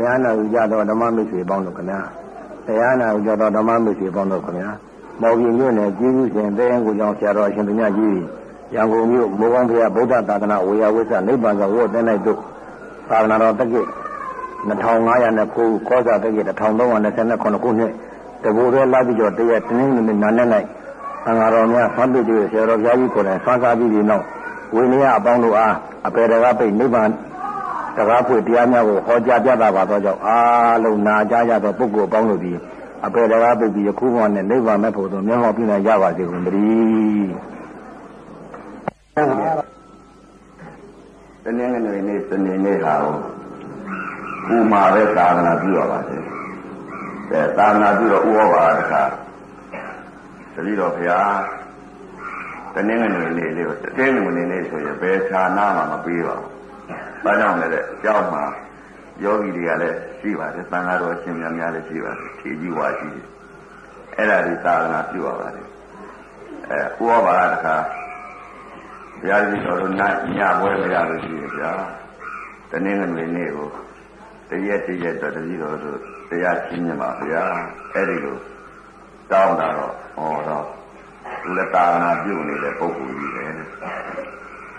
တရားနာယူကြသောဓမ္မမိတ်ဆွေပေါင်းတို့ခင်ဗျာတရားနာယူကြသောဓမ္မမိတ်ဆွေပေါင်းတို့ခင်ဗျာမော်ကြီးမြို့နယ်ကြီးစုရှင်တဲရင်ကိုကြောင့်ဆရာတော်အရှင်သူမြတ်ကြီးရန်ကုန်မြို့မိုးကောင်းဘုရားဗုဒ္ဓသာသနာဝေယဝိသနိဗ္ဗာန်သောဝတ်တဲ့၌တို့သာသနာတော်တက္ကိ2509ကောဇာတက္ကိ1329ခုနှစ်တဘူရဲလာပြီးတော့တရက်တင်းနေနေနာနဲ့၌သံဃာတော်များဆွမ်းပြည့်တဲ့ဆရာတော်ဘုရားကြီးကိုယ်တိုင်ဆွမ်းစားပြီးပြီးနောက်ဝိနည်းအပေါင်းတို့အားအပေတကားပိတ်နိဗ္ဗာန် တကားဖွေတရားများကိုဟောကြားပြသပါသောကြောင့်အားလုံးနာကြားကြသောပုဂ္ဂိုလ်အပေါင်းတို့သည်အပေတကားပိတ်ပြီးယခုမှနဲ့နိဗ္ဗာန်မဲ့ဖို့သို့မျက်မှောက်ပြုနိုင်ကြပါစေကုန်သတည်းတနင်္ဂနွေနေ့စနေနေ့ဟာကိုဥမာပဲသာသနာပြုရပါစေ။အဲသာသနာပြုတော့ဥဩဘာတခါတတိတော်ဘုရားတနင်္ဂနွေနေ့လေးကိုတနင်္ဂနွေနေ့ဆိုရင်ဘယ်ဌာနမှမပေးပါဘူး။ ဘာကြောင့်လဲတဲ့။ကြောက်မှာယောဂီတွေကလည်းရှိပါတယ်။သံဃာတော်ရှင်များများလည်းရှိပါတယ်။ထေကြီးဝါရှိတယ်။အဲ့ဒါဒီသာသနာပြုရပါတယ်။အဲဥဩဘာတခါဘုရားကြီးတော်တို့ညပွဲမရလို့ရှိရင်ဗျာတနင်္ဂနွေနေ့ကိုတရက်တရက်တော့တတိတော်တို့တရားချင်းမြတ်ပါဗျာအဲ့ဒီလိုတောင်းတာတော့ဟောတော့သူလည်းတာနာပြုနေတဲ့ပုဂ္ဂိုလ်ကြီးပဲ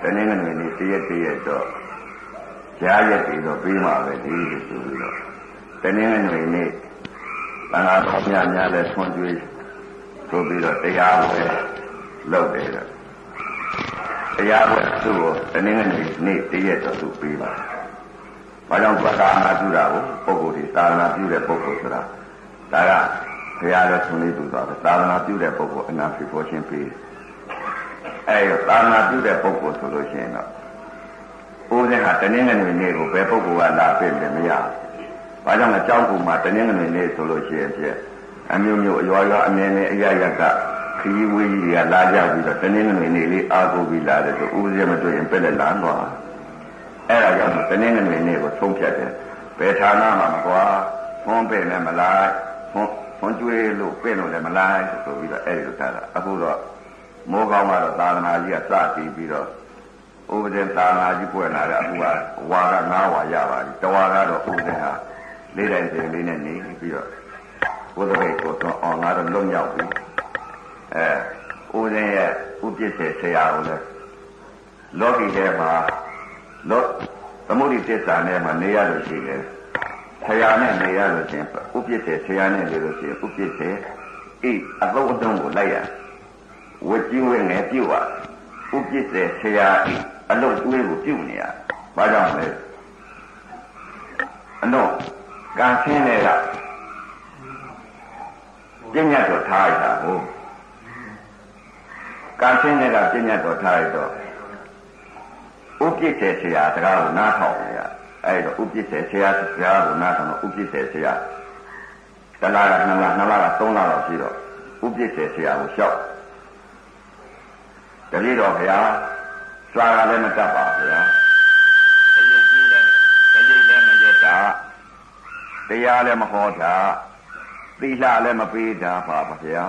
တနင်္ဂနွေနေ့တရက်တရက်တော့ ကြားရက်တွေတော့ပြီးမှပဲဒီလိုဆိုပြီးတော့တနင်္ဂနွေနေ့သံဃာတော်များများလည်းဆွန်ကျွေးဆိုပြီးတော့တရားပွဲလုပ်တယ်တရားပွဲသူ့ကိုတနင်္ဂနွေနေ့တရက်တော့သူပြီးပါဘာကြောင့်သာသနာပြုတာကိုပုဂ္ဂိုလ်ဒီသာသနာပြုတဲ့ပုဂ္ဂိုလ်ဆိုတာဒါကဘုရားလည်းဆုံးလေးသူသွားတယ်သာသနာပြုတဲ့ပုဂ္ဂိုလ်အနာဖြစ်ပေါ်ခြင်းပြီးအဲသာသနာပြုတဲ့ပုဂ္ဂိုလ်ဆိုလို့ရှိရင်တော့ ဦးဇင်းဟာတနင်္ဂနွေနေ့ကိုဘယ်ပုဂ္ဂိုလ်ကလာပြည့်တယ်မရဘူးဘာကြောင့်လဲကြောင်းကူမှာတနင်္ဂနွေနေ့ဆိုလို့ရှိရင်ဖြင့်အမျိုးမျိုးအရွာရွာအမြင်နဲ့အရရကခရီးဝေးကြီးတွေကလာကြပြီးတော့တနင်္ဂနွေနေ့လေးအားကိုးပြီးလာတယ်ဆိုဦးဇင်းမတွေ့ရင်ပြည့်လက်လာတော့အဲ့ဒါကြောင့်တနင်္ဂနွေနေ့ကိုသုံးဖြတ်တယ်ဘယ်ဌာနမှမကွာဖုံးပဲ့လည်းမလိုက်ဖုံးဖုံးကျွေးလို့ပြင့်လို့လည်းမလိုက်ဆိုပြီးတော့အဲ့ဒီလိုထားတာအခုတော့မိုးကောင်းကတော့သာသနာကြီးကစတည်ပြီးတော့ ဥပဒေသာသနာကြီးပွင့်လာတဲ့အခုကဝါက9ဝါရပါပြီတဝါကတော့ဥပဒေဟာလေးတိုင်းစဉ်လေးနဲ့နေပြီးတော့ဘုဒ္ဓဂိတ်ကိုတော့အောင်လာတော့လွတ်မြောက်ပြီအဲဥပဒေရဲ့ဥပ္ပစ္စေဆရာကိုလည်းလောကီထဲမှာလောသမုဒိတစ္ဆာနဲ့မှနေရလို့ရှိတယ်ဆရာနဲ့နေရလို့ရှိရင်ဥပ္ပစ္စေဆရာနဲ့နေလို့ရှိရင်ဥပ္ပစ္စေဤအသုံးအနှုန်းကိုလိုက်ရဝကြည့်ဝင်ငယ်ပြုတ်ပါဥပ္ပစ္စေဆရာဤ အလုတ်တွေးကိုပြုတ်နေရဘာကြောင့်လဲအတော့ကံဆင်းတဲ့ကပညာတော်ထားရတာဟုတ်ကံဆင်းတဲ့ကပညာတော်ထားရတော့ဥပ္ပစ္စေဆရာစကားကိုနားထောင်ရအဲ့တော့ဥပ္ပစ္စေဆရာစကားကိုနားထောင်တော့ဥပ္ပစ္စေဆရာတလားကနှစ်လားနှစ်လားကသုံးလားတော့ရှိတော့ဥပ္ပစ္စေဆရာကိုလျှောက်တပည့်တော်ဘုရား စွာကလည်းမတတ်ပါဘုရားအယုတ်ကြီးလည်းအယုတ်လည်းမရတာတရားလည်းမဟောတာသီလလည်းမပေးတာပါဗျာ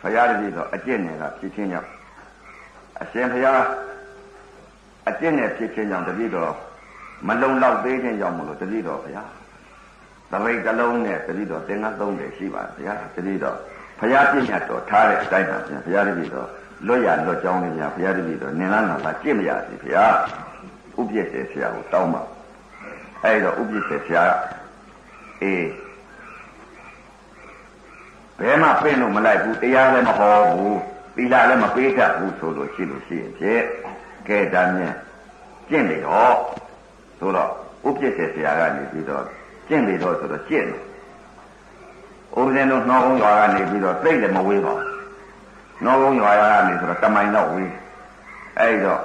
ဘုရားတပည့်တော်အကျင့်နဲ့ကဖြစ်ချင်းကြောင့်အရှင်ဘုရားအကျင့်နဲ့ဖြစ်ခြင်းကြောင့်တပည့်တော်မလုံလောက်သေးခြင်းကြောင့်မလို့တပည့်တော်ဗျာသပိတ်ကလုံးနဲ့တပည့်တော်သင်္ကန်းသုံးတယ်ရှိပါဗျာတပည့်တော်ဘုရားပြည့်ညတ်တော်ထားတဲ့အတိုင်းပါဗျာဘုရားတပည့်တော် လွတ်ရလွတ်ကြောင်းလေးများဘုရားတပည့်တော်နင်လာနာပါကြင့်မရစီဗျာဥပ္ပစ္စေဆရာကိုတောင်းပါအဲ့တော့ဥပ္ပစ္စေဆရာအေးဘယ်မှပြင်လို့မလိုက်ဘူးတရားလည်းမဟောဘူးသီလလည်းမပေးတတ်ဘူးဆိုလို့ရှိလို့ရှိရင်ဖြင့်ကဲဒါမြင်ကျင့်နေတော့ဆိုတော့ဥပ္ပစ္စေဆရာကနေပြီးတော့ကျင့်နေတော့ဆိုတော့ကျင့်တယ်ဥပဇင်းတို့နှောကုန်းရွာကနေပြီးတော့သိတယ်မဝေးပါဘူး နှောကုန်းရွာကနေဆိုတော့တမိုင်တော့ဝေးအဲ့တော့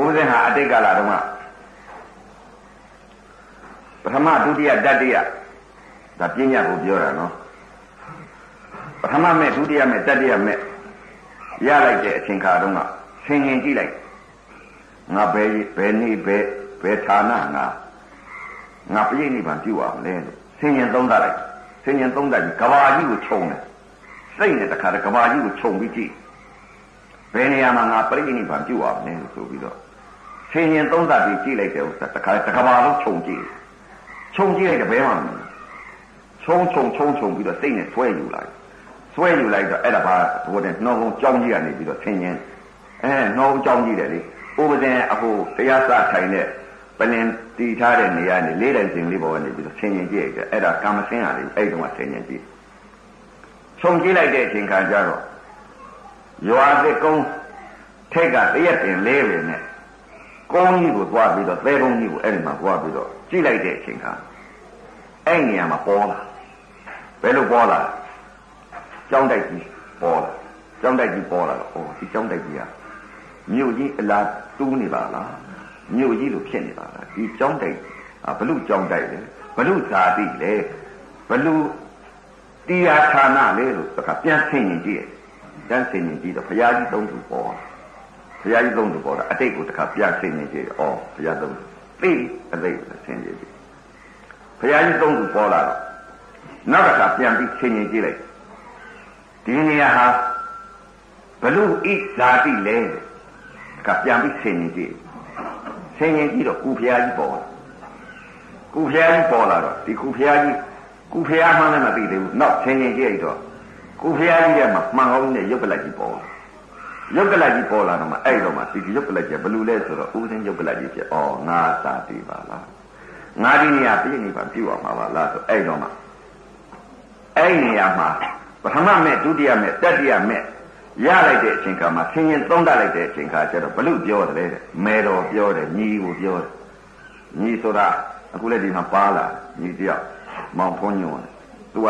ဥပဇင်းဟာအတိတ်ကလာတော့ကပထမဒုတိယတတိယဒါပညာကိုပြောတာနော်ပထမမဲ့ဒုတိယမဲ့တတိယမဲ့ရလိုက်တဲ့အချိန်ခါတုန်းကဆင်ရင်ကြည့်လိုက်ငါဘယ်ဘယ်နေ့ဘယ်ဘယ်ဌာနငါငါပြိဋိဘံပြုရမလဲလို့ဆင်ရင်သုံးသပ်လိုက်ဆင်ရင်သုံးသပ်ပြီးကဘာကြီးကိုခြုံတယ် စိတ်နဲ့တခါတည်းကဘာကြီးကိုခြုံပြီးကြည့်ဘယ်နေရာမှာငါပြိဋိဘံပြုရမလဲလို့ဆိုပြီးတော့ဆ ဆင်ញင်သုံးသပ်ပြီးကြည့်လိုက်တယ်ဥစ္စာတခါတခါပါလုံးခြုံကြည့်ခြုံကြည့်လိုက်တဲ့ဘဲမှမလို့ခြုံခြုံခြုံခြုံပြီးတော့စိတ်နဲ့ဆွဲယူလိုက်ဆွဲယူလိုက်တော့အဲ့ဒါပါဟိုတဲ့နှောကုန်းကြောင်းကြီးကနေပြီးတော့ဆင်ញင်အဲနှောကုန်းကြောင်းကြီးတယ်လေဥပဒေအခုတရားစထိုင်တဲ့ပလင်တီထားတဲ့နေရာနေလေးတိုင်စင်လေးပေါ်ကနေပြီးတော့ဆင်ញင်ကြည့်ရတယ်အဲ့ဒါကာမဆင်းရတယ်အဲ့တုန်းကဆင်ញင်ကြည့် ခြုံကြည့်လိုက်တဲ့အချိန်ခါကျတော့ရွာသစ်ကုန်းထိတ်ကတရက်တင်လေးပဲနဲ့ကုန်းကြီးကိုသွားပြီးတော့သဲကုန်းကြီးကိုအဲ့ဒီမှာသွားပြီးတော့ကြည့်လိုက်တဲ့အချိန်ခါအဲ့နေရာမှာပေါ်လာဘယ်လိုပေါ်လာကြောင်းတိုက်ကြီးပေါ်လာကြောင်းတိုက်ကြီးပေါ်လာတော့ဩဒီကြောင်းတိုက်ကြီးကမြို့ကြီးအလားတူးနေပါလားမြို့ကြီးလိုဖြစ်နေပါလားဒီကြောင်းတိုက်ဘလူကြောင်းတိုက်လေဘလူဇာတိလေဘလူ တရားဌာနလေလို့တခါပြန်ဆင်ရင်ကြည့်ပြန်ဆင်ရင်ကြည့်တော့ဘုရားကြီးသုံးသူပေါ်ဘုရားကြီးသုံးသူပေါ်တာအတိတ်ကိုတခါပြန်ဆင်ရင်ကြည့်ဩဘုရားသုံးသူသိအသိဆင်ရင်ကြည့်ဘုရားကြီးသုံးသူပေါ်လာတော့နောက်တစ်ခါပြန်ပြီးဆင်ရင်ကြည့်လိုက်ဒီနေရာဟာဘလူဣဇာတိလေကပြန်ပြီးဆင်ရင်ကြည့်ဆင်ရင်ကြည့်တော့ကုဖျားကြီးပေါ်လာကုဖျားကြီးပေါ်လာတော့ဒီကုဖျားကြီး ကုဖျားမှန်းလည်းမသိသေးဘူးနောက်ဆင်ရင်ကြည့်တော့ကုဖျားကြီးကမှမှန်ကောင်းနဲ့ရုပ်ကလတ်ကြီးပေါ်လာရုပ်ကလတ်ကြီးပေါ်လာတော့မှအဲ့တော့မှဒီရုပ်ကလတ်ကြီးဘလူလဲဆိုတော့ဥစဉ်ရုပ်ကလတ်ကြီးဖြစ်ဩငါသာတိပါလားငါဒီနေရာပြည့်နေပါပြုတ်အောင်ပါလားဆိုအဲ့တော့မှအဲ့နေရာမှာပထမမဲ့ဒုတိယမဲ့တတိယမဲ့ရလိုက်တဲ့အချိန်ခါမှာဆင်းရင်သုံးတတ်လိုက်တဲ့အချိန်ခါကျတော့ဘလူပြောတယ်လေမဲတော်ပြောတယ်ညီကိုပြောတယ်ညီဆိုတာအခုလည်းဒီမှာပါလာညီတယောက် မောင်ဖုံးညွန့်တယ်သူက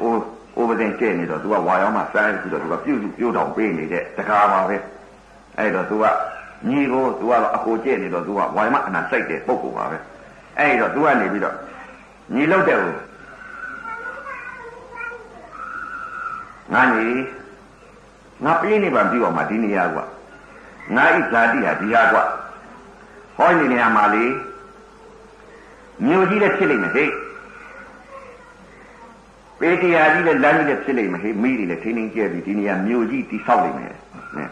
အိုးအိုးပဒင်ကျဲနေတော့သူကဝါရောင်းမှစားပြီးတော့သူကပြုတ်ပြုတ်တောင်ပေးနေတဲ့တကားပါပဲအဲ့တော့သူကညီကိုသူကတော့အကိုကျဲနေတော့သူကဝါရောင်းမှအနာစိတ်တဲ့ပုံကိုပါပဲအဲ့တော့သူကနေပြီးတော့ညီလောက်တဲ့ကိုငါညီငါပြေးနေပါပြီအောင်မဒီနေရာကွာငါဤဇာတိဟာဒီဟာကွာဟောဒီနေရာမှာလေမြို့ကြီးလည်းဖြစ်လိမ့်မယ်ဟဲ့ ပေတရားကြီးလည်းလမ်းကြီးလည်းဖြစ်လိမ့်မယ်ဟဲ့မိတွေလည်းထင်းထင်းကျဲပြီးဒီနေရာမြို့ကြီးတိဆောက်လိမ့်မယ်နဲ့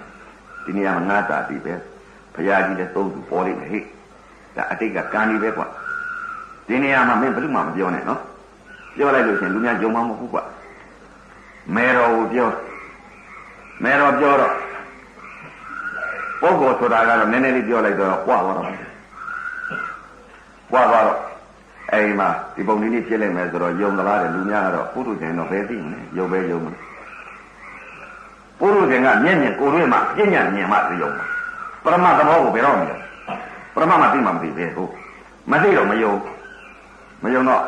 ဒီနေရာမှာငါဇာတိပဲဘုရားကြီးလည်းသုံးသူပေါ်လိမ့်မယ်ဟဲ့ဒါအတိတ်ကကံကြီးပဲကွာဒီနေရာမှာမင်းဘယ်သူမှမပြောနဲ့နော်ပြောလိုက်လို့ရှင်လူများယုံမှမဟုတ်ဘူးကွာမဲတော်ကိုပြောမဲတော်ပြောတော့ပုဂ္ဂိုလ်ဆိုတာကတော့နည်းနည်းလေးပြောလိုက်တော့ပွားသွားတော့ပွားသွားတော့ အိမ်မှာဒီပုံလေးလေးဖြစ်လိုက်မယ်ဆိုတော့ယုံသလားတဲ့လူများကတော့ပုထုဇဉ်တော့ဘယ်သိမလဲယုံပဲယုံမလဲပုထုဇဉ်ကမျက်မြင်ကိုယ်တွေ့မှပြဉ္ညာမြင်မှသိယုံမှာပရမသဘောကိုဘယ်တော့မယုံပရမမသိမှမသိပဲဟုတ်မသိတော့မယုံမယုံတော့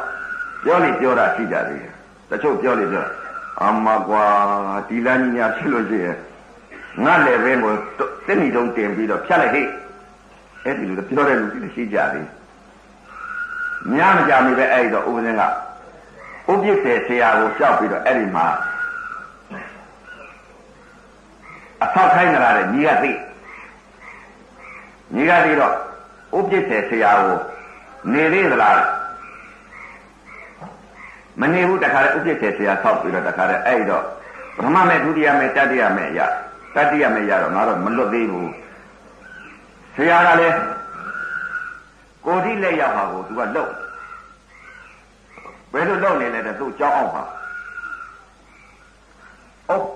ပြောနေပြောတာရှိကြသေးတယ်တချို့ပြောနေပြောအမကွာဒီလမ်းကြီးများဖြစ်လို့ရှိရင်ငါလည်းပဲကိုတက်နေတုံးတင်ပြီးတော့ဖြတ်လိုက်ဟိအဲ့ဒီလိုပြောတဲ့လူတွေရှိကြသေး များမကြမီပဲအဲ့တော့ဥပဒေကဥပ္ပစ္စေဆရာကိုကြောက်ပြီးတော့အဲ့ဒီမှာအဆောက်ခိုင်းလာတဲ့ညီကသိညီကသိတော့ဥပ္ပစ္စေဆရာကိုနေသေးသလားမနေဘူးတခါလေဥပ္ပစ္စေဆရာဆောက်ပြီးတော့တခါလေအဲ့တော့ပထမမဲ့ဒုတိယမဲ့တတိယမဲ့ရတတိယမဲ့ရတော့ငါတော့မလွတ်သေးဘူးဆရာကလည်း ကိုတိလက်ရောက်ပါကိုသူကလုံဘယ်လိုလုံနေလဲတဲ့သူ့ကြောင်းအောင်ပါအုတ်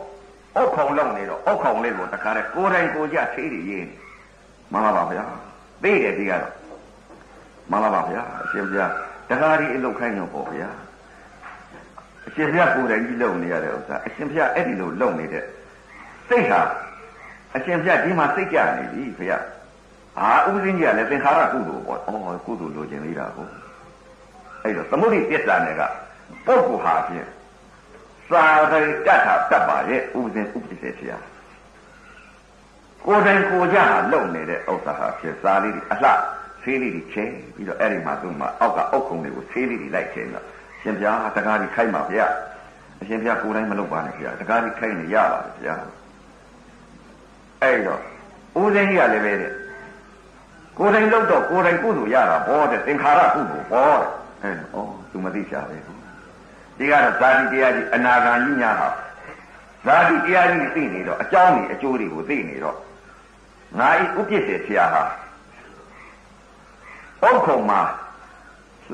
အုတ်ခုံလုံနေတော့အုတ်ခုံလေးကိုတခါလေကိုယ်တိုင်ကိုကြသေးတယ်ရေးမှန်ပါပါဗျာသိတယ်ဒီကတော့မှန်ပါပါဗျာအရှင်ဗျာတခါဒီအလုတ်ခိုင်းတော့ပေါ့ဗျာအရှင်ဘုရားကိုယ်တိုင်ကြီးလုံနေရတဲ့ဥစ္စာအရှင်ဘုရားအဲ့ဒီလိုလုံနေတဲ့စိတ်ဟာအရှင်ဘုရားဒီမှာစိတ်ကြနေပြီဘုရား အာဥပဇင်းကြီးကလည်းသင်္ခါရကုသိုလ်ပေါ့ဩကုသိုလ်လိုချင်သေးတာကိုအဲ့တော့သမုဒိပစ္စာနယ်ကပုဂ္ဂိုလ်ဟာဖြင့်သာရိတ္တတာတတ်ပါရဲ့ဥပဇင်းဥပ္ပစေဆရာကိုယ်တိုင်ကိုကြဟာလုံနေတဲ့ဥစ္စာဟာဖြင့်စာလေးတွေအလှဆေးလေးတွေချဲပြီးတော့အဲ့ဒီမှာသူ့မှာအောက်ကအောက်ခုံတွေကိုဆေးလေးတွေလိုက်ချဲတော့ရှင်ဗျာတကားကြီးခိုင်းပါဗျာအရှင်ဗျာကိုယ်တိုင်မလုပ်ပါနဲ့ဗျာတကားကြီးခိုင်းနေရပါတယ်ဗျာအဲ့တော့ဦးဇင်းကြီးကလည်းပဲတဲ့ ကိုယ်တိုင်လုပ်တော့ကိုယ်တိုင်ကုသိုလ်ရတာဘောတဲ့သင်္ခါရကုသိုလ်ဘောတဲ့အဲဩသူမသိချပဲဒီကတော့ဇာတိတရားကြီးအနာဂံကြီးညာဟာဇာတိတရားကြီးသိနေတော့အကြောင်းကြီးအကျိုးတွေကိုသိနေတော့ငါဤဥပ္ပစ္စေဆရာဟာအုတ်ခုံမှာ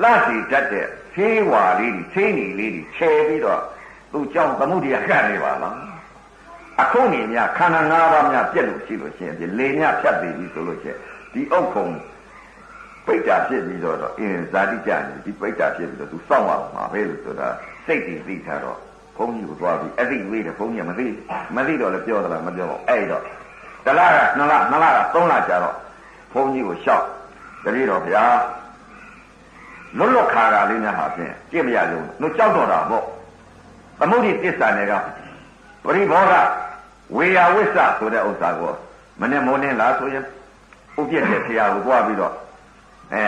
လှစီတတ်တဲ့ဖေးဝါလေးတွေဖေးနေလေးတွေခြေပြီးတော့သူ့ကြောင့်သမုဒိယကတ်နေပါလားအခုနေမြခန္ဓာ၅ပါးများပြက်လို့ရှိလို့ရှိရင်ဒီလေမြဖြတ်ပြီးပြီဆိုလို့ရှိရင် ဒီအုတ်ခုံပိတ်တာဖြစ်ပြီးတော့အင်းဇာတိကြနေဒီပိတ်တာဖြစ်ပြီးတော့သူစောင့်ရမှာပဲလို့ဆိုတာစိတ်တည်သိထားတော့ဘုန်းကြီးကိုသွားပြီးအဲ့ဒီဝေးတယ်ဘုန်းကြီးကမသိမသိတော့လည်းပြောသလားမပြောတော့အဲ့တော့တလားကနှစ်လနှစ်လကသုံးလကြာတော့ဘုန်းကြီးကိုလျှောက်တတိတော်ဗျာလွတ်လွတ်ခါခါလေးများဟာဖြင့်ကြည့်မရလို့တို့ကြောက်တော့တာပေါ့သမုဒိတစ္ဆာနယ်ကပရိဘောဂဝေယဝိစ္စဆိုတဲ့ဥစ္စာကိုမနဲ့မိုးနေလားဆိုရင် ဥပြည့်တဲ့ဆရာကိုတွားပြီးတော့အဲ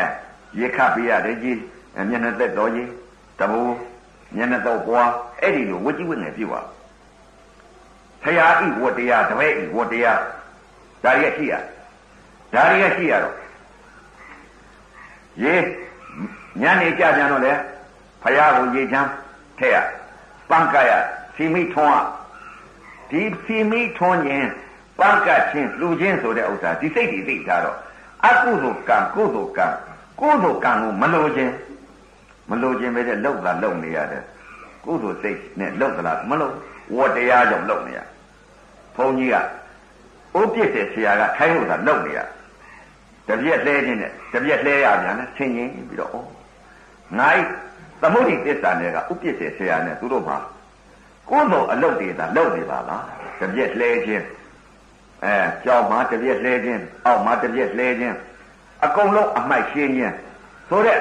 ရေခတ်ပေးရတယ်ကြီးမျက်နှာသက်တော်ကြီးတဘူမျက်နှာတော့ပွားအဲ့ဒီလိုဝကြည့်ဝတ်ငယ်ပြပါဆရာဤဝတ္တရားတပည့်ဤဝတ္တရားဒါရီရှိရဒါရီရှိရတော့ရေညနေကြပြန်တော့လေဖရာကိုရေချမ်းထဲရပန်းကရစီမိထွန်းဒီစီမိထွန်းရင် ပန်းကချင်းလူချင်းဆိုတဲ့ဥစ္စာဒီစိတ်ကြီးသိထားတော့အကုသိုလ်ကံကုသိုလ်ကံကုသိုလ်ကံကိုမလိုခြင်းမလိုခြင်းပဲတဲ့လောက်တာလောက်နေရတယ်ကုသိုလ်စိတ်နဲ့လောက်သလားမလို့ဝတ္တရားကြောင့်လောက်နေရဘုန်းကြီးကဥပ္ပစ်တဲ့ဆရာကထိုင်းလို့သာလောက်နေရတပြက်လဲခြင်းနဲ့တပြက်လဲရပြန်တယ်ဆင်ရင်ပြီးတော့ဩငါ့သမုဒိသစ္စာနဲ့ကဥပ္ပစ်တဲ့ဆရာနဲ့သူတို့မှာကိုယ်တော်အလုတ်တွေသာလောက်နေပါလားတပြက်လဲခြင်း အဲကြောက်မှတပြက်လဲခြင်းအောက်မှတပြက်လဲခြင်းအကုန်လုံးအမိုက်ရှင်းခြင်းဆိုတဲ့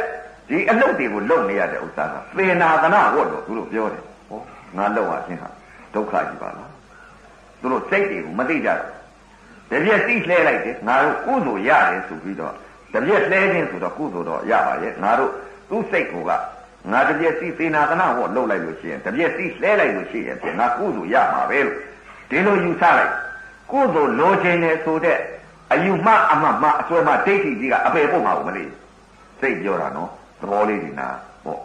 ဒီအလုတ်တွေကိုလုံနေရတဲ့ဥစ္စာကသေနာသနာဝတ်လို့သူတို့ပြောတယ်ဟောငါလုံရခြင်းဟာဒုက္ခကြီးပါလားသူတို့စိတ်တွေကိုမသိကြတော့တပြက်သိလှဲလိုက်တယ်ငါတို့ကုသိုလ်ရတယ်ဆိုပြီးတော့တပြက်လှဲခြင်းဆိုတော့ကုသိုလ်တော့ရပါရဲ့ငါတို့သူ့စိတ်ကငါတပြက်စီသေနာသနာဟောလှုပ်လိုက်လို့ရှိရင်တပြက်စီလှဲလိုက်လို့ရှိရင်ဖြင့်ငါကုသိုလ်ရမှာပဲလို့ဒီလိုယူဆလိုက် ကုသိုလ်လိုချင်တယ်ဆိုတဲ့အယူမှအမှမှအစွဲမှဒိဋ္ဌိကြီးကအပေပို့မှာကိုမလေးစိတ်ပြောတာနော်သဘောလေးတွေနာပေါ့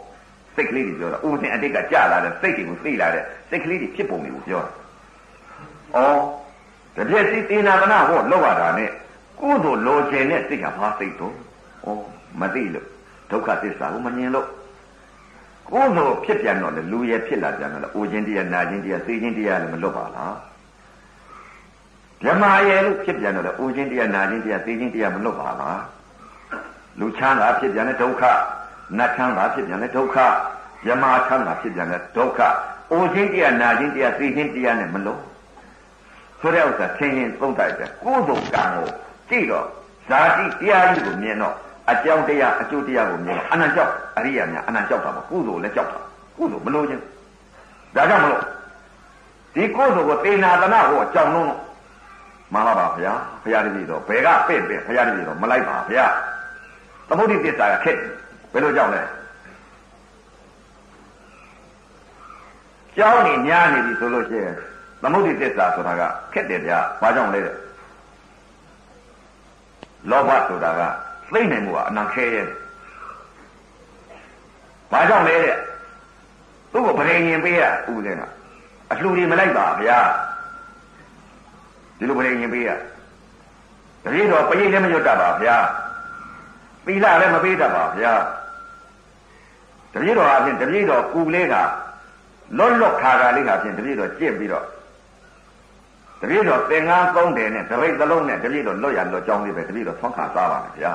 စိတ်ကလေးတွေပြောတာဥပဒေအတိတ်ကကြာလာတဲ့စိတ်တွေကိုသိလာတဲ့စိတ်ကလေးတွေဖြစ်ပုံတွေကိုပြောတာဩတပြက်စီသေနာသနာဟောလှုပ်ရတာနဲ့ကုသိုလ်လိုချင်တဲ့စိတ်ကဘာစိတ်တော့ဩမသိလို့ဒုက္ခသစ္စာကိုမမြင်လို့ကိုယ်လိုဖြစ်ပြန်တော့လေလူရဲ့ဖြစ်လာပြန်တော့လေအိုခြင်းတရားနာခြင်းတရားသိခြင်းတရားလည်းမလွတ်ပါလား ဓမ္မရဲ့လို့ဖြစ်ပြန်တော့လေအိုခြင်းတရားနာခြင်းတရားသိခြင်းတရားမလွတ်ပါလားလူချမ်းသာဖြစ်ပြန်တဲ့ဒုက္ခနတ်ချမ်းသာဖြစ်ပြန်တဲ့ဒုက္ခယမချမ်းသာဖြစ်ပြန်တဲ့ဒုက္ခအိုခြင်းတရားနာခြင်းတရားသိခြင်းတရားနဲ့မလွတ်ဆိုတဲ့ဥစ္စာသင်ရင်သုံးတိုက်တယ်ကိုယ်တို့ကံကိုကြည့်တော့ဇာတိတရားကြီးကိုမြင်တော့အကြောင်းတရားအကျိုးတရားကိုမြင်တော့အနန္တကြောက်အရိယာများအနန္တကြောက်တာပေါ့ကုသိုလ်လည်းကြောက်တာကုသိုလ်မလို့ခြင်းဒါကြောင့်မလို့ဒီကုသိုလ်ကိုသေနာသနာကိုအကြောင်းလုံး မှန်ပါပါဗျာဘုရားတပည့်တော်ဘယ်ကပဲ့ပဲ့ဘုရားတပည့်တော်မလိုက်ပါဗျာသမုဒိသစ္စာကခက်ဘယ်လိုကြောက်လဲကြောင်းနေညားနေပြီဆိုလို့ရှိရင်သမုဒိသစ္စာဆိုတာကခက်တယ်ဗျာဘာကြောင့်လဲတဲ့လောဘဆိုတာကသိနိုင်မှုကအနံခဲရဲ့ဘာကြောင့်လဲတဲ့သူ့ကိုဗရင်ရင်ပေးရဦးစင်းကအလှူတွေမလိုက်ပါဗျာ ဒီလိုဗရင်ရင်ပေးရတတိတော်ပရိလည်းမရွတ်တတ်ပါဗျာသီလလည်းမပေးတတ်ပါဗျာတတိတော်အပြင်တတိတော်ကူလေးကလွတ်လွတ်ခါခါလေးကဖြင့်တတိတော်ကြင့်ပြီးတော့တတိတော်သင်္ကန်းသုံးတယ်နဲ့တပိတ်သလုံးနဲ့တတိတော်လွတ်ရလွတ်ကြောင်းလေးပဲတတိတော်ဆွမ်းခါစားပါမယ်ဗျာ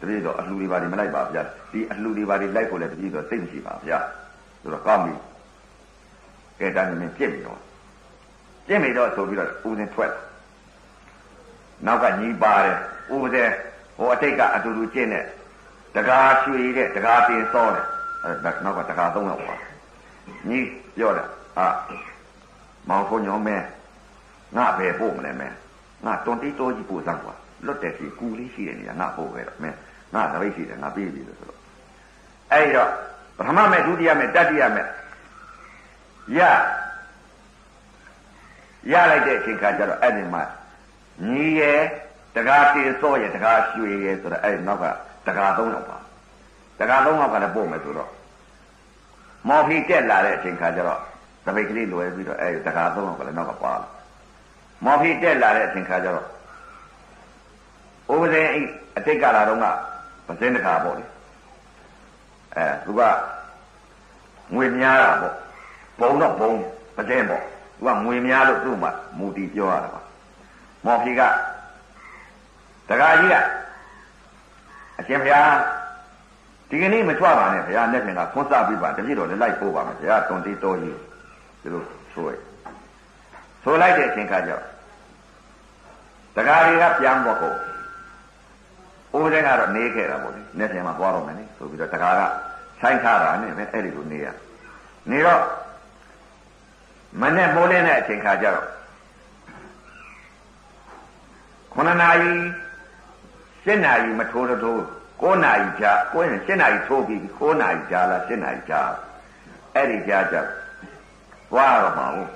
တပည့်တော်အလှူတွေပါတွေမလိုက်ပါဗျာဒီအလှူတွေပါတွေလိုက်ဖို့လည်းတပည့်တော်သိမရှိပါဗျာဆိုတော့ကောင်းပြီကဲတန်းနေပြစ်ပြီတော့ပြစ်ပြီတော့ဆိုပြီးတော့ဦးစင်းထွက် နောက်ကညီပါတယ်ဦးစင်းဟိုအတိတ်ကအတူတူကျင့်တဲ့တကားရွှေတဲ့တကားတင်စောတဲ့အဲနောက်ကတကားသုံးတော့ပါညီပြောတာအာမောင်ဖုန်ညောမဲငါပဲပို့မလဲမဲငါတွန်တီတိုးကြီးပို့စမ်းကွာလွတ်တဲ့စီကူလေးရှိတဲ့နေရာငါပို့ခဲ့တော့မဲငါတပိတ်ရှိတယ်ငါပြေးပြီလို့ဆိုတော့အဲ့တော့ပထမမဲ့ဒုတိယမဲ့တတိယမဲ့ရရလိုက်တဲ့အချိန်ခါကျတော့အဲ့ဒီမှာ ညီရဲ့တကားတေစောရဲ့တကားရွှေရဲ့ဆိုတော့အဲ့နောက်ကတကား၃ယောက်ပါတကား၃ယောက်ကလည်းပို့မယ်ဆိုတော့မော်ဖီတက်လာတဲ့အချိန်ခါကျတော့တပိတ်ကလေးလွယ်ပြီးတော့အဲ့တကား၃ယောက်ကလည်းနောက်ကပါမော်ဖီတက်လာတဲ့အချိန်ခါကျတော့ဥပဒေအတိတ်ကလာတော့ကပစင်းတခါပေါ့လေအဲသူကငွေများတာပေါ့ဘုံတော့ဘုံပစင်းပေါ့သူကငွေများလို့သူ့မှာမူတီပြောရတာပါ မော်ဖီကတခါကြီးကအရှင်ဘုရားဒီကနေ့မကြွပါနဲ့ဘုရားနဲ့ပြင်ကခွန်းစားပြီးပါတပြည့်တော်လည်းလိုက်ပို့ပါမယ်ဘုရားတွန်တီတော်ကြီးဒီလိုဆိုရဆိုလိုက်တဲ့အချိန်ခါကျတော့တခါကြီးကပြန်ပေါ်ကုန်ဦးတဲ့ကတော့နေခဲ့တာပေါ့လေနဲ့ပြင်မှာသွားတော့မယ်လေဆိုပြီးတော့တခါကဆိုင်ထားတာနဲ့ပဲအဲ့ဒီလိုနေရနေတော့မနဲ့မိုးလင်းတဲ့အချိန်ခါကျတော့ ခொနနာရီရှင်းနာရီမထိုးတော့9နာရီကြာ9ရင်7နာရီထိုးပြီး9နာရီကြာလား7နာရီကြာအဲ့ဒီကြာကြသွားတော့မှာဟုတ်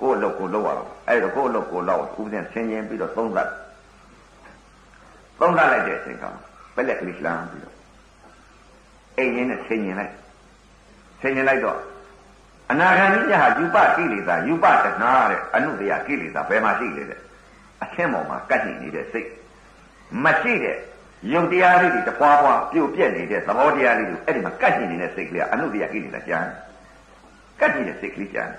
ကိုယ်လုတ်ကိုလုတ်ရတော့အဲ့တော့ကိုယ်လုတ်ကိုလောက်ဥပဒေဆင်းရင်ပြီးတော့သုံးသပ်သုံးသပ်လိုက်တဲ့အချိန်ကပလက်ကလေးလှမ်းပြီးတော့အိမ်ရင်းနဲ့ဆင်းရင်လိုက်ဆင်းရင်လိုက်တော့အနာဂတ်ကြီးဟာယူပကိလေသာယူပတဏှာတဲ့အနုတ္တယကိလေသာဘယ်မှာရှိလဲတဲ့ အဆင်းပေါ်မှာကတ်ရှိနေတဲ့စိတ်မရှိတဲ့ယုတ်တရားလေးတွေတပွားပွားပြုတ်ပြက်နေတဲ့သဘောတရားလေးတွေအဲ့ဒီမှာကတ်ရှိနေတဲ့စိတ်ကလေးကအနုတ္တယကိလေသာကျန်ကတ်နေတဲ့စိတ်ကလေးကျန်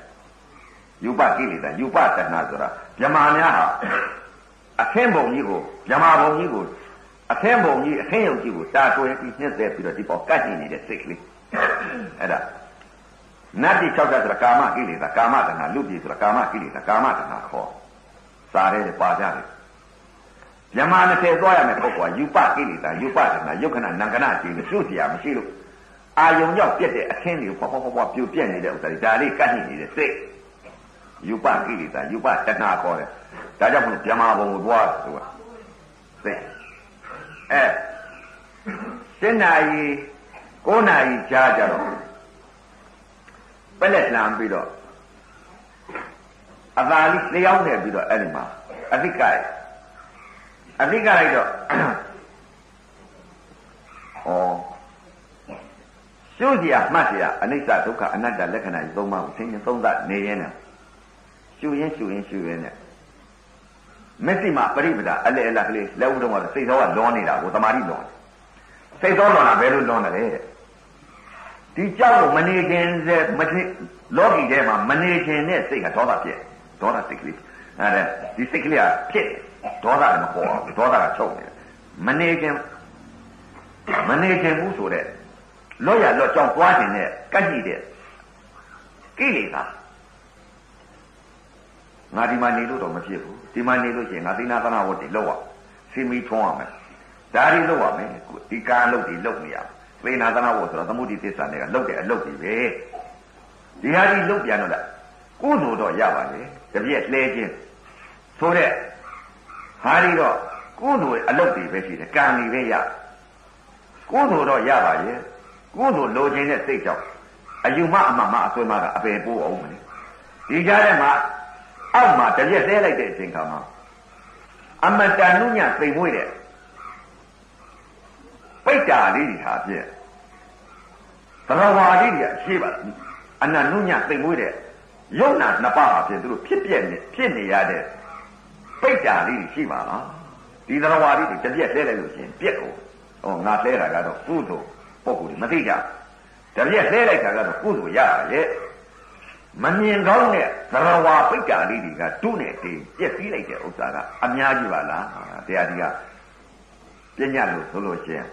ယူပကိလေသာယူပတဏှာဆိုတာဗြမာများဟာအခင်းပုံကြီးကိုဗြမာပုံကြီးကိုအခင်းပုံကြီးအခင်းယုံကြီးကိုတာတွဲပြီးနှက်သက်ပြီးတော့ဒီပေါ်ကတ်နေတဲ့စိတ်ကလေးအဲ့ဒါနတ္တိ၆ဓာတ်ဆိုတာကာမကိလေသာကာမတဏှာလူပြည်ဆိုတာကာမကိလေသာကာမတဏှာခေါ် စာရဲပါကြတယ်မြမနဲ့ထဲသွားရမယ်ပုဂ္ဂိုလ်ကယူပကိလေသာယူပဒနာယုခဏနံကနာကျင်းလို့ရှုစရာမရှိလို့အာယုံရောက်ပြက်တဲ့အခင်းတွေကိုပေါ့ပေါ့ပေါ့ပြိုပြက်နေတဲ့ဥစ္စာတွေဒါလေးကတ်နေနေတဲ့စိတ်ယူပကိလေသာယူပတဏခေါ်တယ်ဒါကြောင့်မို့မြမဘုံကိုသွားသူကသိအဲရှင်းနာရီ9နာရီကြာကြတော့ပလက်လံပြီးတော့ အသာလေးလျှောက်နေပြီးတော့အဲ့ဒီမှာအသိကရအသိကလိုက်တော့ဩရှုစရာမှတ်စရာအနိစ္စဒုက္ခအနတ္တလက္ခဏာကြီးသုံးပါးကိုသင်ရင်သုံးသပ်နေရင်နဲ့ရှုရင်ရှုရင်ရှုရင်နဲ့မက်စိမပရိပဒါအလဲအလကလေးလက်ဦးတော့ကစိတ်သောကလွန်နေတာကိုတမာတိလွန်စိတ်သောလွန်တာဘယ်လိုလွန်တယ်လဲဒီကြောက်လို့မနေခင်စေမသိလောကီထဲမှာမနေခင်နဲ့စိတ်ကဒေါသဖြစ် ဒေါသစိတ်ကလေးအဲဒါဒီစိတ်ကလေးကဖြစ်ဒေါသလည်းမပေါ်ဘူးဒေါသကချုပ်နေတယ်မနေခင်မနေခင်ဘူးဆိုတဲ့လောရလောကြောင့်သွားခြင်းနဲ့ကတ်ကြည့်တဲ့ကိလေသာငါဒီမှာနေလို့တော့မဖြစ်ဘူးဒီမှာနေလို့ရှိရင်ငါသိနာသနာဝတ်တွေလောက်ရစီမီထွန်းရမယ်ဒါတွေလောက်ရမယ်ဒီကာလုပ်တွေလုပ်နေရသိနာသနာဝတ်ဆိုတော့သမုဒိသစ္စာတွေကလောက်တဲ့အလုပ်တွေပဲဒီဟာဒီလုပ်ပြန်တော့လား ကုသိုလ်တော့ရပါလေတပြည့်လဲခြင်းဆိုတဲ့ဟာဒီတော့ကုသိုလ်အလုပ်တွေပဲရှိတယ်ကံတွေပဲရကုသိုလ်တော့ရပါရဲ့ကုသိုလ်လိုချင်တဲ့စိတ်ကြောင့်အယူမအမှန်မအစွဲမကအပေပိုးအောင်မလဲဒီကြားထဲမှာအောက်မှာတပြက်သေးလိုက်တဲ့အချိန်ခါမှာအမတန်နုညသိမ်မွေးတဲ့ပိတ်တာလေးတွေဟာဖြင့်သရဝါလေးတွေရှိပါအနနုညသိမ်မွေးတဲ့ ယုံနာနှစ်ပါးဟာဖြင့်သူတို့ဖြစ်ပြက်နေဖြစ်နေရတဲ့ပိတ်တာလေးတွေရှိပါလားဒီသရဝါလေးတွေတပြက်သေးလိုက်လို့ရှိရင်ပြက်ကိုဟောငါလဲတာကတော့ကုသိုလ်ပုဂ္ဂိုလ်တွေမသိကြတပြက်လဲလိုက်တာကတော့ကုသိုလ်ရရဲ့မမြင်ကောင်းတဲ့သရဝါပိတ်တာလေးတွေကတုနဲ့တေးပြက်ပြီးလိုက်တဲ့ဥစ္စာကအများကြီးပါလားတရားဒီကပညာလို့ဆိုလို့ရှိရင်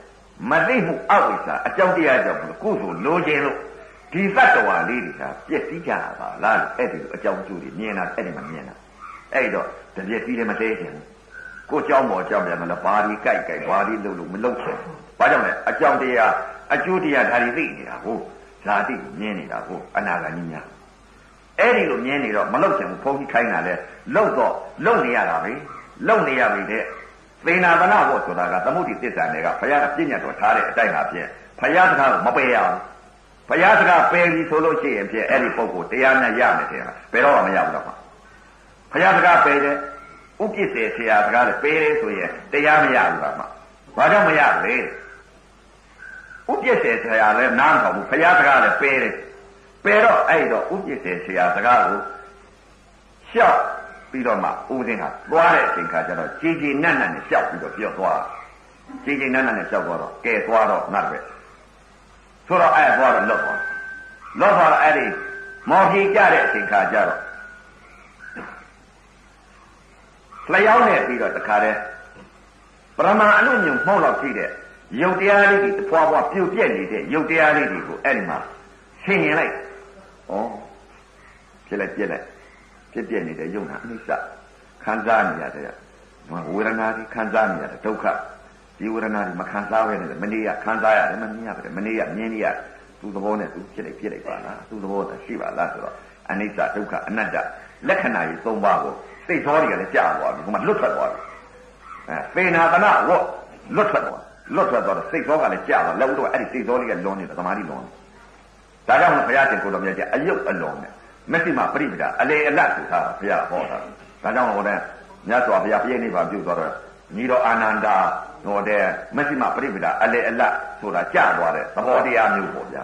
မသိမှုအဝိဇ္ဇာအကြောင်းတရားကြောင့်ကုသိုလ်လိုခြင်းလို့ ဒီသတ္တဝါလေးတွေကပြက်စီးကြပါလားအဲ့ဒီလိုအကြောင်းကျိုးတွေမြင်တာအဲ့ဒီမှာမြင်တာအဲ့တော့တပြက်စီးလည်းမသေးခြင်းကိုเจ้าမော်เจ้าပြန်မလားဘာဒီကြိုက်ကြိုက်ဘာဒီလှုပ်လို့မလှုပ်ချင်ဘာကြောင့်လဲအကြောင်းတရားအကျိုးတရားဒါတွေသိနေတာဟုတ်ဇာတိမြင်နေတာဟုတ်အနာဂါနိညာအဲ့ဒီလိုမြင်နေတော့မလှုပ်ချင်ဘူးဘုန်းကြီးခိုင်းတာလဲလှုပ်တော့လှုပ်နေရတာပဲလှုပ်နေရပြီတဲ့သေနာသနာဘောဆိုတာကသမုဒိသစ္စာတွေကဘုရားကပြည့်ညတ်တော်ထားတဲ့အတိုင်းဟာဖြင့်ဘုရားစကားကိုမပယ်ရဘူး ဘုရားစကားပယ်ပြီဆိုလို့ရှိရင်ဖြင့်အဲ့ဒီပုဂ္ဂိုလ်တရားနဲ့ရမယ်တဲ့ဘယ်တော့မှမရဘူးတော့ဘုရားစကားပယ်တယ်ဥပ္ပစ္စေဆရာစကားလည်းပယ်တယ်ဆိုရင်တရားမရဘူးတော့မှဘာကြောင့်မရလဲဥပ္ပစ္စေဆရာလည်းနားမထောင်ဘူးဘုရားစကားလည်းပယ်တယ်ပယ်တော့အဲ့တော့ဥပ္ပစ္စေဆရာစကားကိုရှောက်ပြီးတော့မှဥပဒေဟာသွားတဲ့အချိန်ခါကျတော့ကြည်ကြည်နတ်နတ်နဲ့ရှောက်ပြီးတော့ပြောသွားကြည်ကြည်နန်းနန်းနဲ့လျှောက်သွားတော့ကဲသွားတော့ငါပဲ ဆိုတော့အဲ့သွားတော့လွတ်သွားလွတ်သွားတော့အဲ့ဒီမော်ကြီးကြတဲ့အချိန်ခါကျတော့လျှောက်နေပြီးတော့တခါတည်းပရမအနုညုံမှုံးတော့ရှိတဲ့ယုတ်တရားလေးတွေဖွာဖွာပြုတ်ပြက်နေတဲ့ယုတ်တရားလေးတွေကိုအဲ့ဒီမှာဆင်ရင်လိုက်ဩဖြစ်လိုက်ပြက်လိုက်ဖြစ်ပြက်နေတဲ့ယုံနာအနိစ္စခံစားနေရတယ်ဝေဒနာတွေခံစားနေရတယ်ဒုက္ခ ဒီဝေဒနာတွေမခံစားဘဲနဲ့မနေ့ကခံစားရတယ်မမြင်ရတယ်မနေ့ကမြင်နေရသူ့သဘောနဲ့သူဖြစ်လိုက်ဖြစ်လိုက်ပါလားသူ့သဘောသာရှိပါလားဆိုတော့အနိစ္စဒုက္ခအနတ္တလက္ခဏာကြီး၃ပါးကိုစိတ်သောတွေကလည်းကြာသွားပြီဟိုမှာလွတ်ထွက်သွားပြီအဲပေနာတနာဝတ်လွတ်ထွက်သွားလွတ်ထွက်သွားတော့စိတ်သောကလည်းကြာသွားလက်ဦးတော့အဲ့ဒီစိတ်သောလေးကလွန်နေတာသမာဓိလွန်ဒါကြောင့်ဘုရားရှင်ကိုတော်မြတ်ကျအယုတ်အလွန်နဲ့မက်စိမပရိပဒအလေအလတ်ဆိုထားဘုရားဟောတာဒါကြောင့်ဟောတဲ့မြတ်စွာဘုရားပြည့်နေပါပြုသွားတော့ညီတော်အာနန္ဒာ ဟောတဲ့မက်စိမပရိပဒအလေအလတ်ဆိုတာကြာသွားတဲ့သဘောတရားမျိုးပေါ့ဗျာ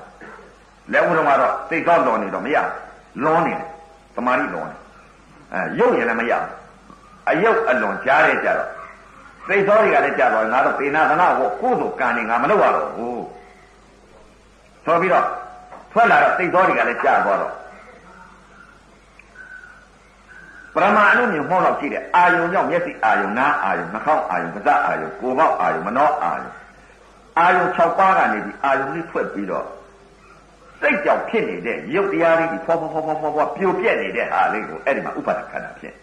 လက်ဦးတော့ကတော့စိတ်သောလွန်နေတော့မရလွန်နေတယ်သမာဓိလွန်နေအဲရုပ်ရင်လည်းမရအယုတ်အလွန်ကြားတဲ့ကြတော့စိတ်သောတွေကလည်းကြာသွားငါတော့ပေနာသနာကိုကိုယ်ဆိုကံနေငါမလုပ်ရတော့ဘူးဆိုပြီးတော့ထွက်လာတော့စိတ်သောတွေကလည်းကြာသွားတော့ ပရမအနုမြင်မောတော့ရှိတယ်အာယုံကြောင့်မျက်စိအာယုံနားအာယုံနှာခေါင်းအာယုံပါးစပ်အာယုံကိုယ်ပေါက်အာယုံမနှောအာယုံအာယုံ6ပါးကနေပြီးအာယုံလေးထွက်ပြီးတော့စိတ်ကြောင့်ဖြစ်နေတဲ့ရုပ်တရားလေးကြီးဖောဖောဖောဖောဖောဖောပြိုပြက်နေတဲ့ဟာလေးကိုအဲ့ဒီမှာဥပါဒခန္ဓာဖြစ်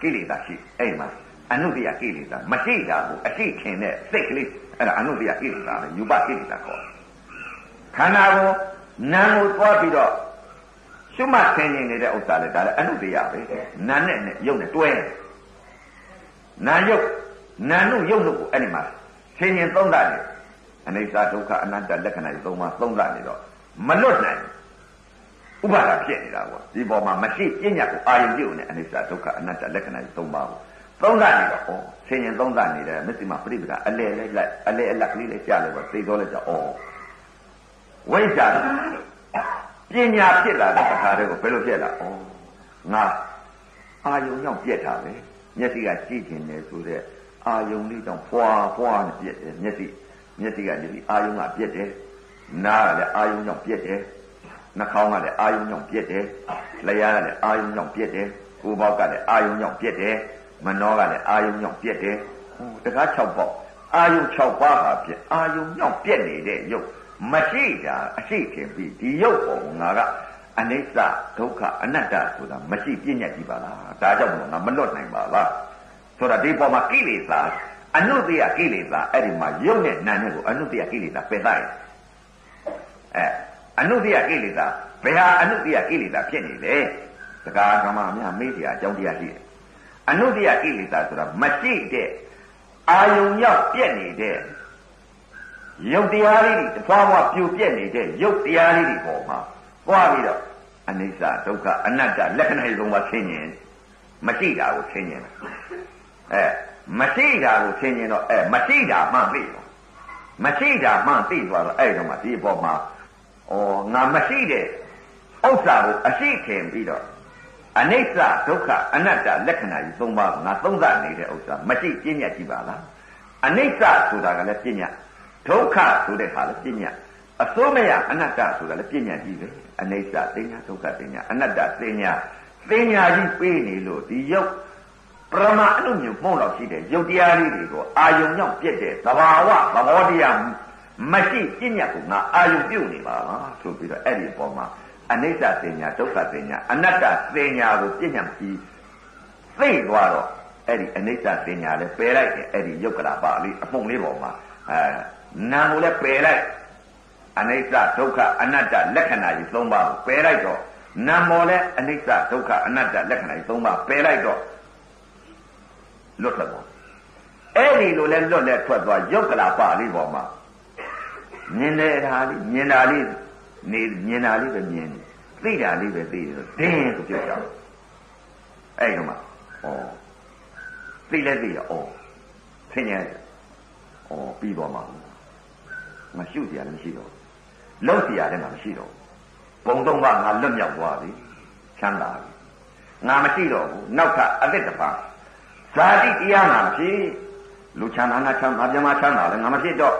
ကိလေသာရှိအဲ့ဒီမှာအနုတ္တိယကိလေသာမရှိတာကိုအရှိခင်တဲ့စိတ်ကလေးအဲ့ဒါအနုတ္တိယကိလေသာပဲယူပကိလေသာခေါ်ခန္ဓာကိုနာမ်ကိုသွားပြီးတော့ ရှုမှတ်ဆင်းနေနေတဲ့ဥစ္စာလေဒါလည်းအနုတ္တိယပဲနာနဲ့နဲ့ယုတ်နဲ့တွဲနာယုတ်နာနုယုတ်လို့ကိုအဲ့ဒီမှာဆင်းရင်သုံးတာလေအနိစ္စဒုက္ခအနတ္တလက္ခဏာတွေသုံးပါသုံးတာနေတော့မလွတ်နိုင်ဥပါဒဖြစ်နေတာကွာဒီပေါ်မှာမရှိပညာကိုအာရုံပြုနေအနိစ္စဒုက္ခအနတ္တလက္ခဏာတွေသုံးပါကိုသုံးတာနေတော့ဩဆင်းရင်သုံးတာနေတယ်မစ္စည်းမပြိပဒအလဲလဲလိုက်အလဲအလက်ကလေးလေးကြားလို့ပဲသိတော့လဲကြောဩဝိဇ္ဇာ ပညာဖြစ်လာတဲ့အခါတည်းကိုဘယ်လိုဖြစ်လာဩငါအာယုံကြောင့်ပြက်တာပဲမျက်စိကကြည့်ခြင်းတယ်ဆိုတဲ့အာယုံလေးကြောင့်ဖွာဖွာနဲ့ပြက်တယ်မျက်စိမျက်စိကဒီအာယုံကပြက်တယ်နားကလည်းအာယုံကြောင့်ပြက်တယ်နှာခေါင်းကလည်းအာယုံကြောင့်ပြက်တယ်လျှာကလည်းအာယုံကြောင့်ပြက်တယ်ကိုယ်ပေါက်ကလည်းအာယုံကြောင့်ပြက်တယ်မနှောကလည်းအာယုံကြောင့်ပြက်တယ်တကား6ပေါက်အာယုံ6ပါးဟာပြက်အာယုံကြောင့်ပြက်နေတဲ့ရုပ် မရှိတာအရှိခင်ပြီးဒီရုပ်ပေါ်ငါကအနိစ္စဒုက္ခအနတ္တဆိုတာမရှိပြည့်ညက်ကြည့်ပါလားဒါကြောင့်ငါမလွတ်နိုင်ပါလားဆိုတာဒီပေါ်မှာကိလေသာအနုတ္တိယကိလေသာအဲ့ဒီမှာရုပ်နဲ့နာနဲ့ကိုအနုတ္တိယကိလေသာပယ်လိုက်အဲအနုတ္တိယကိလေသာဘယ်ဟာအနုတ္တိယကိလေသာဖြစ်နေလဲစကားကမများမေးကြအကြောင်းတရားရှိတယ်အနုတ္တိယကိလေသာဆိုတာမရှိတဲ့အာယုံရောက်ပြက်နေတဲ့ ရုပ်တရားလေးတွေတစ်ဖွာဖွာပြိုပြက်နေတဲ့ရုပ်တရားလေးတွေပေါ်မှာသွားပြီးတော့အနိစ္စဒုက္ခအနတ္တလက္ခဏာတွေသုံးပါဆင်းရင်မရှိတာကိုဆင်းရင်အဲမရှိတာကိုဆင်းရင်တော့အဲမရှိတာမှသိတော့မရှိတာမှသိသွားတော့အဲ့တော့မှဒီအပေါ်မှာဩငါမရှိတဲ့ဥစ္စာကိုအရှိခင်ပြီးတော့အနိစ္စဒုက္ခအနတ္တလက္ခဏာကြီးသုံးပါးငါသုံးသနေတဲ့ဥစ္စာမရှိပြဉ္ညာကြည့်ပါလားအနိစ္စဆိုတာကလည်းပြဉ္ညာ ဒုက္ခဆိုတဲ့ဟာလည်းပြဉ္ညာအစိုးမရအနတ္တဆိုတာလည်းပြဉ္ညာကြီးပဲအနိစ္စသိညာဒုက္ခသိညာအနတ္တသိညာသိညာကြီးပေးနေလို့ဒီယုတ်ပရမအနုမြုံပုံတော့ရှိတဲ့ယုတ်တရားလေးတွေကိုအာယုံကြောင့်ပြည့်တဲ့သဘာဝသဘောတရားမရှိပြဉ္ညာကိုငါအာယုံပြုတ်နေပါလားဆိုပြီးတော့အဲ့ဒီအပေါ်မှာအနိစ္စသိညာဒုက္ခသိညာအနတ္တသိညာကိုပြဉ္ညာပြီးသိသွားတော့အဲ့ဒီအနိစ္စသိညာလည်းပယ်လိုက်တယ်အဲ့ဒီယုတ်ကလာပါလေးအမှုန်လေးပေါ်မှာအဲ နာကိုလည်းပယ်လိုက်အနိစ္စဒုက္ခအနတ္တလက္ခဏာကြီး၃ပါးကိုပယ်လိုက်တော့နာမောလည်းအနိစ္စဒုက္ခအနတ္တလက္ခဏာကြီး၃ပါးပယ်လိုက်တော့လွတ်ထွက်သွားအဲ့ဒီလိုလဲလွတ်လဲထွက်သွားယုတ်ကလာပါလေးပေါ်မှာမြင်တဲ့ဟာလေးမြင်တာလေးနေမြင်တာလေးပဲမြင်တယ်သိတာလေးပဲသိတယ်ဆိုတင်းဆိုပြောကြတယ်အဲ့ဒီမှာဩသိလဲသိရဩဆင်းရဲဩပြီးတော့မှာ မရှုစရာလည်းမရှိတော့လုံးစရာလည်းမရှိတော့ပုံတော့ကငါလွတ်မြောက်သွားပြီချမ်းသာပြီငါမရှိတော့ဘူးနောက်ထပ်အသက်တစ်ပါးဇာတိတရားငါဖြစ် လူချမ်းသာငါချမ်းသာပြမချမ်းသာလည်းငါမဖြစ်တော့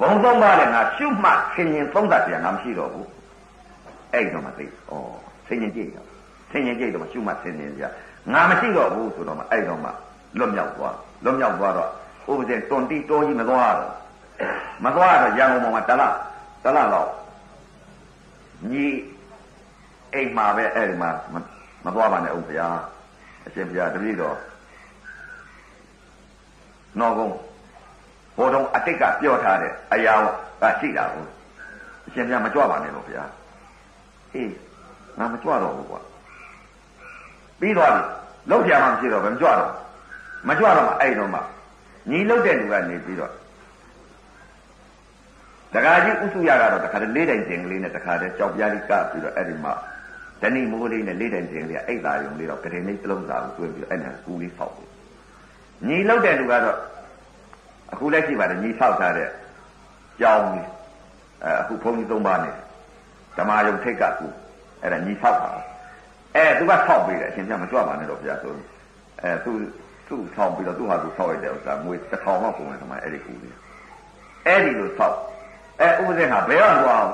ဘုံသုံးပါးလည်းငါရှုမှတ်ဆင်ញင်သုံးသပ်ပြန်ငါမရှိတော့ဘူးအဲ့တော့မှသိဩဆင်ញင်ကြည့်တော့ဆင်ញင်ကြည့်တော့မှရှုမှတ်ဆင်ញင်ကြငါမရှိတော့ဘူးဆိုတော့မှအဲ့တော့မှလွတ်မြောက်သွားလွတ်မြောက်သွားတော့ဥပဒေတွန်တီတိုးကြီးမသွားတော့ မသွားတော့ရန်ကုန်မှာတလားတလားတော့ညီအိမ်မှာပဲအဲ့ဒီမှာမသွားပါနဲ့ဦးဘုရားအရှင်ဘုရားတပည့်တော်နော်ကုန်းဘိုးတော်အတိတ်ကပြောထားတဲ့အရာကရှိတာကိုအရှင်ဘုရားမကြွပါနဲ့လို့ဘုရားအေးငါမကြွတော့ဘူးကွာပြီးသွားပြီလောက်ပြမှမရှိတော့ဘယ်မကြွတော့မကြွတော့မှအဲ့တော့မှညီလုတ်တဲ့လူကနေပြီးတော့ တခါကြီးဥစုရကတော့တခါတည်းလေးတိုင်ကျင်ကလေးနဲ့တခါတည်းကြောက်ပြားလေးကပ်ပြီးတော့အဲ့ဒီမှာတဏိမိုးလေးနဲ့လေးတိုင်ကျင်ကလေးအိတ်သာယုံလေးတော့ကရင်လေးတစ်လုံးစာကိုတွင်းပြီးတော့အဲ့ဒါကူလေးဆောက်ပြီးညီလုတ်တဲ့လူကတော့အခုလက်ရှိပါတယ်ညီဆောက်ထားတဲ့ကြောင်းကြီးအဲအခုဘုန်းကြီးသုံးပါးနဲ့ဓမ္မယုံထိတ်ကကူအဲ့ဒါညီဆောက်တာအဲသူကဆောက်ပြီးတယ်အရှင်ပြမကြွပါနဲ့တော့ဘုရားဆိုအဲသူသူ့ဆောက်ပြီးတော့သူ့ဟာသူဆောက်ရတဲ့ဥစ္စာငွေတစ်ထောင်လောက်ပုံနေတယ်မှာအဲ့ဒီကူလေးအဲ့ဒီလိုဆောက် အဲဥပဒေဟာဘယ်တော့သွား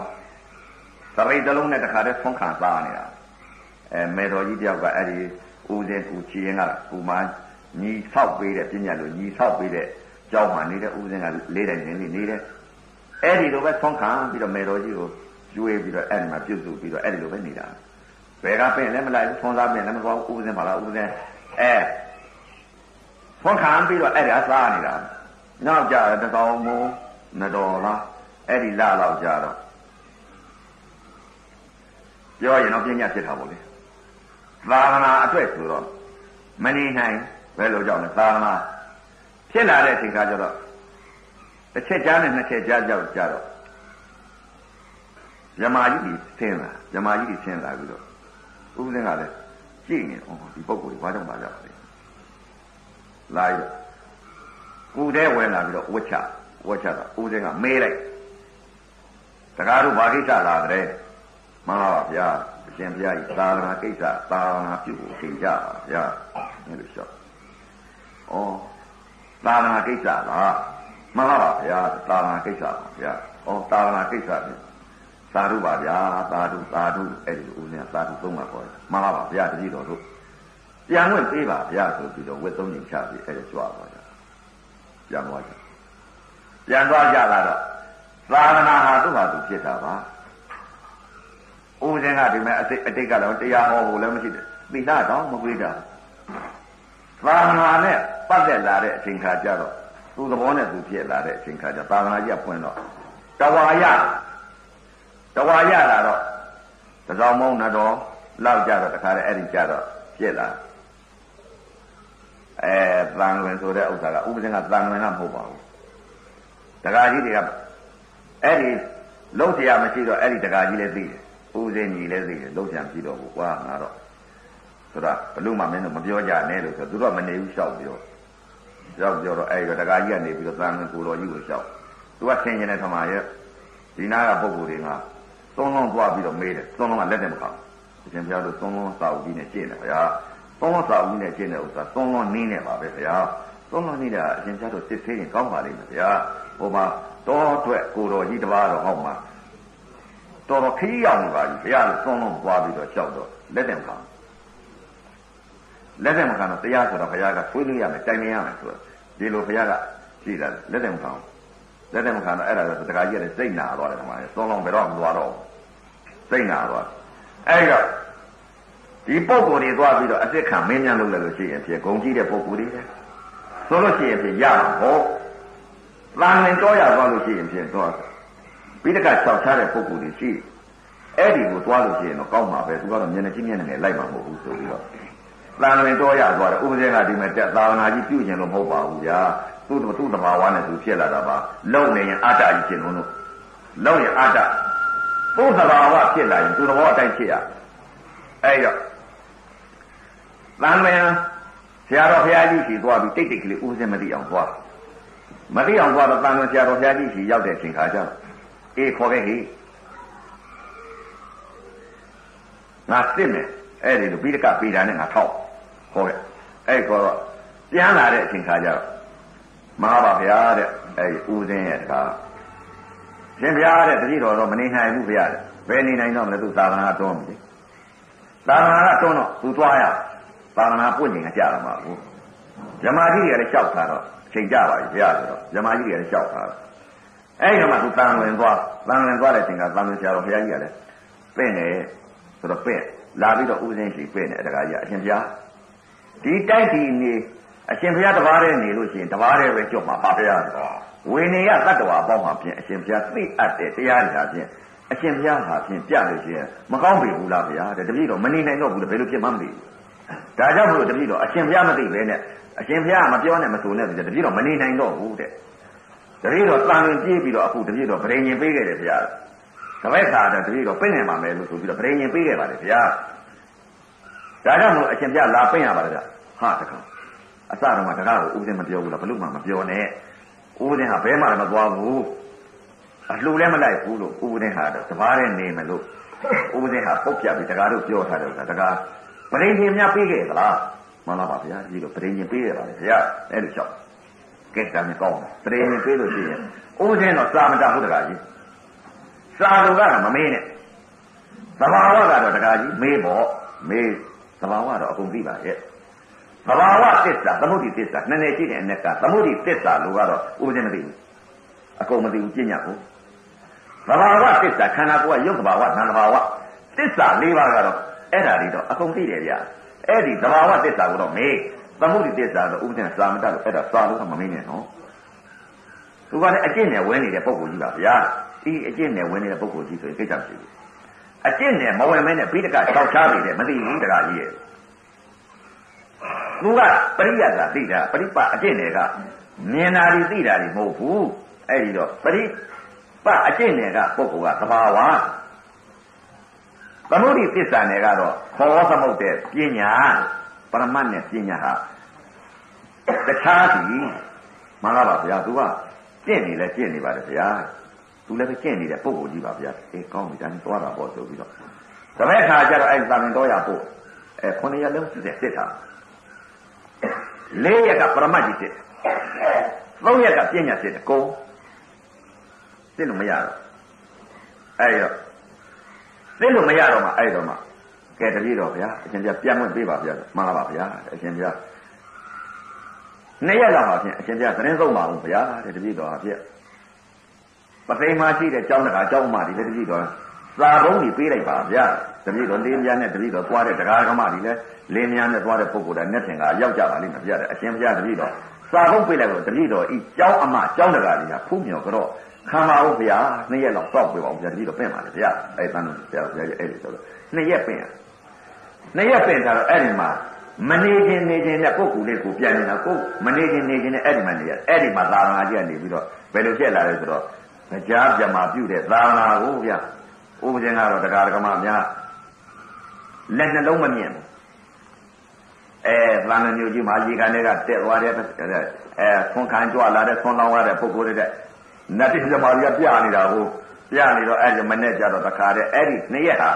သရိတ်တလုံးနဲ့တခါတည်းဖုံးခံသားနေတာအဲမေတော်ကြီးတယောက်ကအဲ့ဒီဦးစင်ကူချီရင်ကကူမညီဆောက်ပေးတဲ့ပြညာလို့ညီဆောက်ပေးတဲ့ကြောင်းမှနေတဲ့ဦးစင်ကလေးတိုင်နေနေတယ်အဲ့ဒီလိုပဲဖုံးခံပြီးတော့မေတော်ကြီးကိုကျွေးပြီးတော့အဲ့ဒီမှာပြုတ်စုပြီးတော့အဲ့ဒီလိုပဲနေတာဘယ်ကပင်လည်းမလိုက်ဘူးဖုံးစားပင်လည်းမသွားဘူးဦးစင်ပါလားဦးစင်အဲဖုံးခံပြီးတော့အဲ့ဒါစားနေတာနောက်ကြတကောင်မိုးနတော်လား အဲ့ဒီလာတော့ကြတော့ပြောရင်တော့ပြညာဖြစ်တာပေါ့လေသာသနာအတွက်ဆိုတော့မနေနိုင်ဘယ်လိုကြောင့်လဲသာသနာဖြစ်လာတဲ့အချိန်ခါကျတော့တစ်ချက်ကြားနဲ့နှစ်ချက်ကြားကြောက်ကြတော့မြမာကြီးကြီးဆင်းလာမြမာကြီးကြီးဆင်းလာပြီးတော့ဥပဒေကလည်းကြည့်နေဩဒီပုံကိုဘာကြောင့်ပါကြပါလဲလာရကိုယ်တည်းဝင်လာပြီးတော့ဝှက်ချဝှက်ချတော့ဥပဒေကမေးလိုက် တကားတို့ဘာကိစ္စလာတဲ့မှန်ပါပါဗျာအရှင်ဘုရားကြီးသာသနာကိစ္စသာသနာပြုဖို့ချိန်ကြပါဗျာအဲ့လိုလျှောက်ဩသာသနာကိစ္စလားမှန်ပါပါဗျာသာသနာကိစ္စပါဗျာဩသာသနာကိစ္စဖြင့်သာဓုပါဗျာသာဓုသာဓုအဲ့ဒီဦးဇင်းသာဓုသုံးပါပေါ်မှန်ပါပါဗျာတတိတော်တို့ပြန်ဝင်ပေးပါဗျာဆိုပြီးတော့ဝက်သုံးညင်ချပြီးအဲ့ဒါကြွားပါကြပြန်သွားကြပြန်သွားကြလာတော့ သာသနာဟာသူ့ဟာသူဖြစ်တာပါဦးဇင်းကဒီမဲ့အတိတ်အတိတ်ကတော့တရားဟောဖို့လည်းမရှိတယ်သီလတော့မကွေးတာသာသနာနဲ့ပတ်သက်လာတဲ့အချိန်ခါကျတော့သူ့သဘောနဲ့သူဖြစ်လာတဲ့အချိန်ခါကျသာသနာကြီးကဖွင့်တော့တဝါရတဝါရလာတော့တစောင်းမုံနဲ့တော့လောက်ကြတော့တခါတည်းအဲ့ဒီကြတော့ဖြစ်လာအဲသံဝင်ဆိုတဲ့ဥစ္စာကဥပဒေကသံဝင်ကမဟုတ်ပါဘူးတခါကြီးတွေက အဲ့ဒီလုံးเสียမရှိတော့အဲ့ဒီတခါကြီးလည်းသိတယ်ဦးစင်းကြီးလည်းသိတယ်လုံးเสียမရှိတော့ဘူးကွာငါတော့ဆိုတော့ဘလို့မှမင်းတို့မပြောကြနဲ့လို့ဆိုသူတို့ကမနေဘူးရှောက်ပြောရှောက်ပြောတော့အဲ့ဒီတခါကြီးကနေပြီးတော့သံဝင်ကိုတော်ကြီးကိုရှောက်သူကဆင်ကျင်တဲ့ထမရဲ့ဒီနာကပုံကိုယ်တွေကသုံးလုံးသွားပြီးတော့မေးတယ်သုံးလုံးကလက်နဲ့မကောက်အရှင်ဘုရားတို့သုံးလုံးစာအုပ်ကြီးနဲ့ကျင့်တယ်ဗျာသုံးလုံးစာအုပ်ကြီးနဲ့ကျင့်တဲ့ဥစ္စာသုံးလုံးနင်းနေပါပဲဗျာသုံးလုံးနင်းတာအရှင်ဘုရားတို့စစ်သေးရင်ကောင်းပါလိမ့်မယ်ဗျာ ဟိုမှာတောအတွက်ကိုတော်ကြီးတပါးတော့ဟောက်မှာတော်တော်ခရီးရောက်နေပါပြီဘုရားတို့သုံးလုံးသွားပြီးတော့ကြောက်တော့လက်နဲ့မကောက်လက်နဲ့မကောက်တော့တရားဆိုတော့ဘုရားကဆွေးနွေးရမယ်တိုင်နေရမယ်ဆိုတော့ဒီလိုဘုရားကကြည့်တယ်လက်နဲ့မကောက်လက်နဲ့မခံတော့အဲ့ဒါဆိုတခါကြီးကစိတ်နာသွားတယ်ခမလေးသုံးလုံးဘယ်တော့မသွားတော့စိတ်နာသွားအဲ့တော့ဒီပုံကိုယ်တွေသွားပြီးတော့အစ်စ်ခံမင်းများလုပ်လိုက်လို့ရှိရင်ဖြစ်ဂုံကြည့်တဲ့ပုံကိုယ်တွေဆိုလို့ရှိရင်ဖြစ်ရမှာဟော တန်ရင်တော့ရသွားလို့ရှိရင်ဖြစ်တော့ပြီးတက၆ချတဲ့ပုံကိုယ်တွေရှိအဲ့ဒီကိုသွားလို့ရှိရင်တော့ကောင်းမှာပဲသူကတော့မျက်နှာချင်းမျက်နှာနဲ့လိုက်မှာမဟုတ်ဘူးဆိုပြီးတော့တန်ရင်တော့ရသွားတယ်ဥပဒေကဒီမဲ့တက်သာဝနာကြီးပြုကျင်လို့မဟုတ်ပါဘူးဗျာသူ့သူ့တဘာဝနဲ့သူဖြစ်လာတာပါလုံနေရင်အတ္တကြီးဖြစ်လို့လို့လုံရင်အတ္တသူ့တဘာဝဖြစ်လာရင်သူ့တဘာဝအတိုင်းဖြစ်ရအဲ့တော့သံမယဆရာတော်ဘုရားကြီးရှိသွားပြီးတိတ်တိတ်ကလေးဦးစင်းမသိအောင်သွား မသိအောင်သွားတော့သံမဆရာတော်ဘုရားကြီးရှိရောက်တဲ့အချိန်ခါကျတော့အေးခေါ်ခဲ့ဟိငါစစ်မယ်အဲ့ဒီလိုပြီးတကပေးတာနဲ့ငါထောက်ခေါ်ခဲ့အဲ့ခေါ်တော့ပြန်လာတဲ့အချိန်ခါကျတော့မဟာပါဗျာတဲ့အဲဒီဦးစင်းရဲ့တကားရှင်ဗျာတဲ့တတိတော်တော့မနေနိုင်ဘူးဗျာတဲ့ဘယ်နေနိုင်တော့မလဲသူသာသနာတွန်းပြီသာသနာကတွန်းတော့သူသွားရသာသနာပွင့်နေကြတာမှာဘူးဇမာကြီးတွေကလည်းလျှောက်တာတော့အ ချိန်ကြပါပြီဗျာဆိုတော့ဇမာကြီးတွေကလည်းလျှောက်တာတော့အဲဒီတော့မှသူတန်ဝင်သွားတန်ဝင်သွားတဲ့အချိန်ကတန်ဝင်ဆရာတော်ဘုရားကြီးကလည်းပင့်နေဆိုတော့ပင့်လာပြီးတော့ဥစဉ်ရှိပင့်နေတကားကြီးအရှင်ဘုရားဒီတိုက်ဒီနေအရှင်ဘုရားတပါးတည်းနေလို့ရှိရင်တပါးတည်းပဲကြွမှာပါဗျာဝိနည်းကတတ္တဝါပေါင်းမှာဖြင့်အရှင်ဘုရားသိအပ်တဲ့တရားတွေဟာဖြင့်အရှင်ဘုရားဟာဖြင့်ပြလို့ရှိရင်မကောင်းပြီဘူးလားဗျာတဲ့တပည့်တော်မနေနိုင်တော့ဘူးလေဘယ်လိုဖြစ်မှမသိဘူးဒါကြောင့်မလို့တပည့်တော်အရှင်ဘုရားမသိပဲနဲ့ အရှင်ဘုရားမပြောနဲ့မဆိုနဲ့ဆိုတပည့်တော်မနေနိုင်တော့ဘူးတဲ့တပည့်တော်တန်ရင်ပြေးပြီးတော့အခုတပည့်တော်ဗရင်ရင်ပေးခဲ့တယ်ဗျာတပည့်ခါတော့တပည့်တော်ပြင့်နေမှာမယ်လို့ဆိုပြီးတော့ဗရင်ရင်ပေးခဲ့ပါတယ်ဗျာဒါကြောင့်မလို့အရှင်ဘုရားလာပြင့်ရပါတယ်ဗျာဟာတခါအစတော့မှတကားကိုဦးစင်းမပြောဘူးလားဘလို့မှမပြောနဲ့ဦးစင်းဟာဘဲမှလည်းမသွားဘူးအလှလည်းမလိုက်ဘူးလို့ဦးစင်းဟာတော့တပားနဲ့နေမယ်လို့ဦးစင်းဟာပုတ်ပြပြီးတကားတို့ပြောထားတယ်ကတကားပရိညင်များပေးခဲ့သလား မှန်လားပါဗျာဒီလိုပရိညင်ပေးရပါလေဗျာအဲ့လိုလျှောက်ကဲကံကောင်းပရိညင်ပေးလို့ရှိရင်ဦးစင်းတော့စာမတတ်ဘူးတကားကြီးစာတော်ကတော့မမေးနဲ့သဘာဝကတော့တကားကြီးမေးပေါ့မေးသဘာဝတော့အကုန်သိပါရဲ့သဘာဝသစ္စာသမုဒိသစ္စာနည်းနည်းရှိတဲ့အ ਨੇ ကသမုဒိသစ္စာလို့ကတော့ဥပဒေမသိဘူးအကုန်မသိဘူးပြညာကိုသဘာဝသစ္စာခန္ဓာကိုယ်ကယုတ်သဘာဝနာမ်သဘာဝသစ္စာ၄ပါးကတော့အဲ့ဓာတွေတော့အကုန်သိတယ်ဗျာ အဲ့ဒီသဘာဝသစ္စာကိုတော့မေးသမုဒိသစ္စာတော့ဥပဒေစာမတတ်လို့အဲ့ဒါစာလို့ကမမေးနဲ့နော်သူကလည်းအကျင့်နဲ့ဝင်နေတဲ့ပုံကိုကြီးပါဗျာဒီအကျင့်နဲ့ဝင်နေတဲ့ပုံကိုကြီးဆိုရင်ကိစ္စမရှိဘူးအကျင့်နဲ့မဝင်မဲနဲ့ဘိဒက၆ချားနေတယ်မသိဘူးတခါကြီးရဲ့သူကပရိယတ်ကသိတာပရိပအကျင့်တွေကမြင်တာတွေသိတာတွေမဟုတ်ဘူးအဲ့ဒီတော့ပရိပအကျင့်တွေကပုဂ္ဂိုလ်ကသဘာဝ သမုဒိသစ္စာနယ်ကတော့ခေါ်သမုတ်တဲ့ပညာပရမတ်နဲ့ပညာဟာတခြားစီမှန်လားပါဗျာသူကကျင့်နေလဲကျင့်နေပါတယ်ဗျာသူလည်းပဲကျင့်နေတဲ့ပုဂ္ဂိုလ်ကြီးပါဗျာအေးကောင်းပြီဒါနဲ့သွားတာပေါ့ဆိုပြီးတော့တပည့်ခါကျတော့အဲ့သာမင်တော်ရပို့အဲခုနှစ်ရက်လုံးစစ်စစ်ထားလေးရက်ကပရမတ်ကြီးစစ်သုံးရက်ကပညာစစ်တယ်ကိုစစ်လို့မရတော့အဲ့တော့ စစ်လို့မရတော့မှအဲ့တော့မှကဲတပည့်တော်ဗျာအရှင်ပြပြန်ဝင်ပေးပါဗျာမှန်လားပါဗျာအရှင်ပြနှစ်ရက်လောက်ပါဖြင့်အရှင်ပြသတင်းဆုံးပါဘူးဗျာတဲ့တပည့်တော်ဟာဖြင့်ပသိမ်မှာရှိတဲ့ကျောင်းတကာကျောင်းမတွေလည်းတပည့်တော်သာဘုံကြီးပေးလိုက်ပါဗျာတပည့်တော်လေးမြန်းနဲ့တပည့်တော်သွားတဲ့တရားဓမ္မတွေလည်းလေးမြန်းနဲ့သွားတဲ့ပုဂ္ဂိုလ်တွေနဲ့ထင်ကရောက်ကြပါလိမ့်မယ်ဗျာတဲ့အရှင်ဘုရားတပည့်တော်သာဘုံပေးလိုက်တော့တပည့်တော်ဤကျောင်းအမကျောင်းတကာတွေကဖူးမြော်ကြတော့ ခံပါဦးဗျာနှစ်ရက်လောက်စောက်ပြပါဦးဗျာတပည့်တော်ပြင်ပါလေဗျာအဲ့တန်းတော်ဆရာဘုရားကြီးအဲ့ဒီဆိုတော့နှစ်ရက်ပြင်နှစ်ရက်ပြင်ထားတော့အဲ့ဒီမှာမနေခြင်းနေခြင်းနဲ့ပုဂ္ဂိုလ်လေးကိုပြန်နေတာကိုမနေခြင်းနေခြင်းနဲ့အဲ့ဒီမှာနေရအဲ့ဒီမှာသာသနာကြီးကနေပြီးတော့ဘယ်လိုဖြစ်လာလဲဆိုတော့ကြားပြမာပြုတဲ့သာသနာကိုဗျာဥပဒေကတော့တရားဓမ္မများလက်နှလုံးမမြင်ဘူးအဲသံဃာမျိုးကြီးမှာရေကန်တွေကတက်သွားတဲ့အဲဆွန်ခံကြွလာတဲ့ဆွန်လောင်းရတဲ့ပုဂ္ဂိုလ်တွေ နတ်တိဇမာကြီးကပြနေတာကိုပြနေတော့အဲ့ဒီမနဲ့ကြတော့တခါတည်းအဲ့ဒီနှစ်ရက်ဟာ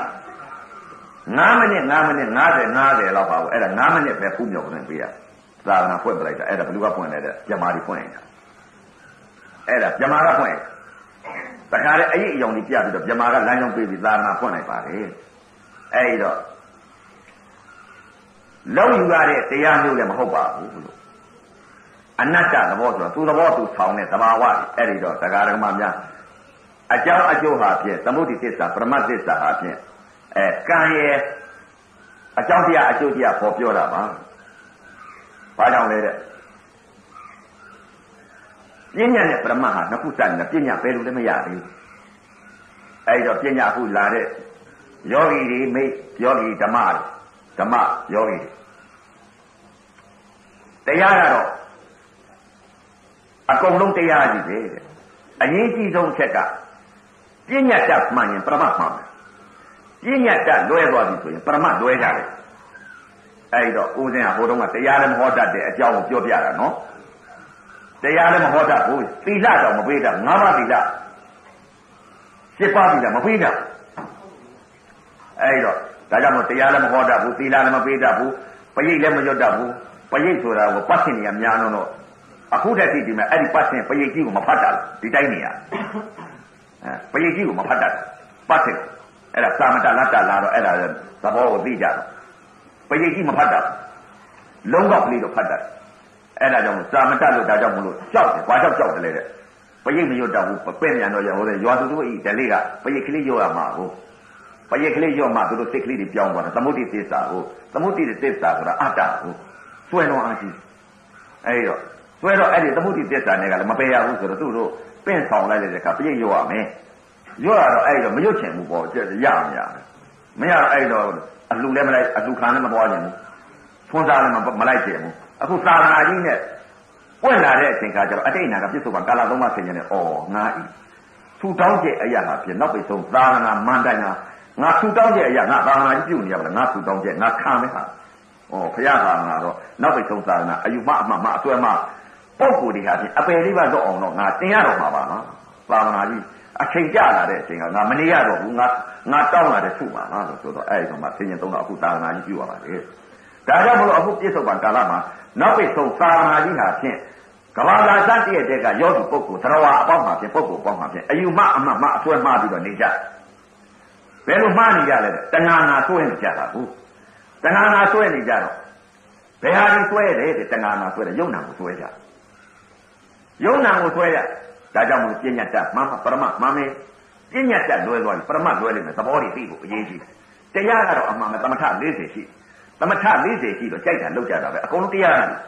9မိနစ်9မိနစ်50 50လောက်ပါဘူးအဲ့ဒါ9မိနစ်ပဲဖူးမြော်ကနေပေးရသာသနာဖွင့်ပလိုက်တာအဲ့ဒါဘယ်သူကဖွင့်လဲတဲ့ဇမာကြီးဖွင့်နေတာအဲ့ဒါဇမာကဖွင့်တခါတည်းအရေးအယောင်ကြီးပြပြီးတော့ဇမာကလမ်းကြောင်းပေးပြီးသာသနာဖွင့်လိုက်ပါတယ်အဲ့ဒီတော့လုံးယူရတဲ့တရားမျိုးလည်းမဟုတ်ပါဘူးလို့ အနတ္တသဘောဆိုတော့သူသဘောသူဆောင်တဲ့သဘာဝအဲ့ဒီတော့တရားဓမ္မများအကြောင်းအကျိုးဟာဖြင့်သမုဒိသစ္စာပရမတ်သစ္စာဟာဖြင့်အဲကံရဲ့အကြောင်းတရားအကျိုးတရားပေါ်ပြောတာပါဘာကြောင့်လဲတဲ့ပညာနဲ့ပရမတ်ဟာနှစ်ခုစတယ်ပညာဘယ်လိုလဲမရသေးဘူးအဲဒီတော့ပညာအခုလာတဲ့ယောဂီတွေမိတ်ယောဂီဓမ္မဓမ္မယောဂီတရားကတော့ အကုန်လုံးတရားကြီးပဲတဲ့အရေးကြီးဆုံးချက်ကပညာတတ်မှန်ရင်ပရမတ်မှန်တယ်ပညာတတ်လွဲသွားပြီဆိုရင်ပရမတ်လွဲကြတယ်အဲဒီတော့ဦးဇင်းကဟိုတုန်းကတရားလည်းမဟောတတ်တဲ့အကြောင်းကိုပြောပြတာနော်တရားလည်းမဟောတတ်ဘူးသီလတော့မပေးတတ်ငါးပါးသီလရှစ်ပါးသီလမပေးတတ်အဲဒီတော့ဒါကြောင့်မို့တရားလည်းမဟောတတ်ဘူးသီလလည်းမပေးတတ်ဘူးပရိတ်လည်းမရွတ်တတ်ဘူးပရိတ်ဆိုတာကိုပတ်စင်နေရများတော့ အခုတည်းသိဒီမဲ့အဲ့ဒီပတ်စင်ပရိတ်ကြီးကိုမဖတ်တာဒီတိုင်းနေရအဲပရိတ်ကြီးကိုမဖတ်တာပတ်စင်အဲ့ဒါသာမတလတ္တလာတော့အဲ့ဒါသဘောကိုသိကြတော့ပရိတ်ကြီးမဖတ်တာလုံးကောက်ကလေးတော့ဖတ်တာအဲ့ဒါကြောင့်သာမတလို့ဒါကြောင့်မလို့ကြောက်တယ်ဘာကြောက်ကြောက်တယ်လဲတဲ့ပရိတ်မရွတ်တော့ဘူးပဲ့မြန်တော့ရဟိုလေရွာသူတို့ဤဓလေကပရိတ်ကလေးရွတ်ရမှာကိုပရိတ်ကလေးရွတ်မှသူတို့စိတ်ကလေးတွေပြောင်းသွားတယ်သမုဒ္ဒိသစ္စာကိုသမုဒ္ဒိသစ္စာဆိုတာအတ္တကိုစွဲလုံးအားကြီးအဲ့တော့ စွဲတော့အဲ့ဒီသမုဒ္ဒိသစ္စာနဲ့ကလည်းမပယ်ရဘူးဆိုတော့သူတို့ပင့်ဆောင်လိုက်တဲ့အခါပရိတ်ရွတ်ရမယ်ရွတ်ရတော့အဲ့တော့မရွတ်ချင်ဘူးပေါ့ရမရမရတော့အဲ့တော့အလှလည်းမလိုက်အလှခံလည်းမပွားချင်ဘူးဖွန်းစားလည်းမလိုက်ချင်ဘူးအခုသာသနာကြီးနဲ့ပွင့်လာတဲ့အချိန်ကကျတော့အတိတ်နာကပြစ္ဆုတ်ကကာလသုံးပါးဆင်ញနေဩငါဤထူတောင်းတဲ့အရာဟာဖြစ်နောက်ပိတ်ဆုံးသာသနာမန္တန်ကငါထူတောင်းတဲ့အရာငါသာသနာကြီးပြုနေရပါလားငါထူတောင်းတဲ့ငါခံမယ်ဟာဩဘုရားဟာငါတော့နောက်ပိတ်ဆုံးသာသနာအယူမအမှမအစွဲမ ပုံကိုယ်တွေဟာဖြင့်အပယ်လေးပါတော့အောင်တော့ငါတင်ရတော့မှာပါနော်သာသနာကြီးအချိန်ကြလာတဲ့အချိန်ကငါမနေရတော့ဘူးငါငါတောင်းလာတဲ့ထုပါလားလို့ဆိုတော့အဲ့ဒီမှာဆင်ញသုံးတော့အခုသာသနာကြီးပြုရပါလေဒါကြောင့်မလို့အခုပြစ္ဆုတ်ပံကာလမှာနောက်ပိတ်ဆုံးသာသနာကြီးဟာဖြင့်ကဘာသာစတဲ့တဲ့ကယောဂီပုဂ္ဂိုလ်သရဝအပေါင်းမှာဖြင့်ပုဂ္ဂိုလ်အပေါင်းမှာဖြင့်အယူမအမှမအစွဲမှားပြီးတော့နေကြဘယ်လိုမှားနေကြလဲတဏှာနာစွဲနေကြတာဘူးတဏှာနာစွဲနေကြတော့ဘယ်ဟာဒီစွဲတယ်တဲ့တဏှာနာစွဲတယ်ယုံနာကိုစွဲကြယုံ နာကိုစွဲရဒါကြောင့်မို့ပညာတတ်မမပရမမမေပညာတတ်လွဲသွားပြီပရမလွဲလိမ့်မယ်သဘောတွေသိဖို့အရေးကြီးတယ်တရားကတော့အမှန်ပဲသမထ40ရှိတယ်သမထ40ရှိတော့ကြိုက်တာလောက်ကြတာပဲအကုန်လုံးတရားရတယ်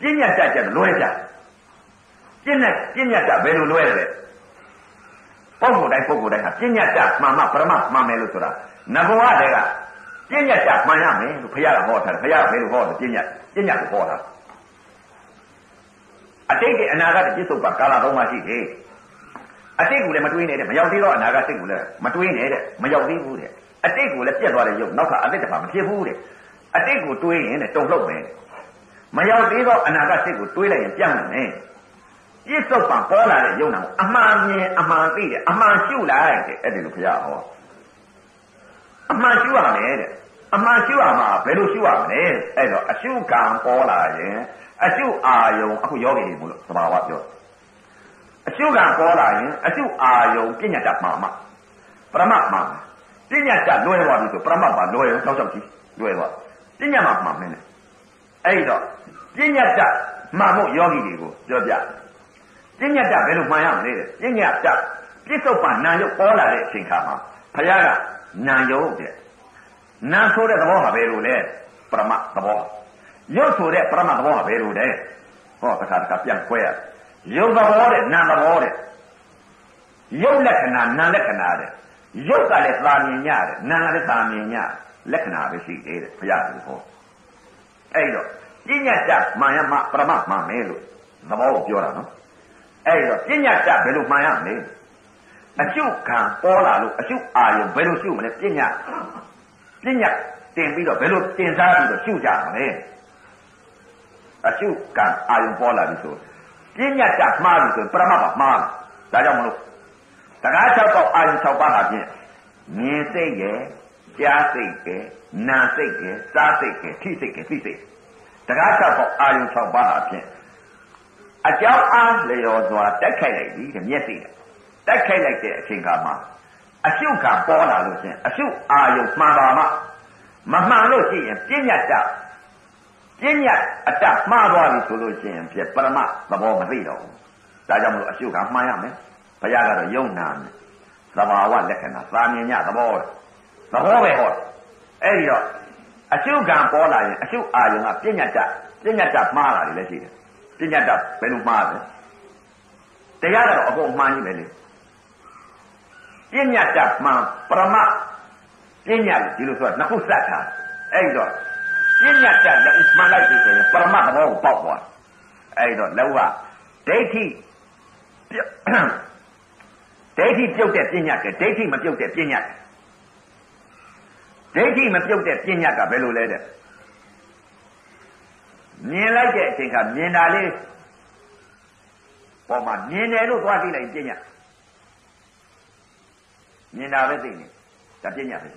ပြဉ္ညာကြကြလွဲကြပြဉ္ညာပြဉ္ညာကြဘယ်လိုလွဲတယ်လဲပုံကိုယ်တိုင်းပုံကိုယ်တိုင်းဟာပြဉ္ညာကြမှန်မှပရမမှန်မယ်လို့ဆိုတာငဘောကတည်းကပြဉ္ညာကြမှန်ရမယ်လို့ဘုရားကဟောထားတယ်ဘုရားကဘယ်လိုဟောတယ်ပြဉ္ညာပြဉ္ညာကိုဟောတာ အတိတ်ကအနာဂတ်ပြစ္ဆုတ်ပါကာလသုံးပါရှိတယ်အတိတ်ကိုလည်းမတွေးနဲ့တဲ့မရောက်သေးတော့အနာဂတ်စိတ်ကိုလည်းမတွေးနဲ့တဲ့မရောက်သေးဘူးတဲ့အတိတ်ကိုလည်းပြက်သွားတဲ့ရုပ်နောက်ထပ်အတိတ်တစ်ခါမဖြစ်ဘူးတဲ့အတိတ်ကိုတွေးရင်တဲ့တုံ့လှုပ်မယ်မရောက်သေးတော့အနာဂတ်စိတ်ကိုတွေးလိုက်ရင်ပြန်လာမယ်ပြစ္ဆုတ်ပံပေါ်လာတဲ့ယုံနာကိုအမှန်မြင်အမှန်သိတယ်အမှန်ရှုလိုက်တဲ့အဲ့ဒီလိုခရဟောအမှန်ရှုရမယ်တဲ့အမှန်ရှုရမှာဘယ်လိုရှုရမလဲအဲ့တော့အရှုကံပေါ်လာရင် အရှုအာယုံအခုယောဂီတွေမို့လို့သဘာဝပြောအရှုကံပေါ်လာရင်အရှုအာယုံပြညာတမှာမှပရမမှာပညာတလွဲသွားပြီဆိုပရမတ်ပါလွဲရောတောက်ချောက်ကြီးလွဲသွားပညာမှာမှမင်းနဲ့အဲ့တော့ပညာတမှန်ဖို့ယောဂီတွေကိုပြောပြပညာတဘယ်လိုမှန်ရမလဲတဲ့ပညာတပြစ္ဆုတ်ပန်နာယုတ်ပေါ်လာတဲ့အချိန်ခါမှာဘုရားကနာယုတ်တဲ့နာဆိုတဲ့သဘောဟာဘယ်လိုလဲပရမတ်သဘော ရုပ်ဆိုတဲ့ပရမတ်သဘောဟာဘယ်လိုလဲဟောတစ်ခါတစ်ခါပြန်ခွဲရရုပ်သဘောတဲ့နာသဘောတဲ့ရုပ်လက္ခဏာနာလက္ခဏာတဲ့ရုပ်ကလည်းသာမြင်ရတယ်နာကလည်းသာမြင်ရလက္ခဏာပဲရှိသေးတယ်ဘုရားကဟောအဲ့တော့ပညာတတ်မှန်ရမှပရမမှန်မယ်လို့သဘောကိုပြောတာနော်အဲ့တော့ပညာတတ်ဘယ်လိုမှန်ရမလဲအကျုခံပေါ်လာလို့အကျုအာယုံဘယ်လိုရှုမလဲပညာပညာတင်ပြီးတော့ဘယ်လိုတင်စားပြီးတော့ရှုကြမလဲ အကျုခံအာယုံပေါ်လာပြီဆိုပညာတတ်မှားပြီဆိုပရမပါမှားဒါကြောင့်မလို့တကား၆ပေါက်အာယု၆ပါးဟာဖြင့်မြင်စိတ်ရဲ့ကြားစိတ်ရဲ့နာစိတ်ရဲ့စားစိတ်ရဲ့ထိစိတ်ရဲ့သိစိတ်တကား၆ပေါက်အာယု၆ပါးဟာဖြင့်အကြောင်းအားလျော်စွာတက်ခိုက်လိုက်ပြီတဲ့မျက်စိနဲ့တက်ခိုက်လိုက်တဲ့အချိန်ခါမှာအရှုခံပေါ်လာလို့ရှင်အရှုအာယုမှန်ပါမှမမှန်လို့ရှိရင်ပြဉ္ညာတ ပြဉ္ညာအတမှားသွားပြီဆိုလို့ရှိရင်ပြပရမသဘောမသိတော့ဘူးဒါကြောင့်မလို့အရှုခံမှန်ရမယ်ဘုရားကတော့ယုံနာမယ်သဘာဝလက္ခဏာသာမြင်ညသဘောသဘောပဲဟောအဲ့ဒီတော့အရှုခံပေါ်လာရင်အရှုအာယုံကပြဉ္ညာတပြဉ္ညာတမှားလာတယ်လည်းရှိတယ်ပြဉ္ညာတဘယ်လိုမှားလဲတရားကတော့အကုန်မှန်ကြီးပဲလေပြဉ္ညာတမှန်ပရမပြဉ္ညာဒီလိုဆိုတာနှစ်ခုစက်ထားအဲ့ဒီတော့ ပြဉ္ညာတလည်းမှန်လိုက်ပြီဆိုရင်ပရမသဘောကိုပေါက်သွားအဲ့ဒီတော့လောကဒိဋ္ဌိဒိဋ္ဌိပြုတ်တဲ့ပညာကဒိဋ္ဌိမပြုတ်တဲ့ပညာဒိဋ္ဌိမပြုတ်တဲ့ပညာကဘယ်လိုလဲတဲ့မြင်လိုက်တဲ့အချိန်ကမြင်တာလေးပေါ်မှာမြင်တယ်လို့သွားသိလိုက်ပညာမြင်တာပဲသိနေဒါပညာပဲ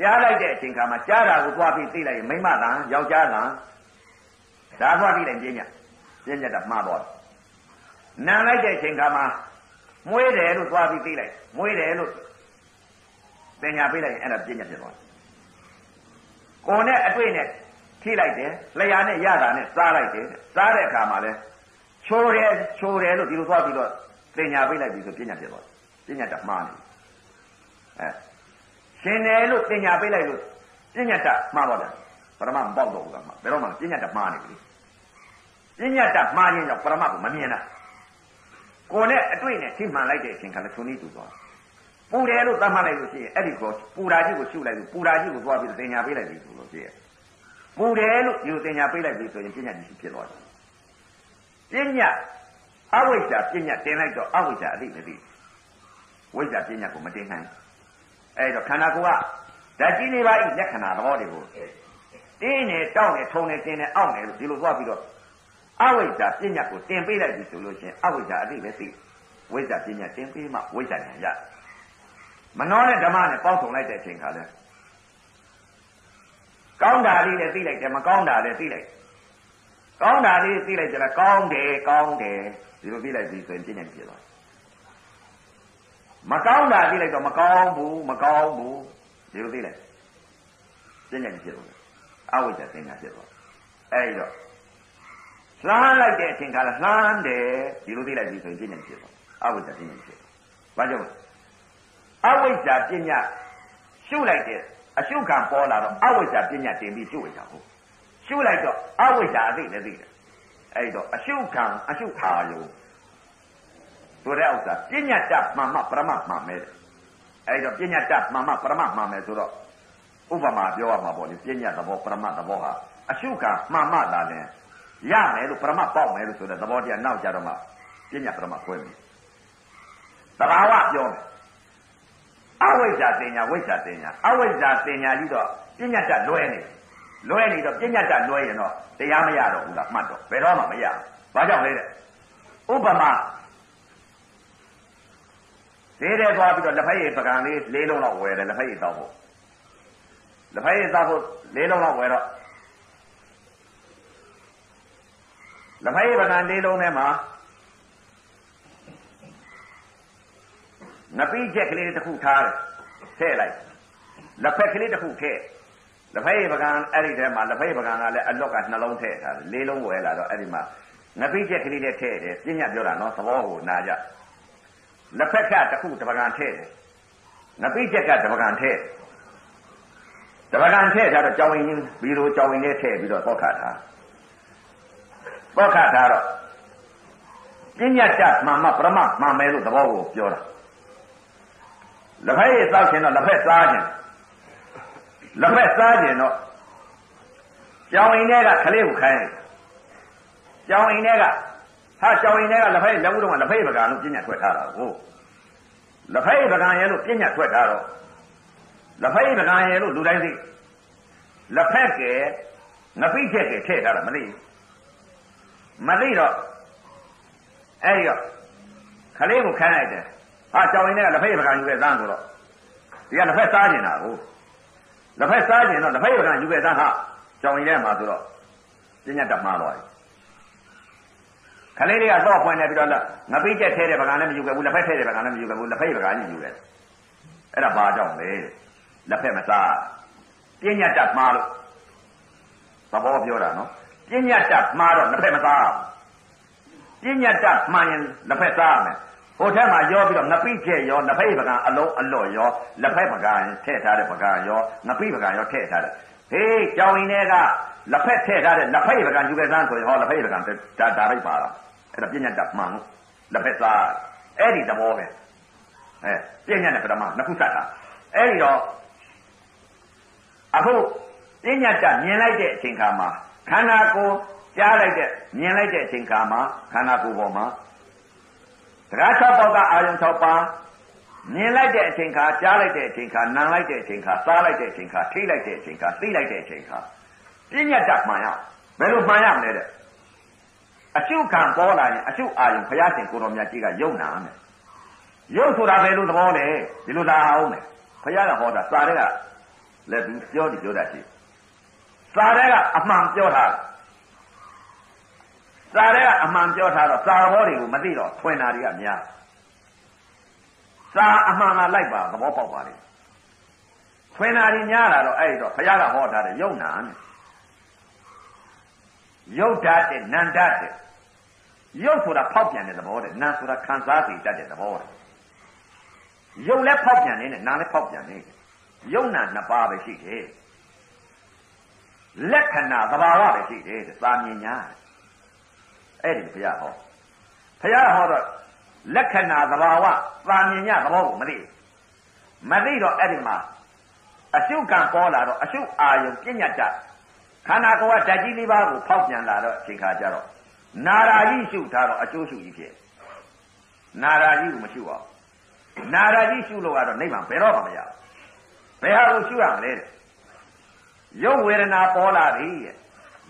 ကြားလိုက်တဲ့အချိန်ခါမှာကြားတာကိုသွားပြီးသိလိုက်ရင်မိမသာယောက်ျားသာဒါသွားသိလိုက်ပညာပြညတ်တာမှားသွားတယ်နံလိုက်တဲ့အချိန်ခါမှာမွေးတယ်လို့သွားပြီးသိလိုက်မွေးတယ်လို့ပညာပေးလိုက်ရင်အဲ့ဒါပြညတ်ဖြစ်သွားတယ်ကိုယ်နဲ့အတွေ့နဲ့ထိလိုက်တယ်လျှာနဲ့ရတာနဲ့စားလိုက်တယ်စားတဲ့အခါမှာလဲချိုးတယ်ချိုးတယ်လို့ဒီလိုသွားပြီးတော့ပညာပေးလိုက်ပြီဆိုပြညတ်ဖြစ်သွားတယ်ပြညတ်တာမှားနေအဲ ရှင်တယ်လို့ပညာပေးလိုက်လို့ပြညတ်တာမှားတော့တယ်ပရမမပေါက်တော့ဘူးကမှာဘယ်တော့မှပြညတ်တာမှားနေပြီပြညတ်တာမှားရင်တော့ပရမကိုမမြင်တာကိုယ်နဲ့အတွေ့နဲ့ထိမှန်လိုက်တဲ့အချိန်ခါလဲထုံနေတူသွားပူတယ်လို့သတ်မှတ်လိုက်လို့ရှိရင်အဲ့ဒီကိုပူရာကြီးကိုရှုလိုက်လို့ပူရာကြီးကိုသွားပြီးတင်ညာပေးလိုက်ပြီဆိုလို့ရှိရင်ပူတယ်လို့ယူတင်ညာပေးလိုက်ပြီဆိုရင်ပညာကြီးရှိဖြစ်သွားတယ်ပညာအဝိဇ္ဇာပညာတင်လိုက်တော့အဝိဇ္ဇာအတိမသိဝိဇ္ဇာပညာကိုမတင်နိုင် အဲ့တော့ခန္ဓာကိုယ်ကဓာတ်ကြီးနေပါဤလက္ခဏာသဘောတွေကိုတင်းနေတောက်နေထုံနေတင်းနေအောင့်နေလို့ဒီလိုသွားပြီးတော့အဝိဇ္ဇာပညာကိုတင်ပေးလိုက်ပြီဆိုလို့ရှိရင်အဝိဇ္ဇာအတိပဲသိဝိဇ္ဇာပညာတင်ပေးမှဝိဇ္ဇာဉာဏ်ရမနှောနဲ့ဓမ္မနဲ့ပေါင်းစုံလိုက်တဲ့အချိန်ခါလဲကောင်းတာလေးလည်းသိလိုက်တယ်မကောင်းတာလည်းသိလိုက်ကောင်းတာလေးသိလိုက်ကြလားကောင်းတယ်ကောင်းတယ်ဒီလိုသိလိုက်ပြီဆိုရင်ပြည့်နေပြီသွား မကောင်းတာသိလိုက်တော့မကောင်းဘူးမကောင်းဘူးဒီလိုသိလိုက်ပြည့်နေပြီဖြစ်သွားအဝိဇ္ဇာသင်္ခါဖြစ်သွားအဲဒီတော့လှမ်းလိုက်တဲ့အချိန်ကလည်းလှမ်းတယ်ဒီလိုသိလိုက်ပြီဆိုရင်ပြည့်နေပြီဖြစ်သွားအဝိဇ္ဇာပြည့်နေပြီဖြစ်ဘာကြောင့်အဝိဇ္ဇာပညာရှုလိုက်တဲ့အရှုခံပေါ်လာတော့အဝိဇ္ဇာပညာတင်ပြီးရှုဝိဇ္ဇာဟုတ်ရှုလိုက်တော့အဝိဇ္ဇာအသိလည်းသိတယ်အဲ့တော့အရှုခံအရှုအာယု ဆိုတဲ့ဥစ္စာပညာတတ်မှန်မှပရမမှန်မယ်အဲ့တော့ပညာတတ်မှန်မှပရမမှန်မယ်ဆိုတော့ဥပမာပြောရမှာပေါ့လေပညာသဘောပရမသဘောဟာအရှုခံမှန်မှသာလဲရမယ်လို့ပရမပေါက်မယ်လို့ဆိုတဲ့သဘောတရားနောက်ကြတော့မှပညာပရမခွဲမယ်တဘာဝပြောမယ်အဝိဇ္ဇာတင်ညာဝိဇ္ဇာတင်ညာအဝိဇ္ဇာတင်ညာကြီးတော့ပညာတတ်လွဲနေလွဲနေတော့ပညာတတ်လွဲရင်တော့တရားမရတော့ဘူးလားမှတ်တော့ဘယ်တော့မှမရဘာကြောင့်လဲတဲ့ဥပမာ ဈေးထဲသွားပြီးတော့လက်ဖက်ရည်ပကံလေးလေးလုံးလောက်ဝယ်တယ်လက်ဖက်ရည်တောက်ဖို့လက်ဖက်ရည်တောက်ဖို့လေးလုံးလောက်ဝယ်တော့လက်ဖက်ရည်ပကံလေးလုံးထဲမှာနပိချက်ကလေးတစ်ခုထားတယ်ထည့်လိုက်လက်ဖက်ကလေးတစ်ခုထည့်လက်ဖက်ရပကံအဲ့ဒီထဲမှာလက်ဖက်ရပကံကလည်းအလောက်ကနှလုံးထည့်ထားတယ်လေးလုံးဝယ်လာတော့အဲ့ဒီမှာနပိချက်ကလေးလည်းထည့်တယ်ပြညာပြောတာနော်သဘောကိုနာကြ လက်ဖက်ကတစ်ခုတပကံထည့်တယ်နပိချက်ကတပကံထည့်တပကံထည့်ထားတော့ကြောင်ရင်ဘီလိုကြောင်ရင်လေးထည့်ပြီးတော့သောက်ခါထားသောက်ခါထားတော့ပညာတတ်မှန်မှပရမမှန်မယ်လို့သဘောကိုပြောတာလက်ဖက်ရည်သောက်ခြင်းတော့လက်ဖက်စားခြင်းလက်ဖက်စားခြင်းတော့ကြောင်အိမ်ထဲကခလေးကိုခိုင်းတယ်ကြောင်အိမ်ထဲက ဟာကြောင်အိမ်ထဲကလက်ဖက်လက်မှုတော့လက်ဖက်ပကံလို့ပြညာထွက်ထားတာကိုလက်ဖက်ပကံရဲ့လို့ပြညာထွက်ထားတော့လက်ဖက်ပကံရဲ့လို့လူတိုင်းသိလက်ဖက်ကဲငပိချက်ကဲထည့်ထားတာမသိမသိတော့အဲ့ဒီတော့ခလေးကိုခိုင်းလိုက်တယ်ဟာကြောင်ရင်လည်းလက်ဖက်ရပကံယူခဲ့သန်းဆိုတော့ဒီကလက်ဖက်စားနေတာကိုလက်ဖက်စားခြင်းတော့လက်ဖက်ရပကံယူခဲ့သန်းဟာကြောင်ရင်ထဲမှာဆိုတော့ပညာတတ်မှားသွားတယ် ခလေးလေးကတော့ဖွင့်နေပြီးတော့ငပိကျက်ထဲတဲ့ပကံလည်းမယူခဲ့ဘူးလက်ဖက်ထဲတဲ့ပကံလည်းမယူခဲ့ဘူးလက်ဖက်ရပကံကြီးယူခဲ့အဲ့ဒါဘာကြောင့်လဲလက်ဖက်မစားပညာတတ်မှားလို့သဘောပြောတာနော်ပညာတတ်မှားတော့လက်ဖက်မစားပညာတတ်မှန်ရင်လက်ဖက်စားမယ်ဟိုထက်မှာရောပြီးတော့ငပိကျက်ရောလက်ဖက်ပကံအလုံးအလော့ရောလက်ဖက်ပကံထည့်ထားတဲ့ပကံရောငပိပကံရောထည့်ထားတယ်ဟေးကြောင်ရင်တွေကလက်ဖက်ထည့်ထားတဲ့လက်ဖက်ပကံယူခဲ့စမ်းဆိုရင်ဟောလက်ဖက်ပကံဒါဒါလိုက်ပါလား အဲ့ဒါပြညာတမှန်လက်ဖက်စားအဲ့ဒီသဘောပဲအဲပြညာနဲ့ပထမနှစ်ခုစတာအဲ့ဒီတော့အခုပြညာတမြင်လိုက်တဲ့အချိန်ခါမှာခန္ဓာကိုယ်ကြားလိုက်တဲ့မြင်လိုက်တဲ့အချိန်ခါမှာခန္ဓာကိုယ်ပေါ်မှာစကား၆ပေါက်ကအာယုံ၆ပါးမြင်လိုက်တဲ့အချိန်ခါကြားလိုက်တဲ့အချိန်ခါနားလိုက်တဲ့အချိန်ခါစားလိုက်တဲ့အချိန်ခါထိလိုက်တဲ့အချိန်ခါသိလိုက်တဲ့အချိန်ခါပြညတ်တမှန်ရဘယ်လိုမှန်ရမလဲတဲ့ အရှုခံပေါ်လာရင်အရှုအာယုံဘုရားရှင်ကိုတော်မြတ်ကြီးကယုံနာမယ်ယုံဆိုတာဘယ်လိုသဘောလဲဒီလိုသာအောင်မယ်ဘုရားကဟောတာစာတဲ့ကလည်းသူပြောတယ်ပြောတတ်ရှိစာတဲ့ကအမှန်ပြောတာစာထဲကအမှန်ပြောထားတော့စာဘောတွေကိုမသိတော့ထွင်တာတွေကများစာအမှန်ကလိုက်ပါသဘောပေါက်ပါလေထွင်တာတွေများလာတော့အဲ့တော့ဘုရားကဟောထားတယ်ယုံနာနဲ့ယု တ်ဓာတ်တဲ့နန္ဓာတ်တဲ့ယုတ်ဆိုတာဖောက်ပြန်တဲ့သဘောတဲ့နာဆိုတာခံစားသိတတ်တဲ့သဘောတဲ့ယုတ်လည်းဖောက်ပြန်နေတယ်နာလည်းဖောက်ပြန်နေတယ်ယုတ်နာနှစ်ပါးပဲရှိတယ်လက္ခဏာသဘာဝပဲရှိတယ်တဲ့သာမြင်ညာအဲ့ဒီဘုရားဟောဘုရားဟောတော့လက္ခဏာသဘာဝသာမြင်ညာသဘောကိုမသိမသိတော့အဲ့ဒီမှာအရှုကံပေါ်လာတော့အရှုအာယုံပြညတ်တ ခန္ဓာကိုယ်ကဓာတ်ကြီးလေးပါးကိုဖောက်ပြန်လာတော့အချိန်ခါကျတော့နာရာကြီးရှုထားတော့အကျိုးရှုကြီးဖြစ်နာရာကြီးကိုမရှုအောင်နာရာကြီးရှုလို့ကတော့နိဗ္ဗာန်ဘယ်တော့မှမရဘူးဘယ်ဟာကိုရှုရမလဲတဲ့ရုပ်ဝေဒနာပေါ်လာပြီတဲ့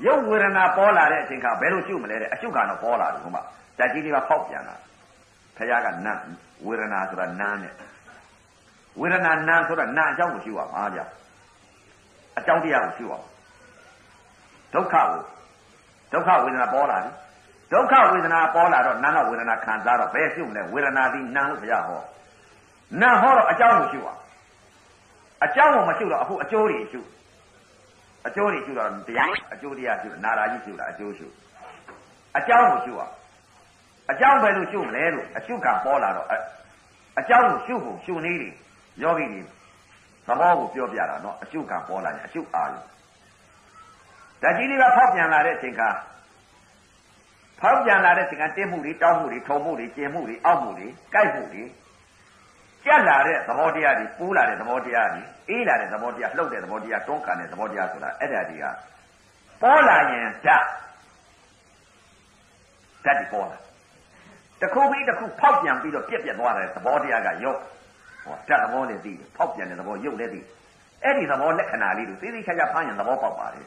ရုပ်ဝေဒနာပေါ်လာတဲ့အချိန်ခါဘယ်လိုရှုမလဲတဲ့အရှုကတော့ပေါ်လာတယ်ဟုတ်မဓာတ်ကြီးလေးပါဖောက်ပြန်လာခရကနတ်ဝေဒနာဆိုတာနာနဲ့ဝေဒနာနာဆိုတာနာအကြောင်းကိုရှုရမှာဗျအကြောင်းတရားကိုရှုရ ဒုက္ခကိုဒုက္ခဝေဒနာပေါ်လာပြီဒုက္ခဝေဒနာပေါ်လာတော့နာကဝေဒနာခံစားတော့ဘယ်ရှုမလဲဝေဒနာသည်နာလို့ဘုရားဟောနာဟောတော့အကြောင်းကိုရှုရအကြောင်းကိုမရှုတော့အခုအကျိုးတွေရှုအကျိုးတွေရှုတော့တရားအကျိုးတရားရှုနာရာကြီးရှုတာအကျိုးရှုအကြောင်းကိုရှုရအကြောင်းပဲလို့ရှုမလဲလို့အရှုကပေါ်လာတော့အကြောင်းကိုရှုဖို့ရှုနေတယ်ယောဂီတွေသဘောကိုပြောပြတာနော်အရှုကပေါ်လာရင်အရှုအာရုံ ဓာတ်ကြီးလေးကဖောက်ပြန်လာတဲ့အချိန်ခါဖောက်ပြန်လာတဲ့ချိန်ကတင်းမှုတွေတောင်းမှုတွေထုံမှုတွေကျင်မှုတွေအောက်မှုတွေကြိုက်မှုတွေကြက်လာတဲ့သဘောတရားတွေပူးလာတဲ့သဘောတရားတွေအေးလာတဲ့သဘောတရားလှုပ်တဲ့သဘောတရားတွန်းကန်တဲ့သဘောတရားဆိုတာအဲ့ဒါတွေကပေါ်လာရင်ဓာတ်ဓာတ်ဒီပေါ်လာတခုပြီးတခုဖောက်ပြန်ပြီးတော့ပြက်ပြက်သွားတဲ့သဘောတရားကရုပ်ဟောဓာတ်သဘောနဲ့သိတယ်ဖောက်ပြန်တဲ့သဘောရုပ်လည်းသိအဲ့ဒီသဘောလက္ခဏာလေးတို့သိသိချာချာဖမ်းရင်သဘောပေါက်ပါလေ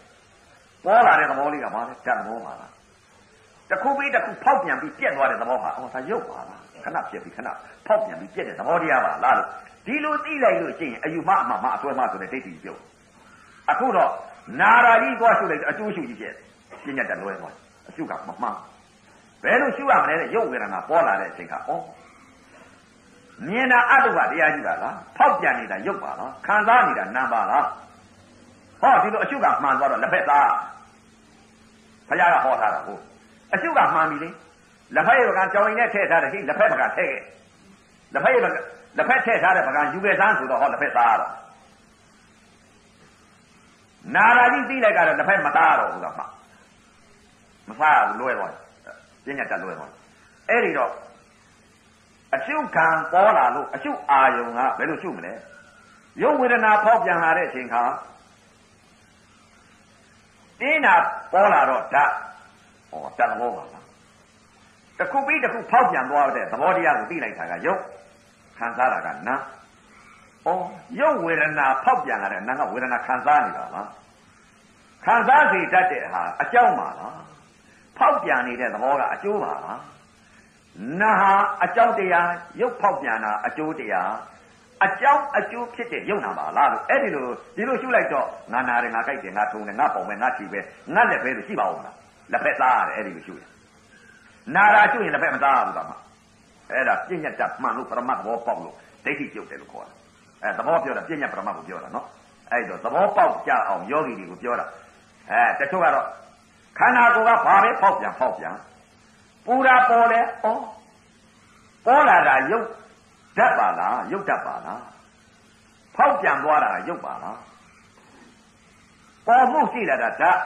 ပေါ်လာတဲ့သဘောလေးကဘာလဲဓာတ်သဘောပါလားတခုပြီးတခုဖောက်ပြန်ပြီးပြက်သွားတဲ့သဘောဟာအော်ဒါရုပ်ပါလားခဏပြက်ပြီးခဏဖောက်ပြန်ပြီးပြက်တဲ့သဘောတရားပါလားလို့ဒီလိုသိလိုက်လို့ရှိရင်အယူမအမှမအစွဲမဆိုတဲ့ဒိဋ္ဌိပြုတ်အခုတော့နာရာကြီးသွားရှုလိုက်အကျိုးရှုကြီးပြက်ပြညတ်တလွဲသွားအရှုကမမှန်ဘယ်လိုရှုရမလဲတဲ့ရုပ်ဝေဒနာပေါ်လာတဲ့အချိန်ကဩမြင်တာအတုပတရားကြီးပါလားဖောက်ပြန်နေတာရုပ်ပါလားခံစားနေတာနာပါလားဟောဒီလိုအရှုကမှန်သွားတော့လက်ဖက်သား ဘုရားကဟောထားတာဟုတ်အရှုကမှန်ပြီလေလက်ဖက်ရကကြောင်ရင်နဲ့ထည့်ထားတယ်ဟိလက်ဖက်ကထည့်ခဲ့လက်ဖက်ရလက်ဖက်ထည့်ထားတဲ့ပကံယူခဲ့သားဆိုတော့ဟောလက်ဖက်သားတော့နာရာကြီးသိလိုက်ကတော့လက်ဖက်မသားတော့ဘူးလားမှမစားဘူးလွဲသွားပြညာတက်လွဲသွားအဲ့ဒီတော့အရှုခံပေါ်လာလို့အရှုအာယုံကဘယ်လိုရှုမလဲရုပ်ဝေဒနာဖောက်ပြန်လာတဲ့အချိန်ခါ တင်းတာပေါ်လာတော့ဓာတ်ဟောတန်ဘောပါလားတခုပြီးတခုဖောက်ပြန်သွားတဲ့သဘောတရားကိုသိလိုက်တာကရုပ်ခံစားတာကနာဩရုပ်ဝေဒနာဖောက်ပြန်လာတဲ့နာကဝေဒနာခံစားနေတာလားခံစားစေတတ်တဲ့ဟာအကြောင်းပါလားဖောက်ပြန်နေတဲ့သဘောကအကျိုးပါလားနာဟာအကြောင်းတရားရုပ်ဖောက်ပြန်တာအကျိုးတရား အကြောင်းအကျိုးဖြစ်တဲ့ယုံနာပါလားလို့အဲ့ဒီလိုဒီလိုရှုလိုက်တော့ငါနာတယ်ငါကြိုက်တယ်ငါထုံတယ်ငါပုံပဲငါချီပဲငါလက်ပဲလို့ရှိပါဦးမလားလက်ဖက်သားရတယ်အဲ့ဒီလိုရှုတယ်နာတာရှုရင်လက်ဖက်မသားဘူးကမှအဲ့ဒါပြဉ္ညတ်တမှန်လို့ပရမတ်သဘောပေါက်လို့ဒိဋ္ဌိပြုတ်တယ်လို့ခေါ်တာအဲသဘောပြောတာပြဉ္ညတ်ပရမတ်ကိုပြောတာနော်အဲ့တော့သဘောပေါက်ကြအောင်ယောဂီတွေကိုပြောတာအဲတချို့ကတော့ခန္ဓာကိုယ်ကဘာပဲဖောက်ပြန်ဖောက်ပြန်ပူတာပေါ်တယ်ဩပေါ်လာတာရုပ် ဓာတ်ပါလားရုပ်ဓာတ်ပါလားဖောက်ပြန်သွားတာရုပ်ပါလားပေါ်မှုရှိလာတာဓာတ်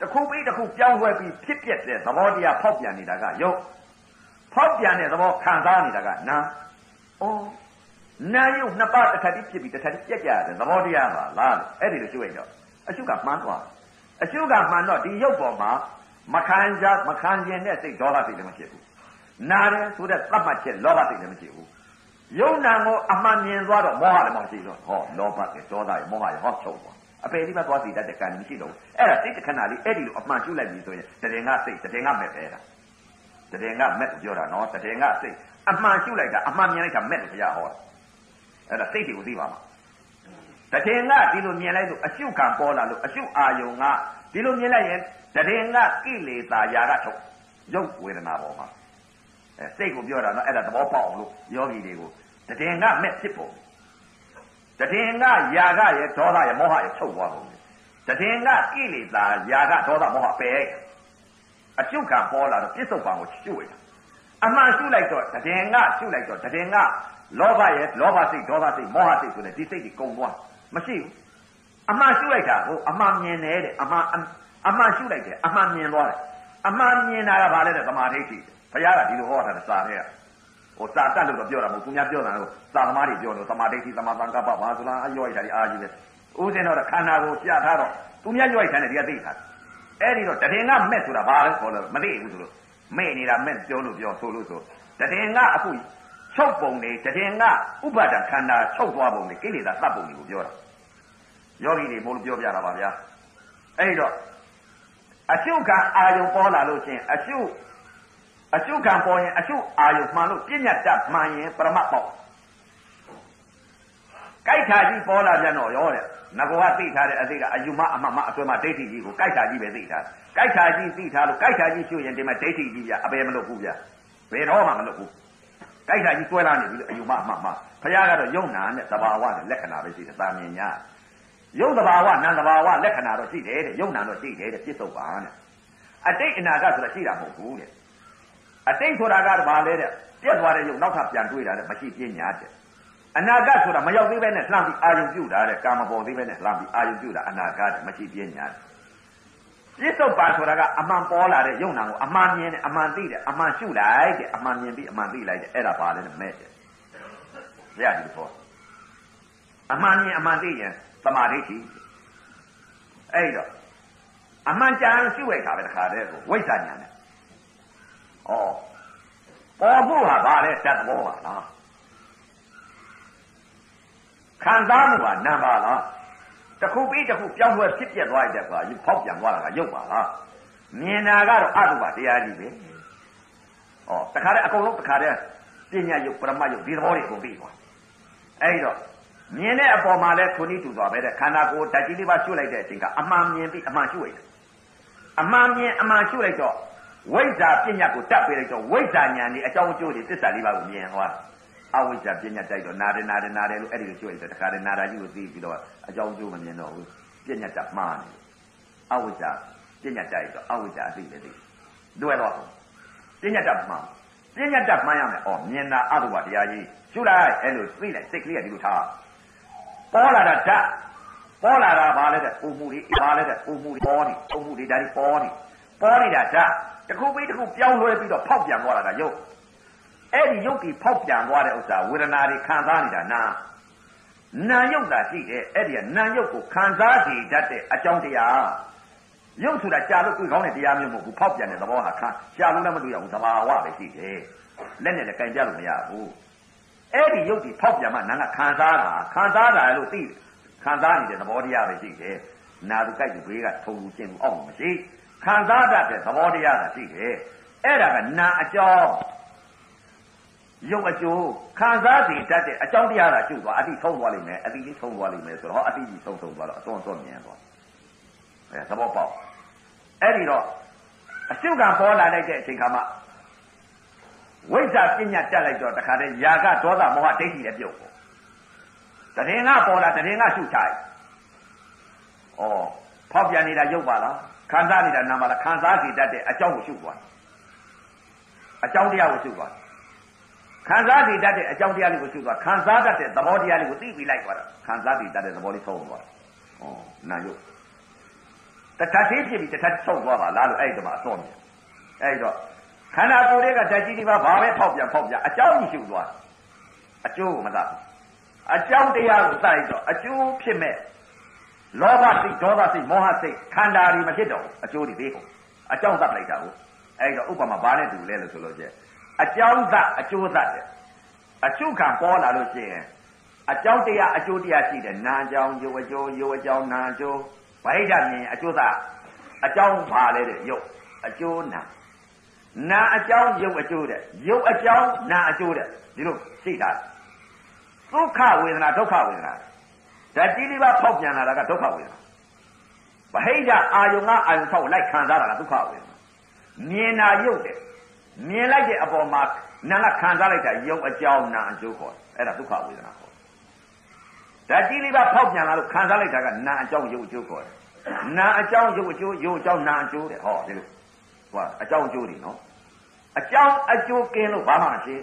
တစ်ခုပြီးတစ်ခုပြောင်းလဲပြီးဖြစ်ပြတဲ့သဘောတရားဖောက်ပြန်နေတာကရုပ်ဖောက်ပြန်တဲ့သဘောခံစားနေတာကနာဩနာယုတ်နှစ်ပါးတစ်ခါတည်းဖြစ်ပြီးတစ်ခါတည်းပြက်ကြတဲ့သဘောတရားပါလားအဲ့ဒီလိုရှုလိုက်တော့အရှုကမှန်းသွားအရှုကမှန်တော့ဒီရုပ်ပေါ်မှာမခံကြမခံခြင်းတဲ့စိတ်ဒေါသစိတ်လည်းမရှိဘူးနာတယ်ဆိုတဲ့သတ်မှတ်ချက်လောဘစိတ်လည်းမရှိဘူး ယုံနာကိုအမှန်မြင်သွားတော့မောဟလည်းမရှိတော့ဟောလောဘကဒေါသရမောဟရဟောချုပ်သွားအပေလေးပဲသွားစီတတ်တဲ့ကံမရှိတော့ဘူးအဲ့ဒါစိတ်တခဏလေးအဲ့ဒီလိုအမှန်ရှုလိုက်ပြီဆိုရင်တရင်ကစိတ်တရင်ကမဲ့ပဲတာတရင်ကမဲ့ပြောတာနော်တရင်ကစိတ်အမှန်ရှုလိုက်တာအမှန်မြင်လိုက်တာမဲ့လို့ဘုရားဟောတာအဲ့ဒါစိတ်တွေကိုသိပါမှာတတထင်ကဒီလိုမြင်လိုက်လို့အရှုခံပေါ်လာလို့အရှုအာယုံကဒီလိုမြင်လိုက်ရင်တထင်ကကိလေသာယာကထုတ်ရုပ်ဝေဒနာပေါ်မှာ အဲစိတ်ကိုပြောတာနော်အဲ့ဒါသဘောပေါက်အောင်လို့ယောဂီတွေကိုတထင်ကမဲ့ဖြစ်ပုံတထင်ကယာကရဲ့ဒေါသရဲ့မောဟရဲ့ချုပ်သွားပုံတထင်ကကိလေသာယာကဒေါသမောဟပယ်အရှုခံပေါ်လာတော့ပြစ္ဆုတ်ပံကိုရှုရတာအမှန်ရှုလိုက်တော့တည်ငါရှုလိုက်တော့တည်ငါလောဘရဲ့လောဘစိတ်ဒေါသစိတ်မောဟစိတ်ဆိုတဲ့ဒီစိတ်တွေကုန်သွားမရှိဘူးအမှန်ရှုလိုက်တာကိုအမှန်မြင်တယ်တဲ့အမှန်အမှန်ရှုလိုက်တယ်အမှန်မြင်သွားတယ်အမှန်မြင်တာကဘာလဲတဲ့သမာဓိရှိ ဘုရားကဒီလိုဟောတာစာထဲကဟိုစာတတ်လို့တော့ပြောတာမဟုတ်သူများပြောတာကိုသာသမားတွေပြောလို့သမာဓိရှိသမာသံကပ္ပဘာဆိုလားအယောက်ရတာဒီအာကြီးပဲဥစဉ်တော့ခန္ဓာကိုပြထားတော့သူများယောက်ရတဲ့ဒီကသိထားအဲ့ဒီတော့တရင်ကမဲ့ဆိုတာဘာလဲခေါ်လို့မသိဘူးဆိုလို့မဲ့နေတာမဲ့ပြောလို့ပြောဆိုလို့ဆိုတရင်ကအခုချုပ်ပုံနေတရင်ကဥပါဒခန္ဓာချုပ်သွားပုံနေကိလေသာသတ်ပုံတွေကိုပြောတာယောဂီတွေမို့လို့ပြောပြတာပါဗျာအဲ့ဒီတော့အရှုခံအာယုံပေါ်လာလို့ချင်းအရှု အရှုခံပေါ်ရင်အရှုအာယုံမှန်လို့ပြဉ္ညာတတ်မှန်ရင်ပရမတ်ပေါ့ကြိုက်တာကြီးပေါ်လာပြန်တော့ရောတဲ့ငကောကသိထားတဲ့အသိကအယူမအမမအစွဲမဒိဋ္ဌိကြီးကိုကြိုက်တာကြီးပဲသိထားကြိုက်တာကြီးသိထားလို့ကြိုက်တာကြီးရှုရင်ဒီမှာဒိဋ္ဌိကြီးပြအပေမလုပ်ဘူးဗျဘယ်တော့မှမလုပ်ဘူးကြိုက်တာကြီးစွဲလာနေပြီလို့အယူမအမမဘုရားကတော့ယုံနာနဲ့သဘာဝနဲ့လက္ခဏာပဲရှိတယ်သာမြင်ညာယုံသဘာဝနံသဘာဝလက္ခဏာတော့ရှိတယ်တဲ့ယုံနာတော့ရှိတယ်တဲ့ပြစ္ဆုတ်ပါတဲ့အတိတ်အနာဂတ်ဆိုတာရှိတာမဟုတ်ဘူးတဲ့ အတိတ်ဆိုတာကဘာလဲတဲ့ပြက်သွားတဲ့ယုံနောက်ထပ်ပြန်တွေးတာတဲ့မရှိပညာတဲ့အနာဂတ်ဆိုတာမရောက်သေးပဲနဲ့လှမ်းပြီးအာယုံပြုတာတဲ့ကာမပေါ်သေးပဲနဲ့လှမ်းပြီးအာယုံပြုတာအနာဂတ်မရှိပညာပြစ္ဆုတ်ပါဆိုတာကအမှန်ပေါ်လာတဲ့ယုံနာကိုအမှန်မြင်တယ်အမှန်သိတယ်အမှန်ရှုလိုက်တယ်အမှန်မြင်ပြီးအမှန်သိလိုက်တယ်အဲ့ဒါပါလဲမဲ့တယ်ဘုရားဒီပေါ်အမှန်မြင်အမှန်သိရင်သမာဓိရှိအဲ့တော့အမှန်ကြံရှုလိုက်တာပဲတခါတည်းကိုဝိဇ္ဇာညာနဲ့ ဩပေါ်ဖို့ဟာဘာလဲတတ်သဘောပါလားခံစားမှုကနံပါလားတစ်ခုပြီးတစ်ခုပြောင်းလဲဖြစ်ပြက်သွားတဲ့ကွာဖောက်ပြန်သွားတာကရုပ်ပါလားမြင်တာကတော့အတုပါတရားကြီးပဲဩတခါတည်းအကုန်လုံးတခါတည်းပညာယုတ်ပရမယုတ်ဒီသဘောတွေအကုန်ပြီးသွားအဲ့တော့မြင်တဲ့အပေါ်မှာလဲခုနီးတူသွားပဲတဲ့ခန္ဓာကိုယ်ဓာတ်ကြီးလေးပါရှုလိုက်တဲ့အချိန်ကအမှန်မြင်ပြီးအမှန်ရှုလိုက်တယ်အမှန်မြင်အမှန်ရှုလိုက်တော့ ဝိဇ္ဇာပညာကိုတတ်ပေးလိုက်တော့ဝိဇ္ဇာဉာဏ်นี่အကြောင်းအကျိုးတွေသစ္စာလေးပါကိုမြင်ဟောအဝိဇ္ဇာပညာတိုက်တော့နာတယ်နာတယ်နာတယ်လို့အဲ့ဒီလိုရှုလိုက်တော့တခါတည်းနာတာကြီးကိုသိပြီးတော့အကြောင်းအကျိုးမမြင်တော့ဘူးပညာတတ်မှားနေအဝိဇ္ဇာပညာတိုက်တော့အဝိဇ္ဇာအသိပဲသိလွယ်တော့ပညာတတ်မှားပညာတတ်မှန်းရမယ်။အော်မြင်တာအတုပါတရားကြီးရှုလိုက်အဲ့လိုသိလိုက်စိတ်ကလေးကဒီလိုထားပေါ်လာတာဓာတ်ပေါ်လာတာဘာလဲတဲ့ပုံမှုတွေဘာလဲတဲ့ပုံမှုတွေပေါ်နေပုံမှုတွေဒါတွေပေါ်နေပေါ်နေတာဓာတ် တခုပြီးတခုပြောင်းလဲပြီးတော့ဖောက်ပြန်သွားတာကယုတ်အဲ့ဒီယုတ်ဒီဖောက်ပြန်သွားတဲ့ဥစ္စာဝေဒနာတွေခံစားနေတာနာနာယုတ်တာရှိတယ်အဲ့ဒီကနာယုတ်ကိုခံစားစီတတ်တဲ့အကြောင်းတရားယုတ်ဆိုတာကြာလို့တွေ့ကောင်းတဲ့တရားမျိုးမဟုတ်ဘူးဖောက်ပြန်တဲ့သဘောဟာခံကြာလို့လည်းမတွေ့ရဘူးသဘာဝပဲရှိတယ်လက်နဲ့လည်းကင်ပြလို့မရဘူးအဲ့ဒီယုတ်ဒီဖောက်ပြန်မှနာကခံစားတာခံစားတာလို့သိခံစားနေတဲ့သဘောတရားပဲရှိတယ်နာသူကြိုက်သူဘေးကထုံလူကျင့်သူအောက်မရှိ ခံစားတတ်တဲ့သဘောတရားသာရှိတယ်အဲ့ဒါကနာအကြောင်းရုပ်အကျိုးခံစားစီတတ်တဲ့အကြောင်းတရားသာကျုပ်သွားအတိထုံးသွားလိမ့်မယ်အတိလေးထုံးသွားလိမ့်မယ်ဆိုတော့အတိကြီးထုံးထုံးသွားတော့အသွန်သွန်မြင်သွားအဲသဘောပေါက်အဲ့ဒီတော့အရှုကံပေါ်လာလိုက်တဲ့အချိန်ခါမှာဝိဇ္ဇာပညာတက်လိုက်တော့တခါတည်းຢာကဒေါသမောဟဒိဋ္ဌိလည်းပြုတ်ပေါ့တရင်ကပေါ်လာတရင်ကရှုချလိုက်ဩ ဖောက်ပြန်နေတာရုပ်ပါလားခံစားနေတာနာမလားခံစားစီတတ်တဲ့အကြောင်းကိုရှုသွားအကြောင်းတရားကိုရှုသွားခံစားစီတတ်တဲ့အကြောင်းတရားလေးကိုရှုသွားခံစားတတ်တဲ့သဘောတရားလေးကိုသိပြီးလိုက်သွားတာခံစားစီတတ်တဲ့သဘောလေးဆုံးသွားဩနာယုတ်တထသေးဖြစ်ပြီးတထဆုံးသွားပါလားလို့အဲ့ဒီမှာအစောမြင်အဲ့တော့ခန္ဓာကိုယ်တွေကဓာတ်ကြီးတွေပါဘာပဲဖောက်ပြန်ဖောက်ပြန်အကြောင်းကြီးရှုသွားအကျိုးကိုမသာအကြောင်းတရားကိုစလိုက်တော့အကျိုးဖြစ်မဲ့ လောဘစိတ်ဒေါသစိတ်မောဟစိတ်ခန္ဓာတွေမဖြစ်တော့အကျိုးတွေသေးကုန်အကြောင်းသတ်လိုက်တာကိုအဲ့တော့ဥပမာဘာနဲ့တူလဲလို့ဆိုလို့ကျအကြောင်းသအကျိုးသတဲ့အချုပ်ခံပေါ်လာလို့ရှိရင်အကြောင်းတရားအကျိုးတရားရှိတယ်နာအကြောင်းယုတ်အကျိုးယုတ်အကြောင်းနာအကျိုးဗိဓာမြင်အကျိုးသအကြောင်းပါလဲတဲ့ယုတ်အကျိုးနာနာအကြောင်းယုတ်အကျိုးတဲ့ယုတ်အကြောင်းနာအကျိုးတဲ့ဒီလိုရှိတာဒုက္ခဝေဒနာဒုက္ခဝေဒနာ ဓာတ်ကြီးလေးပါဖောက်ပြန်လာတာကဒုက္ခဝေဒနာဗဟိတအာယုံကအာယုံဆောက်လိုက်ခံစားတာကဒုက္ခဝေဒနာမြင်တာရုပ်တယ်မြင်လိုက်တဲ့အပေါ်မှာနာကခံစားလိုက်တာရုပ်အကြောင်းနာအကျိုးခေါ်တယ်အဲ့ဒါဒုက္ခဝေဒနာခေါ်တယ်ဓာတ်ကြီးလေးပါဖောက်ပြန်လာလို့ခံစားလိုက်တာကနာအကြောင်းရုပ်အကျိုးခေါ်တယ်နာအကြောင်းရုပ်အကျိုးရုပ်အကြောင်းနာအကျိုးတဲ့ဟောဒီလိုဟောအကြောင်းအကျိုးတွေနော်အကြောင်းအကျိုးကင်းလို့ဘာမှမရှိ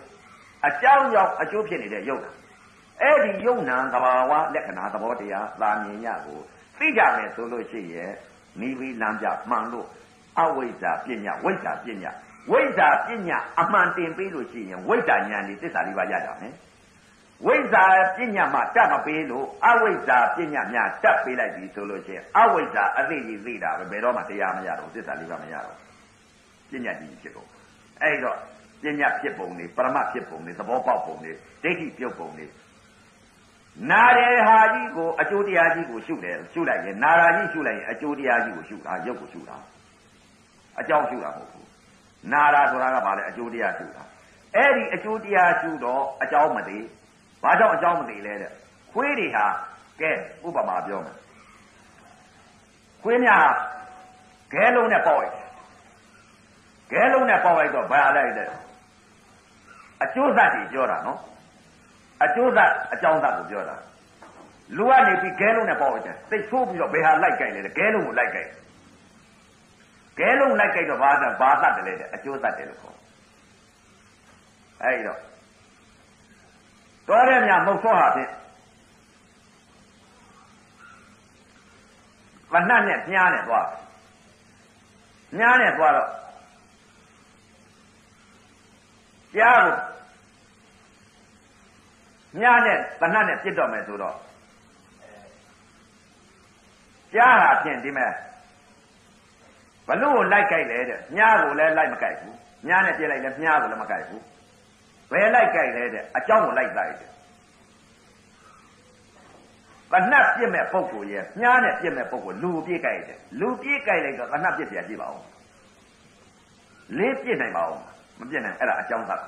အကြောင်းကြောင့်အကျိုးဖြစ်နေတဲ့ရုပ် အဲ့ဒီယုံနာသဘာဝလက္ခဏာသဘောတရားသာမြင်ရကိုသိကြမယ်ဆိုလို့ရှိရဲ့မိဘလမ်းပြမှန်လို့အဝိဇ္ဇာပညာဝိဇ္ဇာပညာဝိဇ္ဇာပညာအမှန်တင်ပေးလို့ရှိရင်ဝိဇ္ဇာဉာဏ်ဒီသစ္စာလေးပါးရကြမယ်ဝိဇ္ဇာပညာမှတတ်မပေးလို့အဝိဇ္ဇာပညာများတတ်ပေးလိုက်ပြီဆိုလို့ရှိရင်အဝိဇ္ဇာအသိကြီးသိတာပဲဘယ်တော့မှတရားမရတော့သစ္စာလေးပါးမရတော့ပညာကြီးဖြစ်ကုန်အဲ့တော့ပညာဖြစ်ပုံတွေပရမဖြစ်ပုံတွေသဘောပေါက်ပုံတွေဒိဋ္ဌိပြုတ်ပုံတွေ နာတယ်ဟာကြီးကိုအကျိုးတရားကြီးကိုရှုတယ်ရှုလိုက်ရင်နာရာကြီးရှုလိုက်ရင်အကျိုးတရားကြီးကိုရှုတာရုပ်ကိုရှုတာအကြောင်းရှုတာမဟုတ်ဘူးနာရာဆိုတာကဘာလဲအကျိုးတရားရှုတာအဲ့ဒီအကျိုးတရားရှုတော့အကြောင်းမသိဘာကြောင့်အကြောင်းမသိလဲတဲ့ခွေးတွေဟာကဲဥပမာပြောမယ်ခွေးများဂဲလုံးနဲ့ပေါက်လိုက်ဂဲလုံးနဲ့ပေါက်လိုက်တော့ဘာလိုက်တဲ့အကျိုးသက်တွေပြောတာနော် အကျိုးသက်အကြောင်းသက်ကိုပြောတာလူကနေပြီးဂဲလုံးနဲ့ပေါက်လိုက်တယ်သိဆိုးပြီးတော့ဘယ်ဟာလိုက်ကြိုက်လဲဂဲလုံးကိုလိုက်ကြိုက်ဂဲလုံးလိုက်ကြိုက်တော့ဘာသာဘာသက်တယ်လေတဲ့အကျိုးသက်တယ်လို့ခေါ်အဲဒီတော့တော်ရဲမြမုတ်သောဟာဖြင့်မနှက်နဲ့ညားနဲ့သွားညားနဲ့သွားတော့ကြားကို ညားနဲ့တဏှတ်နဲ့ပြစ်တော့မယ်ဆိုတော့ကြားဟာဖြင့်ဒီမဲ့ဘလို့ကိုလိုက်ကြိုက်လဲတဲ့ညားကိုလည်းလိုက်မကြိုက်ဘူးညားနဲ့ပြစ်လိုက်လည်းညားကိုလည်းမကြိုက်ဘူးဘယ်လိုက်ကြိုက်လဲတဲ့အကြောင်းကိုလိုက်လိုက်တယ်တဏှတ်ပြစ်မဲ့ပုံကိုရဲ့ညားနဲ့ပြစ်မဲ့ပုံကိုလူပြစ်ကြိုက်တယ်လူပြစ်ကြိုက်လိုက်တော့တဏှတ်ပြစ်ပြကြည့်ပါဦးလေးပြစ်နိုင်ပါဦးမပြစ်နိုင်အဲ့ဒါအကြောင်းသတ်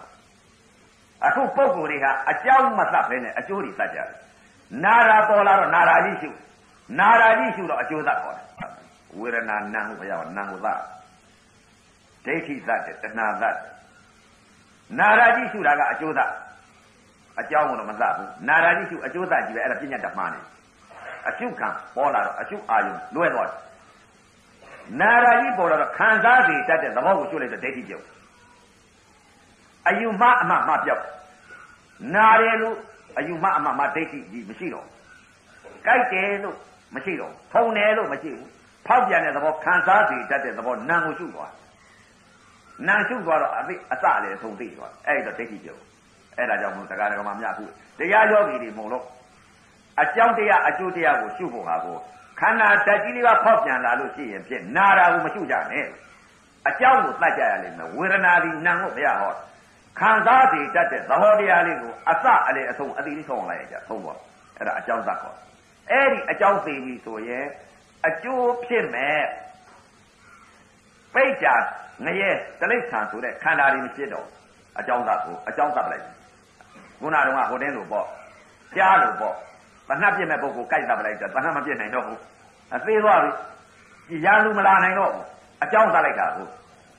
အခုပုံကိုတွေကအကြောင်းမသတ်ဘဲနဲ့အကျိုးတွေသတ်ကြတယ်နာရာပေါ်လာတော့နာရာကြီးရှုနာရာကြီးရှုတော့အကျိုးသတ်ခေါ်တယ်ဝေဒနာနာဟုဘုရားနာဟုသဒိဋ္ဌိသတ်တယ်တဏှာသတ်နာရာကြီးရှုတာကအကျိုးသတ်အကြောင်းကတော့မသတ်ဘူးနာရာကြီးရှုအကျိုးသတ်ကြီးပဲအဲ့ဒါပြညာတမှားနေအရှုခံပေါ်လာတော့အရှုအာယုလွဲသွားတယ်နာရာကြီးပေါ်လာတော့ခံစားစီတတ်တဲ့သဘောကိုရှုလိုက်တော့ဒိဋ္ဌိပြုတ် အယူမအမှမပြောက်နာတယ်လို့အယူမအမှမဒိဋ္ဌိကြီးမရှိတော့ကြိုက်တယ်လို့မရှိတော့ထုံတယ်လို့မရှိဘူးဖောက်ပြန်တဲ့သဘောခံစားစီတတ်တဲ့သဘောနာကိုရှုသွားနာရှုသွားတော့အသိအစလည်းထုံသိသွားအဲ့ဒါဒိဋ္ဌိပြုတ်အဲ့ဒါကြောင့်မို့တရားဓမ္မမြတ်ခုတရားယောဂီတွေမို့လို့အကြောင်းတရားအကျိုးတရားကိုရှုဖို့ဟာကိုခန္ဓာဓာတ်ကြီးလေးပါဖောက်ပြန်လာလို့ရှိရင်ဖြင့်နာတာကိုမရှုကြနဲ့အကြောင်းကိုသတ်ကြရလိမ့်မယ်ဝေဒနာဒီနာကိုဘုရားဟော ခံစားတည်တတ်တဲ့သဘောတရားလေးကိုအစအလေအဆုံးအတိလေးဆုံးလိုက်ရကြသုံးပါအဲ့ဒါအကြောင်းသတ်ခေါ်အဲ့ဒီအကြောင်းသိပြီဆိုရင်အကျိုးဖြစ်မဲ့ပိတ်ကြငရဲတလိ္ဆာဆိုတဲ့ခန္ဓာတွေမရှိတော့အကြောင်းသတ်ကိုအကြောင်းသတ်ပလိုက်ခုနကတော့ဟိုတင်းလို့ပေါ့ကြားလို့ပေါ့တဏှတ်ပြည့်မဲ့ပုဂ္ဂိုလ်ကြိုက်တာပလိုက်တာတဏှတ်မပြည့်နိုင်တော့ဘူးအသေးသွားပြီကြည်ရလူမလာနိုင်တော့ဘူးအကြောင်းသတ်လိုက်တာကို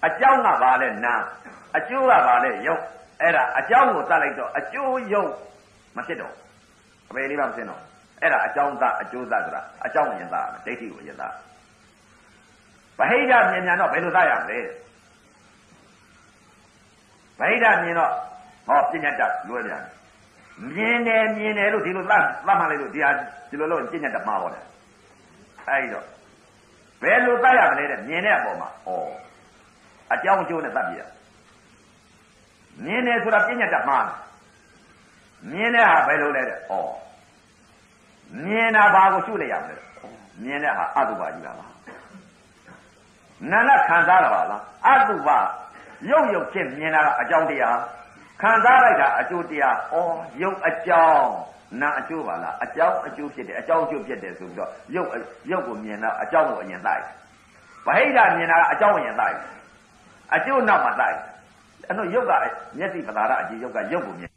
အကြောင်းကဘာလဲနာအကျိုးကဘာလဲယုတ်အဲ့ဒါအကြောင်းကိုသတ်လိုက်တော့အကျိုးယုတ်မဖြစ်တော့အပေလေးပါမဖြစ်တော့အဲ့ဒါအကြောင်းသအကျိုးသဆိုတာအကြောင်းရင်သဒိဋ္ဌိကိုရင်သဗဟိတမြင်မြန်တော့ဘယ်လိုသရမလဲဗဟိတမြင်တော့ဟောပညာတတ်လွဲပြန်မြင်တယ်မြင်တယ်လို့ဒီလိုသတ်သတ်မှလိုက်လို့ဒီဟာဒီလိုလို့ပညာတတ်မှာဟောတယ်အဲ့တော့ဘယ်လိုသတ်ရမလဲတဲ့မြင်တဲ့အပေါ်မှာဩ အကြောင်းအကျိုးနဲ့သတ်ပြရမြင်တယ်ဆိုတာပညာတတ်မှာမြင်တဲ့ဟာဘယ်လိုလဲတဲ့ဩမြင်တာဘာကိုရှုလိုက်ရမလဲမြင်တဲ့ဟာအတုပါကြီးပါလားနာနဲ့ခံစားတာပါလားအတုပါရုပ်ရုပ်ဖြစ်မြင်တာကအကြောင်းတရားခံစားလိုက်တာအကျိုးတရားဩရုပ်အကြောင်းနာအကျိုးပါလားအကြောင်းအကျိုးဖြစ်တယ်အကြောင်းအကျိုးဖြစ်တယ်ဆိုပြီးတော့ရုပ်ရုပ်ကိုမြင်တော့အကြောင်းကိုအရင်တိုက်ဗဟိတမြင်တာကအကြောင်းအရင်တိုက် အကျိုးနောက်မှတိုက်အဲ့တော့ရုပ်ကမျက်စိပသာရအကြည့်ရုပ်ကရုပ်ကိုမြင်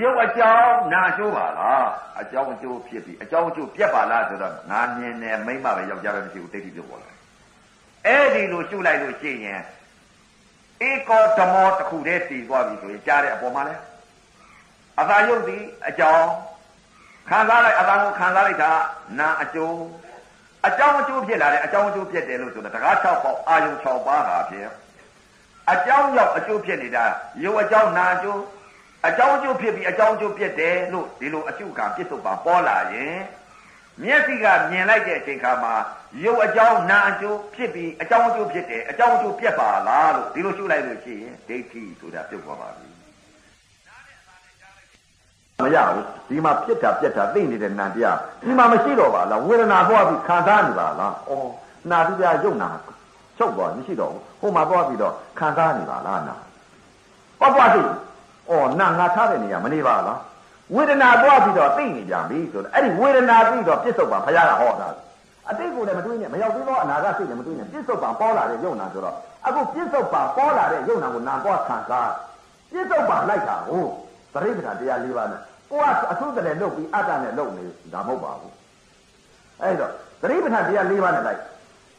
ရုပ်အကြောင်းနာကျိုးပါလားအကြောင်းအကျိုးဖြစ်ပြီးအကြောင်းအကျိုးပြက်ပါလားဆိုတော့ငါမြင်တယ်မိမ့်မပဲယောက်ျားပဲမရှိဘူးတိတ်တိပြုတ်ပေါ်လာအဲ့ဒီလိုကျุလိုက်လို့ရှိရင်ဧကောဓမောတစ်ခုတည်းတည်သွားပြီဆိုရင်ကြားတဲ့အပေါ်မှာလဲအသာယုတ်သည်အကြောင်းခံစားလိုက်အသာကိုခံစားလိုက်တာနာအကျိုး အကြောင်းအကျိုးဖြစ်လာတယ်အကြောင်းအကျိုးဖြစ်တယ်လို့ဆိုတော့တကား6ပေါက်အာယုံ6ပါးဟာဖြစ်အကြောင်းရောက်အကျိုးဖြစ်နေတာရုပ်အကြောင်းနာအကျိုးအကြောင်းအကျိုးဖြစ်ပြီးအကြောင်းအကျိုးဖြစ်တယ်လို့ဒီလိုအကျုကပြစ္ဆုတ်ပါပေါ်လာရင်မျက်စိကမြင်လိုက်တဲ့အချိန်ခါမှာရုပ်အကြောင်းနာအကျိုးဖြစ်ပြီးအကြောင်းအကျိုးဖြစ်တယ်အကြောင်းအကျိုးပြက်ပါလားလို့ဒီလိုရှုလိုက်လို့ရှိရင်ဒိဋ္ဌိဆိုတာပြုတ်သွားပါပြီ မရဘူးဒီမှာပြစ်တာပြက်တာသိနေတဲ့နံတရားဒီမှာမရှိတော့ပါလားဝေဒနာသွားပြီးခံစားနေပါလားဩနာတရားယုံနာချုပ်သွားမရှိတော့ဘူးဟိုမှာသွားပြီးတော့ခံစားနေပါလားနာပပသိဩနာငါထားတဲ့နေရာမနေပါလားဝေဒနာသွားပြီးတော့သိနေကြပြီဆိုတော့အဲ့ဒီဝေဒနာပြီးတော့ပြစ္ဆုတ်ပါဘုရားကဟောတာအတိတ်ကိုလည်းမတွေးနဲ့မရောက်သေးသောအနာဂတ်စိတ်လည်းမတွေးနဲ့ပြစ္ဆုတ်ပါပေါ်လာတဲ့ယုံနာဆိုတော့အခုပြစ္ဆုတ်ပါပေါ်လာတဲ့ယုံနာကိုနာသွားခံစားပြစ္ဆုတ်ပါလိုက်တာဟိုသတိ ပဋ္ဌာန်တရား၄ပါးနဲ့ကိုကအထုတလည်းလုပ်ပြီးအတ္တနဲ့လုပ်နေတာမဟုတ်ပါဘူးအဲ့တော့သတိပဋ္ဌာန်တရား၄ပါးနဲ့လိုက်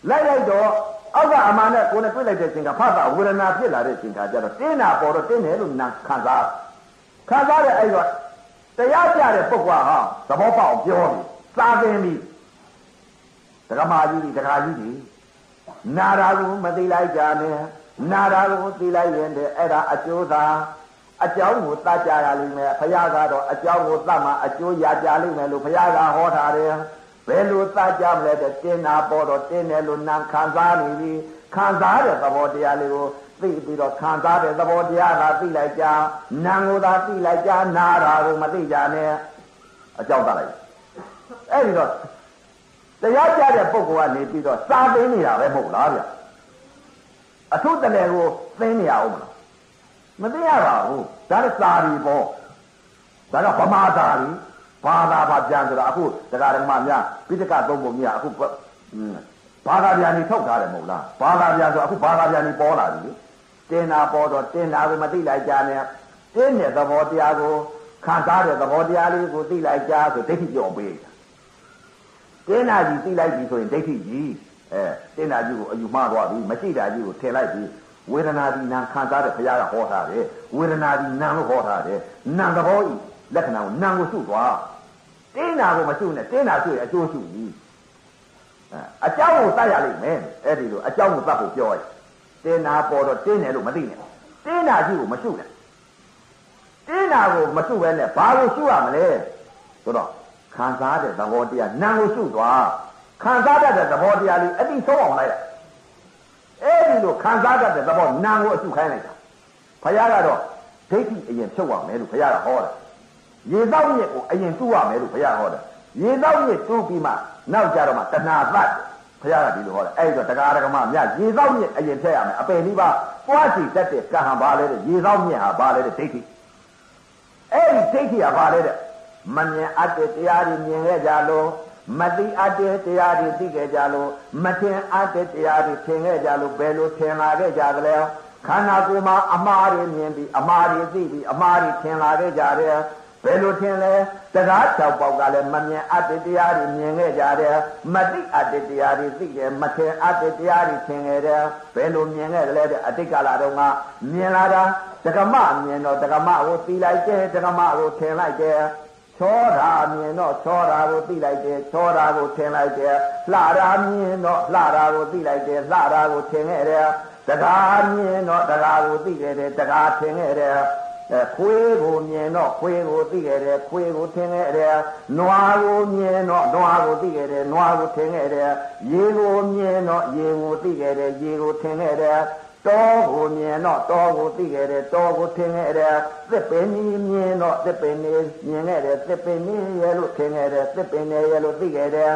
လိုက်လိုက်တော့အောက်ကအမှန်နဲ့ကိုယ်နဲ့တွေ့လိုက်တဲ့အချိန်ကဖတ်တာဝေဒနာဖြစ်လာတဲ့အချိန်ကကျတော့တင်းနာပေါ်တော့တင်းတယ်လို့နာခံစားခံစားတဲ့အဲ့တော့တရားပြတဲ့ပုဂ္ဂိုလ်ဟာသဘောပေါက်ပြောပြီစာသင်ပြီဒကမာကြီးဒီဒကာကြီးဒီနာရာကိုမသိလိုက်ကြနဲ့နာရာကိုသိလိုက်ရင်တဲ့အဲ့ဒါအကျိုးသာ အကြောင်းကိုသတ်ကြရလိမ့်မယ်ဘုရားကတော့အကြောင်းကိုသတ်မှအကျိုးရကြလိမ့်မယ်လို့ဘုရားကဟောထားတယ်ဘယ်လိုသတ်ကြမလဲတဲ့တင်းနာပေါ်တော့တင်းတယ်လို့နာခံစားနေပြီခံစားတဲ့သဘောတရားလေးကိုသိပြီးတော့ခံစားတဲ့သဘောတရားကသိလိုက်ကြနာကိုသာသိလိုက်ကြနာတာကိုမသိကြနဲ့အကြောင်းသတ်လိုက်အဲ့ဒီတော့တရားကြတဲ့ပုဂ္ဂိုလ်ကနေပြီးတော့စာသိနေတာပဲမဟုတ်လားဗျအထုတလည်းကိုသိနေရအောင်မလား မသိရပါဘူးဒါလည်းစာရီပေါ့ဒါကဗမာသာရီဘာသာဘာပြန်ဆိုတာအခုတရားဓမ္မများပိဋကသုံးပုံများအခုဘာသာပြန်နေထုတ်ထားတယ်မဟုတ်လားဘာသာပြန်ဆိုအခုဘာသာပြန်နေပေါ်လာပြီတင်တာပေါ်တော့တင်တာကိုမသိလိုက်ကြနဲ့တင်းတဲ့သဘောတရားကိုခံစားတဲ့သဘောတရားလေးကိုသိလိုက်ကြဆိုဒိဋ္ဌိကြောင့်ပေးတာတင်းတာကြီးသိလိုက်ပြီဆိုရင်ဒိဋ္ဌိကြီးအဲတင်းတာကြီးကိုအယူမှားသွားပြီမရှိတာကြီးကိုထည့်လိုက်ပြီ ဝေဒနာဒီနာခံစားတဲ့ဘုရားကဟောထားတယ်ဝေဒနာဒီနာလို့ဟောထားတယ်နာသဘောဤလက္ခဏာကိုနာကိုစုသွားတင်းနာကိုမစုနဲ့တင်းနာစုရအကျိုးစုကြီးအကြောင်းကိုတတ်ရလိမ့်မယ်အဲ့ဒီလိုအကြောင်းကိုတတ်ဖို့ပြောရတင်းနာပေါ်တော့တင်းတယ်လို့မသိနဲ့တင်းနာရှိကိုမစုနဲ့တင်းနာကိုမစုပဲနဲ့ဘာလို့စုရမလဲဆိုတော့ခံစားတဲ့သဘောတရားနာကိုစုသွားခံစားတတ်တဲ့သဘောတရားလေးအတိဆုံးအောင်လိုက်ရ အဲ့ဒီလိုခံစားတတ်တဲ့သဘောနာကိုအစုခိုင်းလိုက်တာဘုရားကတော့ဒိဋ္ဌိအရင်ဖြုတ်ရမယ်လို့ဘုရားကဟောတယ်ရေသောက်မြစ်ကိုအရင်တူးရမယ်လို့ဘုရားဟောတယ်ရေသောက်မြစ်တူးပြီးမှနောက်ကြတော့မှတဏှာသတ်ဘုရားကဒီလိုဟောတယ်အဲ့ဒီတော့တရားဓမ္မမြတ်ရေသောက်မြစ်အရင်ထည့်ရမယ်အပယ်လေးပါပွားစီတတ်တဲ့ကံဟာဘာလဲတဲ့ရေသောက်မြစ်ဟာဘာလဲတဲ့ဒိဋ္ဌိအဲ့ဒီဒိဋ္ဌိဟာဘာလဲတဲ့မမြင်အပ်တဲ့တရားတွေမြင်ခဲ့ကြလို့ မသိအပ်တဲ့တရားတွေသိခဲ့ကြလို့မထင်အပ်တဲ့တရားတွေထင်ခဲ့ကြလို့ဘယ်လိုထင်လာခဲ့ကြသလဲခန္ဓာကိုယ်မှာအမှားတွေမြင်ပြီးအမှားတွေသိပြီးအမှားတွေထင်လာခဲ့ကြတယ်ဘယ်လိုထင်လဲတရား၆ပေါက်ကလည်းမမြင်အပ်တဲ့တရားတွေမြင်ခဲ့ကြတယ်မသိအပ်တဲ့တရားတွေသိတယ်မထင်အပ်တဲ့တရားတွေထင်ခဲ့တယ်ဘယ်လိုမြင်ခဲ့လဲတဲ့အတိတ်ကာလတုန်းကမြင်လာတာတက္ကမမြင်တော့တက္ကမကိုသိလိုက်တယ်တက္ကမကိုထင်လိုက်တယ် ချောတာမြင်တော့ချောတာကိုသိလိုက်တယ်ချောတာကိုထင်လိုက်တယ်လှတာမြင်တော့လှတာကိုသိလိုက်တယ်လှတာကိုထင်ခဲ့တယ်တကားမြင်တော့တကားကိုသိခဲ့တယ်တကားထင်ခဲ့တယ်အဲခွေးကိုမြင်တော့ခွေးကိုသိခဲ့တယ်ခွေးကိုထင်ခဲ့တယ်နွားကိုမြင်တော့နွားကိုသိခဲ့တယ်နွားကိုထင်ခဲ့တယ်ရေကိုမြင်တော့ရေကိုသိခဲ့တယ်ရေကိုထင်ခဲ့တယ် တောကိုမြင်တော့တောကိုသိခဲ့တယ်တောကိုထင်ခဲ့တယ်သစ်ပင်ကြီးမြင်တော့သစ်ပင်ကြီးမြင်ခဲ့တယ်သစ်ပင်ကြီးရဲ့လို့ထင်ခဲ့တယ်သစ်ပင်ကြီးရဲ့လို့သိခဲ့တယ်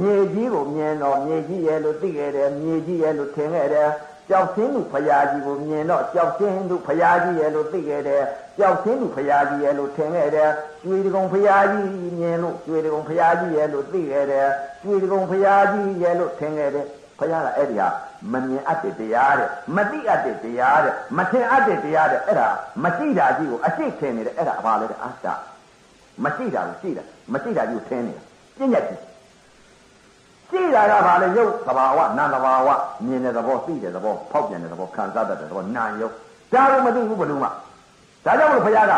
မြေကြီးကိုမြင်တော့မြေကြီးရဲ့လို့သိခဲ့တယ်မြေကြီးရဲ့လို့ထင်ခဲ့တယ်ကြောက်ဆင်းသူဖရာကြီးကိုမြင်တော့ကြောက်ဆင်းသူဖရာကြီးရဲ့လို့သိခဲ့တယ်ကြောက်ဆင်းသူဖရာကြီးရဲ့လို့ထင်ခဲ့တယ်ကျွေတကုံဖရာကြီးမြင်လို့ကျွေတကုံဖရာကြီးရဲ့လို့သိခဲ့တယ်ကျွေတကုံဖရာကြီးရဲ့လို့ထင်ခဲ့တယ်ဖရာကအဲ့ဒီဟာ မမြင်အပ်တဲ့တရားတဲ့မသိအပ်တဲ့တရားတဲ့မထင်အပ်တဲ့တရားတဲ့အဲ့ဒါမရှိတာကြီးကိုအရှိထင်နေတယ်အဲ့ဒါဘာလဲတဲ့အတ္တမရှိတာကိုရှိတာမရှိတာကြီးကိုထင်နေတာပြည့်ညက်ကြီးရှိတာကဘာလဲရုပ်သဘာဝနာမ်သဘာဝမြင်တဲ့သဘောသိတဲ့သဘောဖောက်ပြန်တဲ့သဘောခံစားတတ်တဲ့သဘောနာမ်ရုပ်ဒါကိုမသိဘူးဘယ်လိုမှဒါကြောင့်မလို့ဘုရားက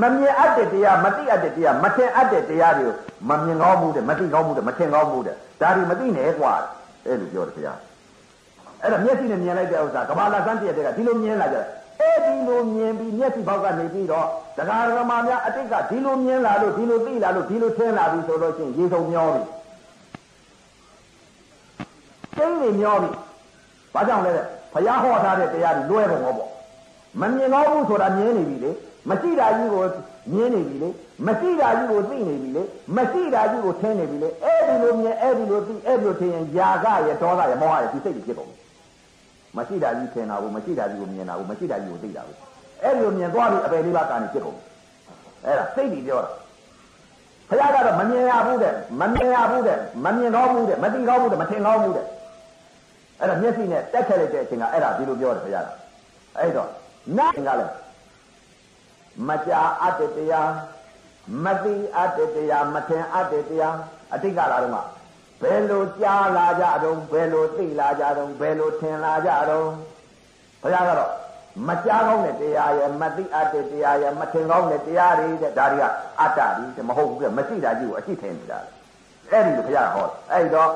မမြင်အပ်တဲ့တရားမသိအပ်တဲ့တရားမထင်အပ်တဲ့တရားတွေကိုမမြင်ကောင်းမှုတဲ့မသိကောင်းမှုတဲ့မထင်ကောင်းမှုတဲ့ဒါတွေမသိနဲ့ကွာအဲ့လိုပြောတယ်ဘုရား အဲ့တော့မျက်စိနဲ့မြင်လိုက်တဲ့ဥစ္စာကဘာလာစမ်းတည့်တဲ့ကဒီလိုမြင်လာကြတယ်အဲ့ဒီလိုမြင်ပြီးမျက်စိဘောက်ကနေပြီးတော့တရားဓမ္မများအတိတ်ကဒီလိုမြင်လာလို့ဒီလိုသိလာလို့ဒီလိုထင်လာပြီဆိုလို့ရှိရင်ရေစုံမျောပြီစိတ်တွေမျောပြီဘာကြောင့်လဲဘုရားဟောထားတဲ့တရားတွေလွဲပုံဟောပေါ့မမြင်တော့ဘူးဆိုတာမြင်နေပြီလေမရှိတာကြီးကိုမြင်နေပြီလေမရှိတာကြီးကိုသိနေပြီလေမရှိတာကြီးကိုထင်နေပြီလေအဲ့ဒီလိုမြင်အဲ့ဒီလိုသိအဲ့ဒီလိုထင်ရင်ຢာကရဒေါသရမောဟရဒီစိတ်တွေဖြစ်ကုန် မရှိတာကြီးထင်တာဘူးမရှိတာကြီးကိုမြင်တာဘူးမရှိတာကြီးကိုသိတာဘူးအဲ့ဒီလိုမြင်သွားပြီအပယ်လေးပါးကနေဖြစ်ကုန်အဲ့ဒါစိတ်တွေပြောတာဘုရားကတော့မမြင်ရဘူးတဲ့မမြင်ရဘူးတဲ့မမြင်ကောင်းဘူးတဲ့မသိကောင်းဘူးတဲ့မထင်ကောင်းဘူးတဲ့အဲ့ဒါမျက်စိနဲ့တက်ခဲ့လိုက်တဲ့အချိန်ကအဲ့ဒါဒီလိုပြောတယ်ဘုရားကအဲ့တော့နားကလည်းမကြာအတ္တတရားမသိအတ္တတရားမထင်အတ္တတရားအတိတ်ကလာတော့မှ ဘယ်လိုကြားလာကြတော့ဘယ်လိုသိလာကြတော့ဘယ်လိုထင်လာကြတော့ဘုရားကတော့မကြားကောင်းတဲ့တရားရဲ့မသိအပ်တဲ့တရားရဲ့မထင်ကောင်းတဲ့တရားတွေတဲ့ဒါတွေကအတ္တတွေမဟုတ်ဘူးကမရှိတာကြီးကိုအရှိထင်နေတာအဲ့ဒီလိုဘုရားဟောအဲ့တော့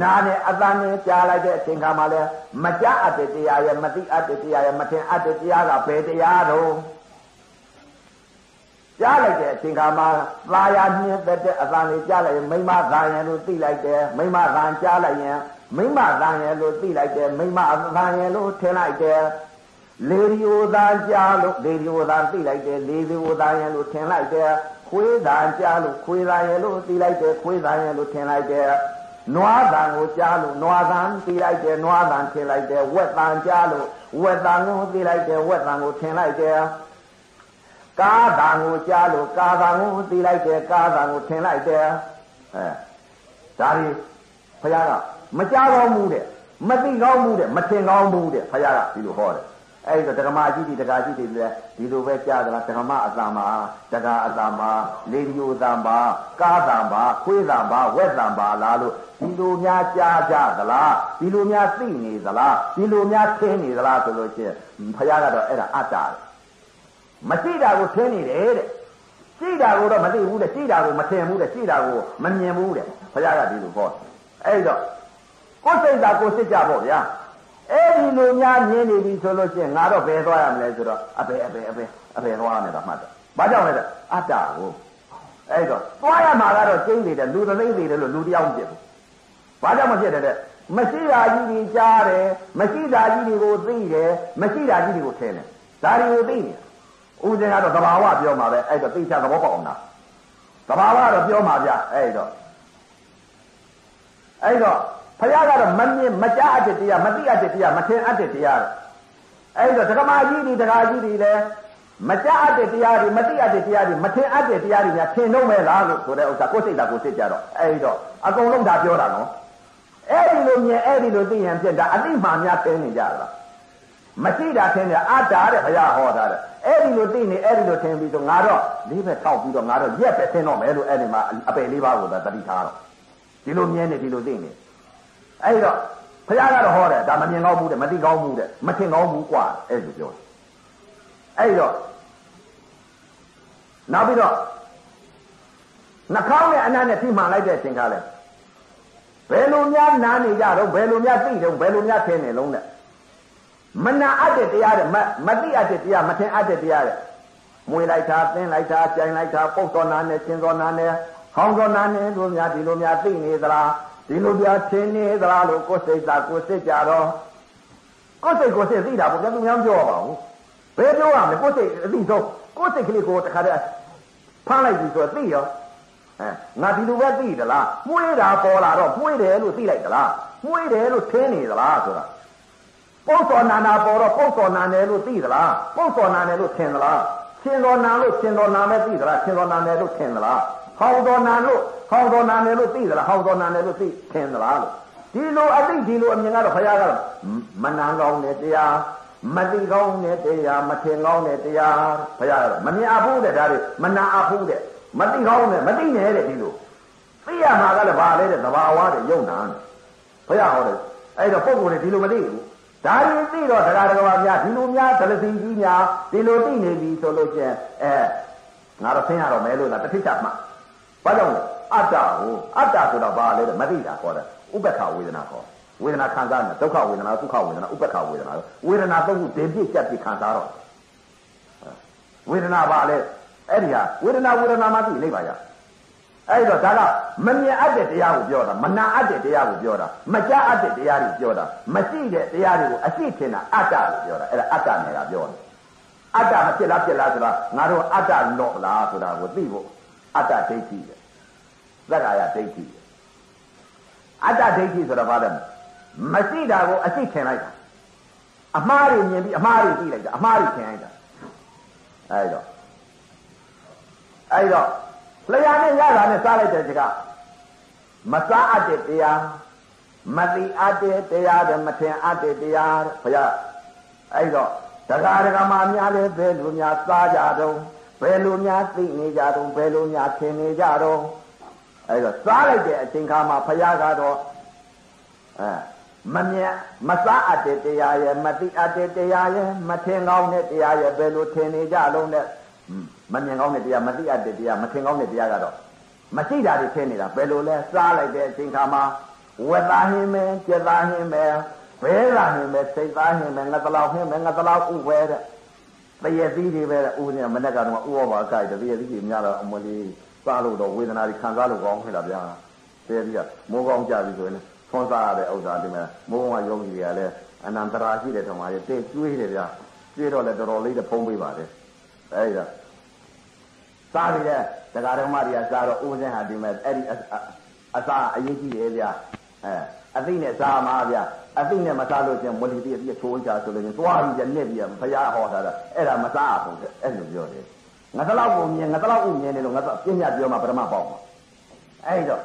နာနဲ့အတန်နဲ့ကြားလိုက်တဲ့အချိန်ခါမှာလဲမကြားအပ်တဲ့တရားရဲ့မသိအပ်တဲ့တရားရဲ့မထင်အပ်တဲ့တရားကဘယ်တရားတော့ ကြားလိုက်တဲ့အချိန်ခါမှာသာယာနှင်းသက်တဲ့အတန်လေးကြားလိုက်ရင်မိမသာရင်လို့သိလိုက်တယ်မိမသာကြားလိုက်ရင်မိမသာရင်လို့သိလိုက်တယ်မိမသာရင်လို့ထင်လိုက်တယ်လေဒီယိုသာကြားလို့လေဒီယိုသာသိလိုက်တယ်လေဒီယိုသာရင်လို့ထင်လိုက်တယ်ခွေးသာကြားလို့ခွေးသာရင်လို့သိလိုက်တယ်ခွေးသာရင်လို့ထင်လိုက်တယ်နွားတန်ကိုကြားလို့နွားတန်သိလိုက်တယ်နွားတန်ထင်လိုက်တယ်ဝက်တန်ကြားလို့ဝက်တန်ကိုသိလိုက်တယ်ဝက်တန်ကိုထင်လိုက်တယ် ကားတန်ကိုကြားလို့ကားတန်ကိုသိလိုက်တယ်ကားတန်ကိုထင်လိုက်တယ်အဲဒါဒီဘုရားကမကြားကောင်းမှုတဲ့မသိကောင်းမှုတဲ့မထင်ကောင်းမှုတဲ့ဘုရားကဒီလိုဟောတယ်အဲ့ဒါဓမ္မကြီးဒီဓမ္မကြီးတွေလည်းဒီလိုပဲကြားသလားဓမ္မအတ္တမှာဓမ္မအတ္တမှာလေဒီယိုတံပါကားတံပါခွေးတံပါဝက်တံပါလားလို့ဒီလိုများကြားကြသလားဒီလိုများသိနေသလားဒီလိုများထင်နေသလားဆိုလို့ရှိရင်ဘုရားကတော့အဲ့ဒါအတ္တတယ် မရှိတာကိုထင်နေတယ်တဲ့ရှိတာကိုတော့မသိဘူးတဲ့ရှိတာကိုမထင်ဘူးတဲ့ရှိတာကိုမမြင်ဘူးတဲ့ဘုရားကဒီလိုဟောအဲ့တော့ကိုယ်စိတ်သာကိုယ်စစ်ကြပေါ့ဗျာအဲ့ဒီလိုများမြင်နေပြီဆိုလို့ရှိရင်ငါတော့ဘယ်သွားရမလဲဆိုတော့အဘယ်အဘယ်အဘယ်အဘယ်သွားရမယ်တော့မှတ်တယ်။ဘာကြောင့်လဲအတ္တကိုအဲ့တော့သွားရမှာကတော့ကျင်းနေတယ်လူသသိမ့်နေတယ်လို့လူတယောက်မဖြစ်ဘူး။ဘာကြောင့်မဖြစ်တယ်တဲ့မရှိတာကြီးကြီးကြားတယ်မရှိတာကြီးတွေကိုသိတယ်မရှိတာကြီးတွေကိုထင်တယ်ဒါတွေကိုသိနေ ဥစဉ်ကတော့သဘာဝပြောမှာပဲအဲ့တော့သိချသဘောပေါက်အောင်လားသဘာဝကတော့ပြောမှာဗျအဲ့တော့အဲ့တော့ဘုရားကတော့မမြင်မကြားအပ်တဲ့တရားမသိအပ်တဲ့တရားမထင်အပ်တဲ့တရားအဲ့တော့ဒကမာကြီးတွေဒကာကြီးတွေလည်းမကြားအပ်တဲ့တရားတွေမသိအပ်တဲ့တရားတွေမထင်အပ်တဲ့တရားတွေများထင်တော့မဲ့လားလို့ဆိုတဲ့ဥစ္စာကိုယ်စိတ်ဓာတ်ကိုစိတ်ကြတော့အဲ့တော့အကုန်လုံးဒါပြောတာနော်အဲ့ဒီလိုမြင်အဲ့ဒီလိုသိရင်ဖြစ်တာအတိမှများသိနေကြတာ မရှိတာထင်တယ်အတ္တတဲ့ဘုရားဟောတာတဲ့အဲ့ဒီလိုသိနေအဲ့ဒီလိုထင်ပြီးဆိုငါတော့လေးပဲတောက်ပြီးတော့ငါတော့ရက်ပဲထင်တော့မယ်လို့အဲ့ဒီမှာအပယ်လေးပါးကိုသာတတိထားတော့ဒီလိုမြင်နေဒီလိုသိနေအဲ့တော့ဘုရားကတော့ဟောတယ်ဒါမမြင်ကောင်းဘူးတဲ့မသိကောင်းဘူးတဲ့မထင်ကောင်းဘူးกว่าအဲ့လိုပြောတယ်အဲ့တော့နောက်ပြီးတော့နှာခေါင်းနဲ့အနံ့နဲ့ထိမှန်လိုက်တဲ့အချိန်ကလည်းဘယ်လိုများနားနေကြတော့ဘယ်လိုများသိတော့ဘယ်လိုများထင်နေလုံးတဲ့ မနာအပ်တဲ့တရားတဲ့မသိအပ်တဲ့တရားမထင်အပ်တဲ့တရားတဲ့မွေလိုက်တာသင်းလိုက်တာကြိုင်လိုက်တာပုတ်တော်နာနဲ့ချင်းတော်နာနဲ့ဟောင်းတော်နာနဲ့တို့များဒီလိုများသိနေသလားဒီလိုပြထင်းနေသလားလို့ကိုယ်စိတ်သာကိုယ်စိတ်ကြတော့ကိုယ်စိတ်ကိုယ်စိတ်သိတာပေါ့ဗျာသူများပြောပါဘူးဘယ်ပြောရမလဲကိုယ်စိတ်အသိဆုံးကိုယ်စိတ်ကလေးကိုတခါတည်းဖမ်းလိုက်ပြီဆိုတော့သိရောအဲငါဒီလိုပဲသိသလားမှုေးတာပေါ်လာတော့မှုေးတယ်လို့သိလိုက်သလားမှုေးတယ်လို့ထင်းနေသလားဆိုတာ ပုတ်တော်နာနာပေါ်တော့ပုတ်တော်နာတယ်လို့သိသလားပုတ်တော်နာတယ်လို့ထင်သလားရှင်တော်နာလို့ရှင်တော်နာမဲ့သိသလားရှင်တော်နာတယ်လို့ထင်သလားဟောင်းတော်နာလို့ဟောင်းတော်နာတယ်လို့သိသလားဟောင်းတော်နာတယ်လို့သိထင်သလားလို့ဒီလိုအသိဒီလိုအမြင်ကတော့ဘုရားကတော့မနန်းကောင်းတဲ့တရားမသိကောင်းတဲ့တရားမထင်ကောင်းတဲ့တရားဘုရားကတော့မမြင်အပ်ဘူးတဲ့ဒါတွေမနာအပ်ဘူးတဲ့မသိကောင်းတဲ့မသိနေတဲ့ဒီလိုသိရမှာကလည်းဘာလဲတဲ့သဘာဝတဲ့ယုံနာဘုရားဟောတယ်အဲ့တော့ပုံကိုယ်တွေဒီလိုမသိဘူး ဒါရင်သိတော့တရားတော်များဒီလိုများဒလစီကြီးများဒီလိုသိနေပြီဆိုလို့ချင်းအဲငါတော့ဆင်းရတော့မယ်လို့လားတစ်ထိချမှဘာကြောင့်လဲအတ္တကိုအတ္တဆိုတော့ဘာလဲတဲ့မသိတာခေါ်တယ်ဥပ္ပခဝေဒနာခေါ်ဝေဒနာခံစားနေဒုက္ခဝေဒနာဒုက္ခဝေဒနာဥပ္ပခဝေဒနာဝေဒနာသုံးခုဒေပြည့်ချက်ပြီးခံစားတော့ဝေဒနာပါလေအဲ့ဒီဟာဝေဒနာဝေဒနာမှသိနေပါရ အဲ့တော့ဒါကမမြင်အပ်တဲ့တရားကိုပြောတာမနာအပ်တဲ့တရားကိုပြောတာမကြားအပ်တဲ့တရားကိုပြောတာမရှိတဲ့တရားတွေကိုအရှိထင်တာအတ္တကိုပြောတာအဲ့ဒါအတ္တနဲ့ကပြောတယ်အတ္တမဖြစ်လားဖြစ်လားဆိုတာငါတို့အတ္တလော့လားဆိုတာကိုသိဖို့အတ္တဒိဋ္ဌိပဲသက္ကာယဒိဋ္ဌိအတ္တဒိဋ္ဌိဆိုတာဘာလဲမရှိတာကိုအရှိထင်လိုက်တာအမှားတွေမြင်ပြီးအမှားတွေသိလိုက်တာအမှားတွေထင်လိုက်တာအဲ့တော့အဲ့တော့ လျာနဲ့ရတာနဲ့စားလိုက်တဲ့ကမစားအပ်တဲ့တရားမသိအပ်တဲ့တရားတဲ့မထင်အပ်တဲ့တရားဘုရားအဲ့တော့တရားဒဂမများလည်းဘယ်လိုများစားကြတော့ဘယ်လိုများသိနေကြတော့ဘယ်လိုများထင်နေကြတော့အဲ့တော့စားလိုက်တဲ့အချိန်ခါမှာဘုရားကတော့အဲမမြတ်မစားအပ်တဲ့တရားရဲ့မသိအပ်တဲ့တရားရဲ့မထင်ကောင်းတဲ့တရားရဲ့ဘယ်လိုထင်နေကြလုံးတဲ့ မမြင်ကောင်းတဲ့တရားမသိအပ်တဲ့တရားမထင်ကောင်းတဲ့တရားကတော့မရှိတာတွေထင်နေတာဘယ်လိုလဲစားလိုက်တဲ့အချိန်ခါမှာဝက်သားဟင်းမယ်ကြက်သားဟင်းမယ်ဘဲလာဟင်းမယ်စိတ်သားဟင်းမယ်ငါတလောက်ဟင်းမယ်ငါတလောက်ဥပဲတဲ့တရသီးတွေပဲဥနေမနေ့ကတော့ဥဝါပါကြိုက်တယ်တရသီးတွေများတော့အမလီစားလို့တော့ဝေဒနာတွေခံစားလို့ကောင်းခဲ့တာဗျာတရသီးကမိုးကောင်းကြပြီဆိုရင်ဆွမ်းစားရတဲ့ဥစ္စာဒီမှာမိုးကောင်းကယောဂီတွေကလည်းအနန္တရာရှိတဲ့ထုံမှာတဲ့ကျွေးတယ်ဗျာကျွေးတော့လည်းတော်တော်လေးတဖုံးပေးပါတယ်အဲဒီတော့ စားရတဲ့တရားဓမ္မတွေကစားတော့ဥပဇင်းဟာဒီမဲ့အဲ့ဒီအစာအရေးကြီးတယ်ဗျာအဲအသိနဲ့စားမှာဗျာအသိနဲ့မစားလို့ချင်းမလီတိအပြည့်ချိုးကြဆိုလို့ချင်းသွားပြီးညက်ပြီးဘုရားဟောတာအဲ့ဒါမစားဘူးအဲ့လိုပြောတယ်ငါတလောက်ကိုမြင်ငါတလောက်ကိုမြင်နေလို့ငါပညာပြောမှပရမပေါက်မှာအဲ့တော့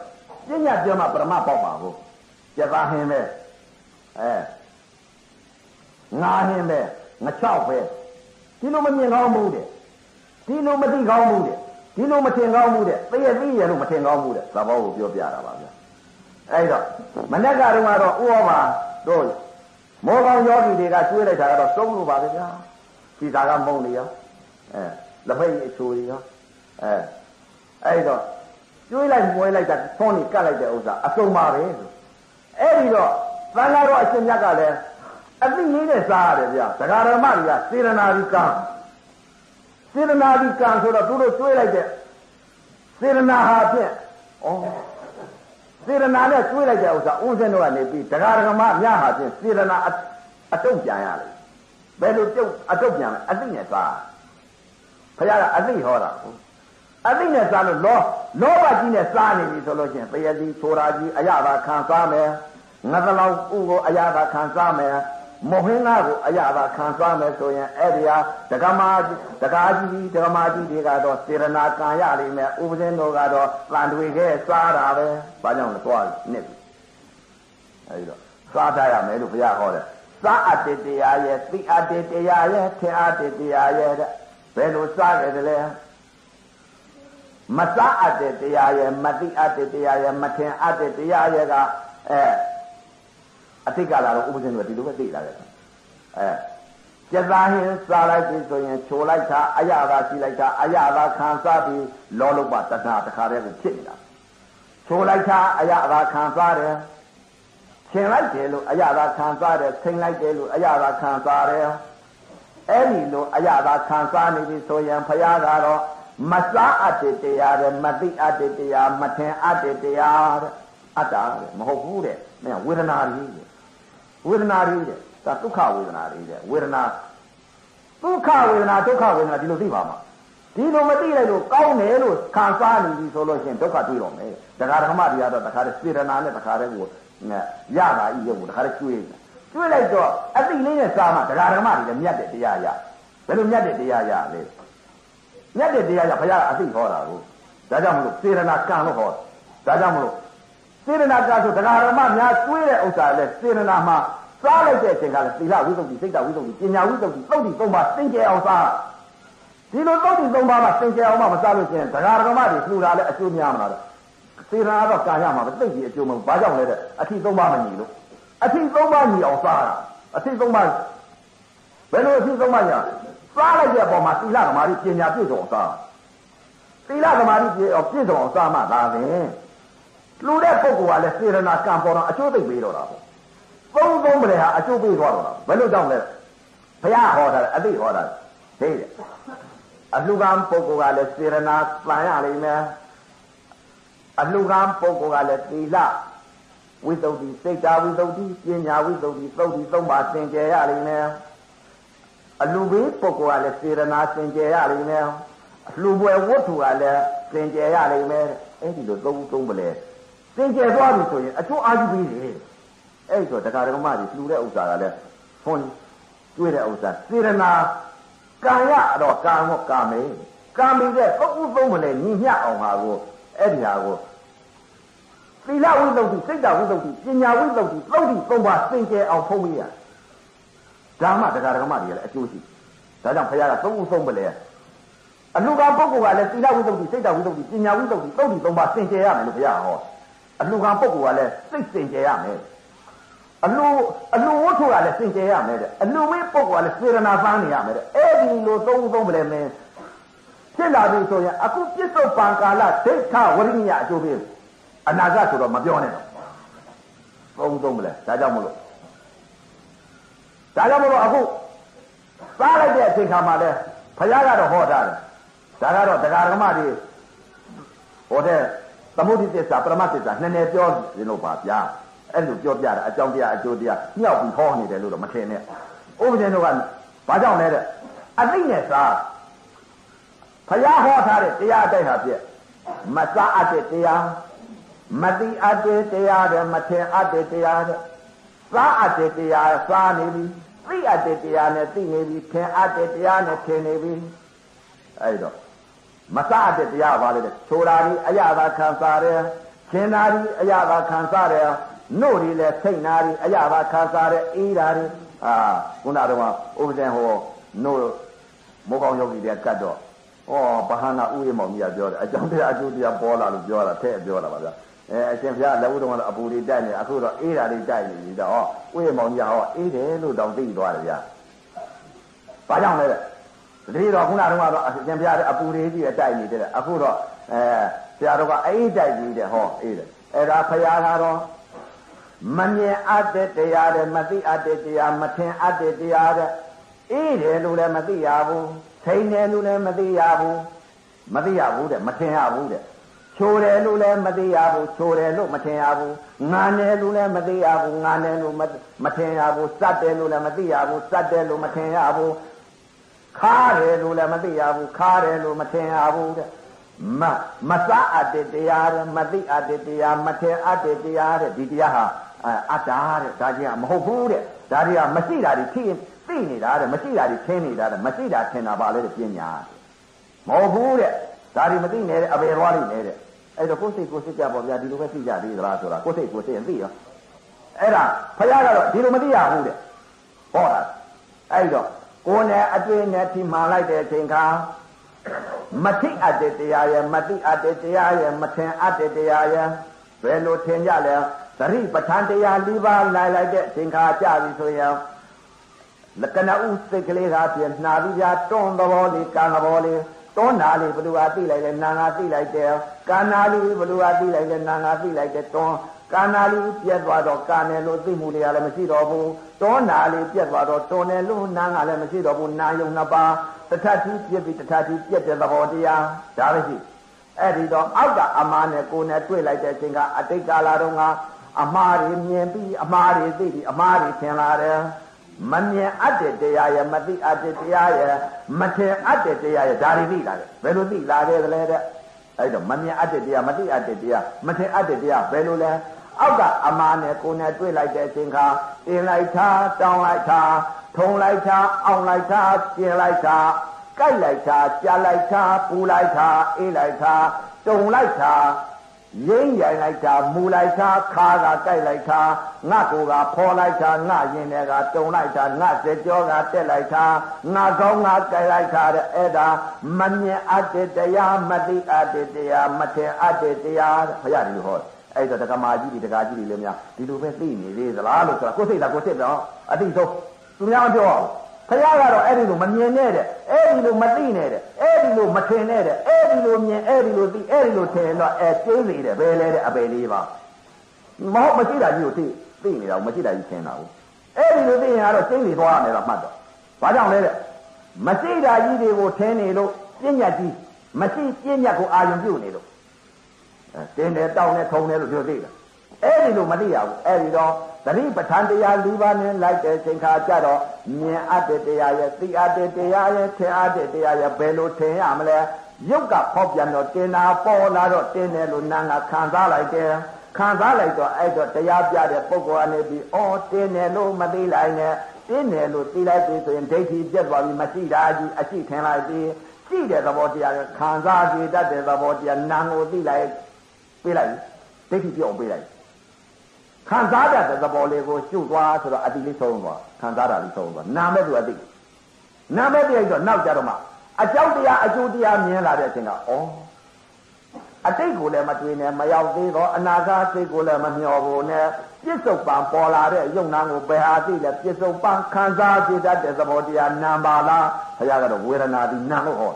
ပညာပြောမှပရမပေါက်ပါဘူးကြက်သားဟင်းပဲအဲငါဟင်းပဲငါချောက်ပဲဒီလိုမမြင်ကောင်းဘူးတဲ့ ဒီလိုမသိကောင်းဘူးတဲ့ဒီလိုမထင်ကောင်းဘူးတဲ့သိရသိရလို့မထင်ကောင်းဘူးတဲ့သဘောကိုပြောပြတာပါဗျာအဲ့တော့မနက်ကတော့ဥဩဘာတို့မောကောင်ယောဂီတွေကကျွေးလိုက်တာကတော့သုံးလို့ပါပဲဗျာဒီသာကမုံနေရောအဲလက်ဖိတ်အချိုတွေရောအဲအဲ့တော့ကျွေးလိုက်မွေးလိုက်တာဖုံးနေကတ်လိုက်တဲ့ဥစ္စာအစုံပါပဲဆိုအဲ့ဒီတော့သံဃာတော်အရှင်မြတ်ကလည်းအသိလေးနဲ့စားရတယ်ဗျာဒကာရမတွေကစေရနာဒီကံ စေရနာဒီကံဆိုတော့သူတို့ကျွေးလိုက်တဲ့စေရနာဟာဖြင့်ဩစေရနာနဲ့ကျွေးလိုက်တဲ့ဥစ္စာဦးဇင်းတို့ကနေပြီးဒကာဒကမများဟာဖြင့်စေရနာအတုတ်ပြန်ရလေဘယ်လိုပြုတ်အတုတ်ပြန်လဲအသိနဲ့စားဘုရားကအသိဟောတာဟုတ်အသိနဲ့စားလို့လောလောဘကြီးနဲ့စားနေပြီဆိုလို့ချင်းတရတိဆိုတာကြီးအရသာခံစားမယ်ငါသလောက်ဥကိုအရသာခံစားမယ် မဟင်းသားကိုအရသာခံစားမယ်ဆိုရင်အဲ့ဒီဟာဒကမာဒကာကြီးဒကမာကြီးတွေကတော့စေရနာကံရလိမ့်မယ်ဥပဇင်းတို့ကတော့တန်တွေခဲစားတာပဲဘာကြောင့်လဲသွားနစ်ပြီအဲ့ဒီတော့စားတတ်ရမယ်လို့ဘုရားဟောတယ်စားအတ္တတရားရဲ့သိအတ္တတရားရဲ့ထင်အတ္တတရားရဲ့တဲ့ဘယ်လိုစားကြတယ်လဲမစားအပ်တဲ့တရားရဲ့မသိအပ်တဲ့တရားရဲ့မထင်အပ်တဲ့တရားရဲ့ကအဲ အတိတ်ကလာတော့ဥပဇင်းကဒီလိုပဲသိလာတယ်အဲကျက်သားဟင်းစားလိုက်ပြီဆိုရင်ချိုလိုက်တာအရသာရှိလိုက်တာအရသာခံစားပြီးလောလုပတဏှာတခါတည်းကိုဖြစ်နေတာချိုလိုက်တာအရသာခံစားတယ်ရှင်လိုက်တယ်လို့အရသာခံစားတယ်ဆင်လိုက်တယ်လို့အရသာခံစားတယ်အဲ့ဒီလိုအရသာခံစားနေပြီဆိုရင်ဖရာကတော့မစားအပ်တဲ့တရားတဲ့မသိအပ်တဲ့တရားမထင်အပ်တဲ့တရားတဲ့အတ္တတဲ့မဟုတ်ဘူးတဲ့မင်းဝေဒနာကြီးတဲ့ ဝေဒနာတွေတဲ့ဒါဒုက္ခဝေဒနာတွေတဲ့ဝေဒနာဒုက္ခဝေဒနာဒုက္ခဝေဒနာဒီလိုသိပါမှာဒီလိုမသိလိုက်လို့ကောင်းတယ်လို့ခံစားနေပြီဆိုလို့ရှိရင်ဒုက္ခတွေ့တော့မယ်တရားဓမ္မတွေကတော့တခါတည်းစေရနာနဲ့တခါတည်းကိုရတာဤရုပ်ကိုတခါတည်းကျွေးတယ်ကျွေးလိုက်တော့အသိလေးနဲ့စားမှတရားဓမ္မတွေလည်းမြတ်တဲ့တရားရဘယ်လိုမြတ်တဲ့တရားရလဲမြတ်တဲ့တရားရဘုရားကအသိဟောတာကိုဒါကြောင့်မလို့စေရနာကံလို့ဟောဒါကြောင့်မလို့ စေရနာကဆိုတရားဓမ္မများတွေးတဲ့ဥစ္စာလဲစေရနာမှာစားလိုက်တဲ့အချိန်ကလည်းသီလဝိသုဒ္ဓိစိတ်တဝိသုဒ္ဓိပညာဝိသုဒ္ဓိသုတ်တိသုံးပါသင်ကြအောင်စားဒီလိုသုတ်တိသုံးပါမှာသင်ကြအောင်မှမစားလို့ချင်းတရားဓမ္မတွေလှူတာလဲအကျိုးများမလားစေရနာတော့ကာရမှာပဲသိပြီအကျိုးမဟုတ်ဘာကြောင့်လဲတဲ့အထီသုံးပါမညီလို့အထီသုံးပါညီအောင်စားတာအထီသုံးပါဘယ်လိုအထီသုံးပါညာစားလိုက်တဲ့အပေါ်မှာသီလဓမ္မတွေပညာပြည့်စုံအောင်စားသီလဓမ္မတွေပြည့်အောင်ပြည့်စုံအောင်စားမှသာပဲ လူတဲ့ပုဂ္ဂိုလ်ကလည်းစေရနာကံပေါ်တော့အကျိုးသိပေးတော့တာပေါ့သုံးသုံးမလဲဟာအကျိုးပေးသွားတော့တာဘယ်လိုကြောင့်လဲဘုရားဟောတာအသိဟောတာဟေးတယ်အလှကံပုဂ္ဂိုလ်ကလည်းစေရနာပန်ရလိမ့်မယ်အလှကံပုဂ္ဂိုလ်ကလည်းသီလဝိသုဒ္ဓိစိတ်တာဝိသုဒ္ဓိပညာဝိသုဒ္ဓိသုဒ္ဓိသုံးပါသင်ကြရလိမ့်မယ်အလှဘေးပုဂ္ဂိုလ်ကလည်းစေရနာသင်ကြရလိမ့်မယ်အလှပွဲဝတ္ထုကလည်းသင်ကြရလိမ့်မယ်အဲ့ဒီလိုသုံးသုံးပလဲ သင်ကြသွားပြီဆိုရင်အကျိုးအာရုံပြီးတယ်အဲ့ဆိုတရားဓမ္မတွေလှူတဲ့ဥစ္စာကလည်းဟွန်းကျွေးတဲ့ဥစ္စာစေရနာကံရတော့ကံဟောကာမေကံပြီးတဲ့ပုဥသုံးမလဲညီမျှအောင်ဟာကိုအဲ့ဒီဟာကိုသီလဝိသုဒ္ဓိစိတ်တဝိသုဒ္ဓိပညာဝိသုဒ္ဓိသုဒ္ဓိသုံးပါသင်ကျဲအောင်ဖုံးမိရဓမ္မတရားဓမ္မတွေလည်းအကျိုးရှိဒါကြောင့်ဘုရားကသုံးဥသုံးမလဲအလူကပုဂ္ဂိုလ်ကလည်းသီလဝိသုဒ္ဓိစိတ်တဝိသုဒ္ဓိပညာဝိသုဒ္ဓိသုဒ္ဓိသုံးပါသင်ကျဲရမယ်လို့ဘုရားဟော အလူကပုဂ္ဂိုလ်ကလည်းစိတ်သင်ကျဲရမယ်အလူအလူဝတ္ထုကလည်းသင်ကျဲရမယ်တဲ့အလူဝိပုဂ္ဂိုလ်ကလည်းစေရနာပန်းနေရမယ်တဲ့အဲ့ဒီလိုသုံးဥသုံးမလဲမင်းဖြစ်လာပြီဆိုရင်အခုပြစ္ဆုတ်ပံကာလဒိဋ္ဌဝရိညာအကျိုးပေးအနာဂတ်ဆိုတော့မပြောနဲ့တော့သုံးသုံးမလဲဒါကြောင့်မလို့ဒါကြောင့်မလို့အခုစားလိုက်တဲ့အချိန်ခါမှာလဲဘုရားကတော့ဟောထားတယ်ဒါကတော့တရားဓမ္မတွေဟောတဲ့ သမုဒိသစ္စာပရမသစ္စာနည်းနည်းပြောရင်လို့ပါဗျာအဲ့လိုပြောပြတာအကြောင်းတရားအကျိုးတရားညှောက်ပြီးဟောနေတယ်လို့တော့မထင်နဲ့ဥပဒေတို့ကဘာကြောင့်လဲတဲ့အသိနဲ့စားဘုရားဟောထားတဲ့တရားအတိုင်းဟာပြည့်မစားအပ်တဲ့တရားမတိအပ်တဲ့တရားတဲ့မထင်အပ်တဲ့တရားတဲ့စားအပ်တဲ့တရားစားနေပြီသိအပ်တဲ့တရားနဲ့သိနေပြီထင်အပ်တဲ့တရားနဲ့ထင်နေပြီအဲ့တော့ မစားအပ်တဲ့တရားပါလေတဲ့ချိုတာဒီအရသာခံစားတယ်ခင်တာဒီအရသာခံစားတယ်နှုတ်ဒီလဲစိတ်နာဒီအရသာခံစားတယ်အေးတာဒီအာခုနကတော့ဥပဒေဟောနှုတ်မောကောင်းယောဂီတွေကကတ်တော့ဩဘာဟနာဥယျမောင်ကြီးကပြောတယ်အကြောင်းတရားအကျိုးတရားပေါ်လာလို့ပြောတာတဲ့ပြောတာပါဗျာအဲအရှင်ဘုရားလက်ဦးတော်ကတော့အပူတွေတိုက်နေအခုတော့အေးတာလေးတိုက်နေပြီတော့ဥယျမောင်ကြီးကဟောအေးတယ်လို့တောင်သိသွားတယ်ဗျာဘာကြောင့်လဲတဲ့ ဒီတော့ခုနကတော့အရှင်ဘုရားကအပူတွေကြီးအတိုက်နေတယ်အခုတော့အဲဆရာတော်ကအေးတိုက်ကြီးတယ်ဟောအေးတယ်အဲ့ဒါဘုရားကတော့မမြင်အပ်တဲ့တရားတဲ့မသိအပ်တဲ့တရားမထင်အပ်တဲ့တရားတဲ့အေးတယ်လို့လည်းမသိရဘူးထိန်တယ်လို့လည်းမသိရဘူးမသိရဘူးတဲ့မထင်ရဘူးတဲ့ချိုတယ်လို့လည်းမသိရဘူးချိုတယ်လို့မထင်ရဘူးငာတယ်လို့လည်းမသိရဘူးငာတယ်လို့မထင်ရဘူးစက်တယ်လို့လည်းမသိရဘူးစက်တယ်လို့မထင်ရဘူး ခါတယ်လို့လည်းမသိရဘူးခါတယ်လို့မထင်ရဘူးတဲ့မမစားအပ်တဲ့တရားတဲ့မသိအပ်တဲ့တရားမထင်အပ်တဲ့တရားတဲ့ဒီတရားဟာအတ္တာတဲ့ဒါကြီးကမဟုတ်ဘူးတဲ့ဒါကြီးကမရှိတာဒီဖြစ်သိနေတာတဲ့မရှိတာဒီထင်နေတာတဲ့မရှိတာထင်တာပါလေတဲ့ပညာမဟုတ်ဘူးတဲ့ဒါဒီမသိနဲ့တဲ့အပေသွားလိမ့်နဲ့တဲ့အဲ့တော့ကိုယ်စိတ်ကိုယ်စိတ်ကြပေါ့ဗျာဒီလိုပဲသိကြသေးသလားဆိုတာကိုယ်စိတ်ကိုယ်စိတ်ရင်သိရောအဲ့ဒါဖခင်ကတော့ဒီလိုမသိရဘူးတဲ့ဟောတာအဲ့တော့ ကိုယ်နဲ့အတွေ့နဲ့ထိမှန်လိုက်တဲ့အချိန်ခါမသိအပ်တဲ့တရားရဲ့မသိအပ်တဲ့တရားရဲ့မထင်အပ်တဲ့တရားရဲ့ဘယ်လိုထင်ကြလဲသတိပဋ္ဌာန်တရား၄ပါးလိုက်လိုက်တဲ့အချိန်ခါကြပြီဆိုရင်လက္ခဏာဥစိတ်ကလေးကပြင်နှာပြီးပြတွန်းသဘောလေးကံသဘောလေးတွန်းနာလေးဘလူဟာသိလိုက်တယ်နာငါသိလိုက်တယ်ကာနာလေးဘလူဟာသိလိုက်တယ်နာငါသိလိုက်တယ်တွန်း ကာနာလေးပြက်သွားတော့ကာနယ်လို့သိမှုတွေကလည်းမရှိတော့ဘူးတွန်းနာလေးပြက်သွားတော့တွန်းနယ်လို့နာငါလည်းမရှိတော့ဘူးနာယုံနှစ်ပါးတထတိပြက်ပြီးတထတိပြက်တဲ့သဘောတရားဒါပဲရှိအဲ့ဒီတော့အောက်ကအမားနဲ့ကိုယ်နဲ့တွေ့လိုက်တဲ့အချိန်ကအတိတ်ကာလတုန်းကအမားတွေမြင်ပြီးအမားတွေသိပြီးအမားတွေထင်လာတယ်မမြင်အပ်တဲ့တရားရဲ့မသိအပ်တဲ့တရားရဲ့မထင်အပ်တဲ့တရားရဲ့ဒါတွေသိလာတယ်ဘယ်လိုသိလာတယ်လဲတဲ့အဲ့တော့မမြင်အပ်တဲ့တရားမသိအပ်တဲ့တရားမထင်အပ်တဲ့တရားဘယ်လိုလဲ အောက်ကအမားနဲ့ကိုယ်နဲ့တွေ့လိုက်တဲ့အချိန်ခါတင်လိုက်တာတောင်းလိုက်တာထုံလိုက်တာအောင်လိုက်တာကျင်လိုက်တာကြိုက်လိုက်တာကြားလိုက်တာပူလိုက်တာအေးလိုက်တာတုံလိုက်တာရင်းရိုင်လိုက်တာမူလိုက်တာခါကကြိုက်လိုက်တာငါကိုကဖော်လိုက်တာငါရင်တွေကတုံလိုက်တာငါစကြောကတက်လိုက်တာငါကောင်းငါကြိုက်လိုက်တာတဲ့အဲ့ဒါမမြင်အပ်တဲ့တရားမသိအပ်တဲ့တရားမထင်အပ်တဲ့တရားဘုရားဒီဟော အဲ့တော့တက္ကမာကြီးတွေတက္ကကြီးတွေလည်းများဒီလိုပဲသိနေသေးသလားလို့ဆိုတာကိုယ်စိတ်သာကိုယ်စိတ်တော့အတိဆုံးသူများမပြောအောင်ဖခင်ကတော့အဲ့ဒီလိုမမြင်နဲ့တဲ့အဲ့ဒီလိုမသိနဲ့တဲ့အဲ့ဒီလိုမထင်နဲ့တဲ့အဲ့ဒီလိုမြင်အဲ့ဒီလိုသိအဲ့ဒီလိုထင်တော့အဲကျင်းနေတယ်ဘယ်လဲတဲ့အပေလေးပါမဟုတ်မရှိတာကြီးကိုသိသိနေတာမရှိတာကြီးထင်တာကိုအဲ့ဒီလိုသိရင်ကတော့ကျင်းနေသွားရတယ်တော့မှတ်တော့ဘာကြောင့်လဲတဲ့မရှိတာကြီးတွေကိုထင်နေလို့ပြဉ္ညာကြီးမရှိပြဉ္ညာကိုအာရုံပြုနေလို့အဲ တင်းတယ်တောင်းတယ်ထုံတယ်လို့ပြောသိတာအဲ့ဒီလိုမသိရဘူးအဲ့ဒီတော့သတိပဋ္ဌာန်တရား၄ပါးနဲ့လိုက်တဲ့ချိန်ခါကျတော့မြင်အပ်တဲ့တရားရဲ့သိအပ်တဲ့တရားရဲ့ထင်အပ်တဲ့တရားရဲ့ဘယ်လိုထင်ရမလဲရုပ်ကဖောက်ပြန်တော့တင်တာပေါ်လာတော့တင်းတယ်လို့နာငါခံစားလိုက်တယ်ခံစားလိုက်တော့အဲ့တော့တရားပြတဲ့ပုဂ္ဂိုလ်အနေပြီးအော်တင်းတယ်လို့မသိလိုက်နဲ့တင်းတယ်လို့သိလိုက်ပြီဆိုရင်ဒိဋ္ဌိပြတ်သွားပြီမရှိတာကြီးအရှိထင်လိုက်ပြီရှိတဲ့သဘောတရားကခံစားကြည့်တတ်တဲ့သဘောတရားနာကိုသိလိုက် ပြေးလိုက်ဒိဋ္ဌိပြောင်းပြေးလိုက်ခံစားတတ်တဲ့သဘောလေးကိုရှုသွားဆိုတော့အတိလေးဆုံးသွားခံစားတာလေးဆုံးသွားနာမဲ့သူအတိနာမဲ့တရားတော့နောက်ကြတော့မှအကြောက်တရားအကျိုးတရားမြင်လာတဲ့အချိန်ကဩအတိတ်ကိုလည်းမတွေ့နဲ့မရောက်သေးတော့အနာဂတ်စိတ်ကိုလည်းမမျှော်ဘူးနဲ့ပြစ္ဆုတ်ပံပေါ်လာတဲ့ယုံနာကိုဘယ်ဟာသိလဲပြစ္ဆုတ်ပံခံစားကြတတ်တဲ့သဘောတရားနာပါလားဘုရားကတော့ဝေဒနာဒီနာလို့ဟော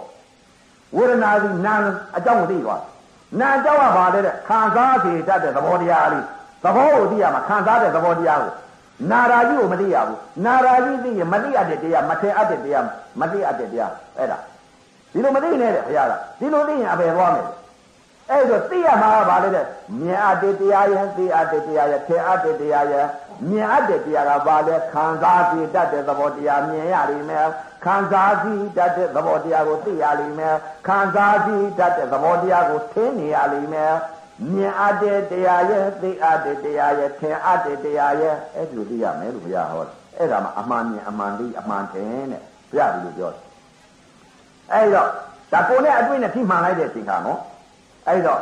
ဝေဒနာဒီနာအကြောင်းကိုသိသွား နာအကြောင်းကဘာလဲတဲ့ခံစားကြတတ်တဲ့သဘောတရားလေးသဘောကိုသိရမှာခံစားတဲ့သဘောတရားကိုနာရာကြီးကိုမသိရဘူးနာရာကြီးသိရင်မသိရတဲ့တရားမထင်အပ်တဲ့တရားမသိအပ်တဲ့တရားအဲ့ဒါဒီလိုမသိနဲ့တဲ့ဘုရားကဒီလိုသိရင်အပယ်သွားမယ်အဲ့တော့သိရမှာကဘာလဲတဲ့မြင်အပ်တဲ့တရားရဲ့သိအပ်တဲ့တရားရဲ့ထင်အပ်တဲ့တရားရဲ့မြင်အပ်တဲ့တရားကဘာလဲခံစားကြတတ်တဲ့သဘောတရားမြင်ရလိမ့်မယ် ခံစားကြတတ်တဲ့သဘောတရားကိုသိရလိမ့်မယ်ခံစားကြတတ်တဲ့သဘောတရားကိုထင်နေရလိမ့်မယ်မြင်အပ်တဲ့တရားရဲ့သိအပ်တဲ့တရားရဲ့ထင်အပ်တဲ့တရားရဲ့အဲ့လိုသိရမယ်လို့ဘုရားဟောတယ်အဲ့ဒါမှအမှန်မြင်အမှန်သိအမှန်ထင်တဲ့ဘုရားဒီလိုပြောတယ်အဲ့တော့ဒါကိုနဲ့အတွေ့နဲ့ထိမှန်လိုက်တဲ့အချိန်ခါနော်အဲ့တော့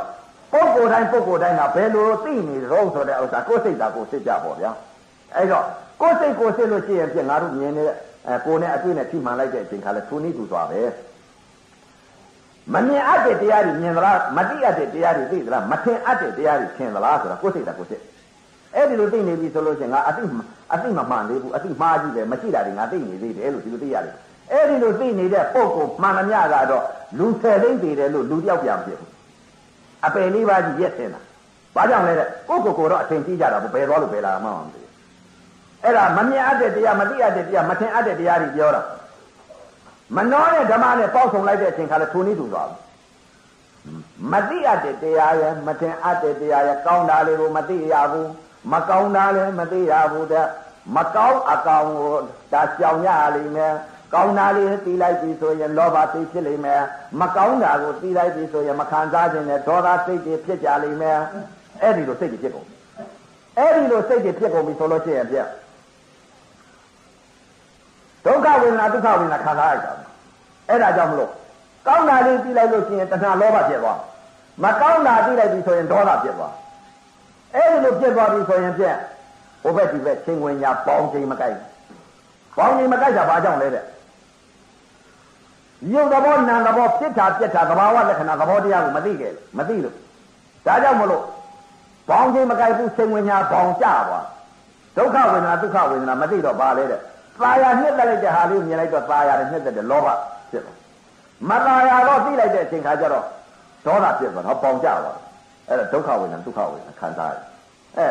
ပုဂ္ဂိုလ်တိုင်းပုဂ္ဂိုလ်တိုင်းကဘယ်လိုသိနေတော့ဆိုတဲ့ဥစ္စာကိုယ်စိတ်သာကိုယ်စိတ်ကြပေါ့ဗျာအဲ့တော့ကိုယ်စိတ်ကိုယ်စိတ်လို့ရှိရင်ပြင်ငါတို့မြင်နေတဲ့ အဲကိုယ်နဲ့အတွေ့နဲ့ထိမှန်လိုက်တဲ့အချိန်ခါလဲသူနည်းသူသွားပဲမမြင်အပ်တဲ့တရားတွေမြင်သလားမသိအပ်တဲ့တရားတွေသိသလားမထင်အပ်တဲ့တရားတွေထင်သလားဆိုတာကိုယ်စိတ်တာကိုယ်စိတ်အဲ့ဒီလိုသိနေပြီဆိုလို့ရှိရင်ငါအတိအတိမမှန်သေးဘူးအတိမှားကြည့်တယ်မရှိတာတွေငါသိနေသေးတယ်လို့ဒီလိုသိရတယ်အဲ့ဒီလိုသိနေတဲ့ပုံကိုမှန်သမျှကတော့လူဆယ်သိမ့်သေးတယ်လို့လူတယောက်ပြန်ဖြစ်ဘူးအပယ်လေးပါးကြီးရက်တင်တာဘာကြောင့်လဲတဲ့ကိုကိုကိုတော့အထင်ကြီးကြတာဘယ်သွားလို့ဘယ်လာမှမသိဘူး အဲ့ဒါမမြင်အပ်တဲ့တရားမသိအပ်တဲ့တရားမထင်အပ်တဲ့တရားတွေပြောတာမနှောတဲ့ဓမ္မနဲ့ပေါက်ဆုံးလိုက်တဲ့အချိန်ခါလဲထိုနည်းတူသွားဘူးမသိအပ်တဲ့တရားရဲ့မထင်အပ်တဲ့တရားရဲ့ကောင်းတာလေးကိုမသိရဘူးမကောင်းတာလည်းမသိရဘူးတဲ့မကောင်းအကောင်ကိုဒါကြောင်ရလိမ့်မယ်ကောင်းတာလေးသိလိုက်ပြီဆိုရင်လောဘစိတ်ဖြစ်လိမ့်မယ်မကောင်းတာကိုသိလိုက်ပြီဆိုရင်မခံစားခြင်းနဲ့ဒေါသစိတ်တွေဖြစ်ကြလိမ့်မယ်အဲ့ဒီလိုစိတ်တွေဖြစ်ကုန်အဲ့ဒီလိုစိတ်တွေဖြစ်ကုန်ပြီဆိုလို့ရှိရင်ပြ ဒုက္ခဝေဒနာဒုက္ခဝေဒနာခံစားရကြတယ်အဲ့ဒါကြောင့်မလို့ကောင်းတာလေးသိလိုက်လို့ရှိရင်တဏှာလောဘဖြစ်သွားမကောင်းတာသိလိုက်ပြီဆိုရင်ဒေါသဖြစ်သွားအဲ့ဒီလိုဖြစ်သွားပြီဆိုရင်ပြက်ဟိုဘက်ဒီဘက်ချင်းဝင်ညာပေါင်းချိန်မကိုက်ပေါင်းချိန်မကိုက်တာဘာကြောင့်လဲတဲ့ရုပ်သဘောနာမ်သဘောဖြစ်တာပြက်တာသဘာဝလက္ခဏာသဘောတရားကိုမသိခဲ့မသိလို့ဒါကြောင့်မလို့ပေါင်းချိန်မကိုက်ဘူးချိန်ဝင်ညာပေါင်းကြသွားဒုက္ခဝေဒနာဒုက္ခဝေဒนาမသိတော့ဘာလဲတဲ့ သာယာနှစ်သက်လိုက်တဲ့ဟာလေးကိုမြင်လိုက်တော့သာယာနဲ့နှစ်သက်တဲ့လောဘဖြစ်သွားမသာယာတော့သိလိုက်တဲ့အချိန်ခါကျတော့ဒေါသဖြစ်သွားတော့ပေါင်ကြသွားအဲ့ဒါဒုက္ခဝေဒနာဒုက္ခဝေဒနာခံစားရတယ်အဲ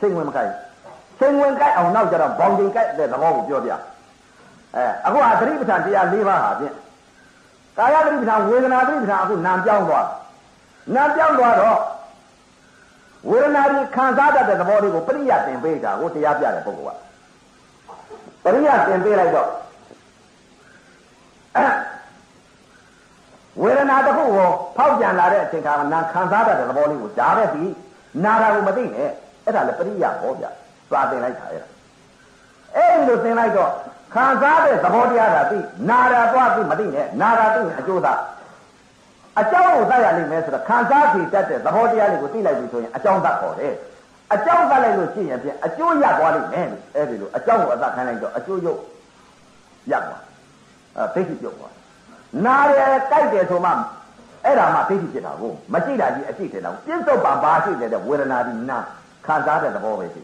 စိတ်ဝင်မကိုက်စိတ်ဝင်ကိုက်အောင်နောက်ကြတော့ဘောင်တင်ကိုက်တဲ့သဘောကိုပြောပြအဲအခုဟာသတိပဋ္ဌာန်တရား၄ပါးဟာဖြင့်ကာယသတိပဋ္ဌာန်ဝေဒနာသတိပဋ္ဌာန်အခုနာမ်ပြောင်းသွားနာမ်ပြောင်းသွားတော့ဝေဒနာတွေခံစားတတ်တဲ့သဘောတွေကိုပရိယတ်တင်ပေးတာကိုတရားပြတဲ့ပုဂ္ဂိုလ်က ပရိယတ်တင်ပေးလိုက်တော့ဝေဒနာတစ်ခုကိုဖောက်ပြန်လာတဲ့အချိန်ခါမှာနာခံစားတတ်တဲ့သဘောလေးကိုကြားပဲပြီနာတာကိုမသိနဲ့အဲ့ဒါလည်းပရိယဟောဗျသာတင်လိုက်တာအဲ့ဒါအဲ့လိုသင်လိုက်တော့ခံစားတဲ့သဘောတရားသာသိနာတာသွားသိမသိနဲ့နာတာသိရင်အကျိုးသာအကြောင်းကိုသတ်ရလိမ့်မယ်ဆိုတော့ခံစားကြည့်တတ်တဲ့သဘောတရားလေးကိုသိလိုက်ပြီဆိုရင်အကြောင်းသတ်ခေါ်တယ် အကြောင်းသတ်လိုက်လို့ရှိရင်ဖြင့်အကျိုးရသွားလိမ့်မယ်အဲ့ဒီလိုအကြောင်းကိုအသတ်ခိုင်းလိုက်တော့အကျိုးရုပ်ရသွားအဲသိရှိပြုတ်သွားနားရဲကြိုက်တယ်ဆိုမှအဲ့ဒါမှသိရှိဖြစ်တာကိုမရှိတာကြီးအရှိတယ်တော့ပြစ္ဆုတ်ပါဘာရှိတယ်တဲ့ဝေဒနာဒီနာခံစားတဲ့သဘောပဲရှိ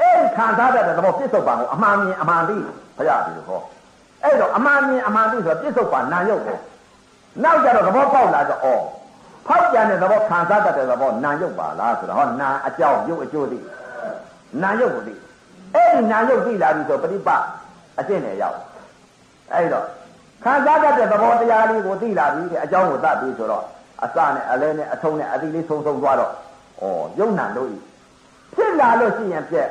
အဲ့ခံစားတဲ့သဘောပြစ္ဆုတ်ပါကိုအမှန်မြင်အမှန်သိဘုရားဒီလိုဟောအဲ့တော့အမှန်မြင်အမှန်သိဆိုတော့ပြစ္ဆုတ်ပါနာရုပ်ကိုနောက်ကြတော့သဘောပေါက်လာတော့ဩ ဖောက်ပြန်တဲ့သဘောခံစားတတ်တဲ့သဘောနာရုပ်ပါလားဆိုတော့ဟောနာအကြောင်းရုပ်အကျိုးသိနာရုပ်ကိုသိအဲ့ဒီနာရုပ်သိလာပြီဆိုပရိပတ်အကျင့်နဲ့ရောက်အဲ့တော့ခံစားတတ်တဲ့သဘောတရားလေးကိုသိလာပြီတဲ့အကြောင်းကိုသတ်ပြီးဆိုတော့အစနဲ့အလဲနဲ့အထုံးနဲ့အတိလေးဆုံးဆုံးသွားတော့ဩယုံနာလို့ဖြစ်လာလို့ရှိရင်ပြက်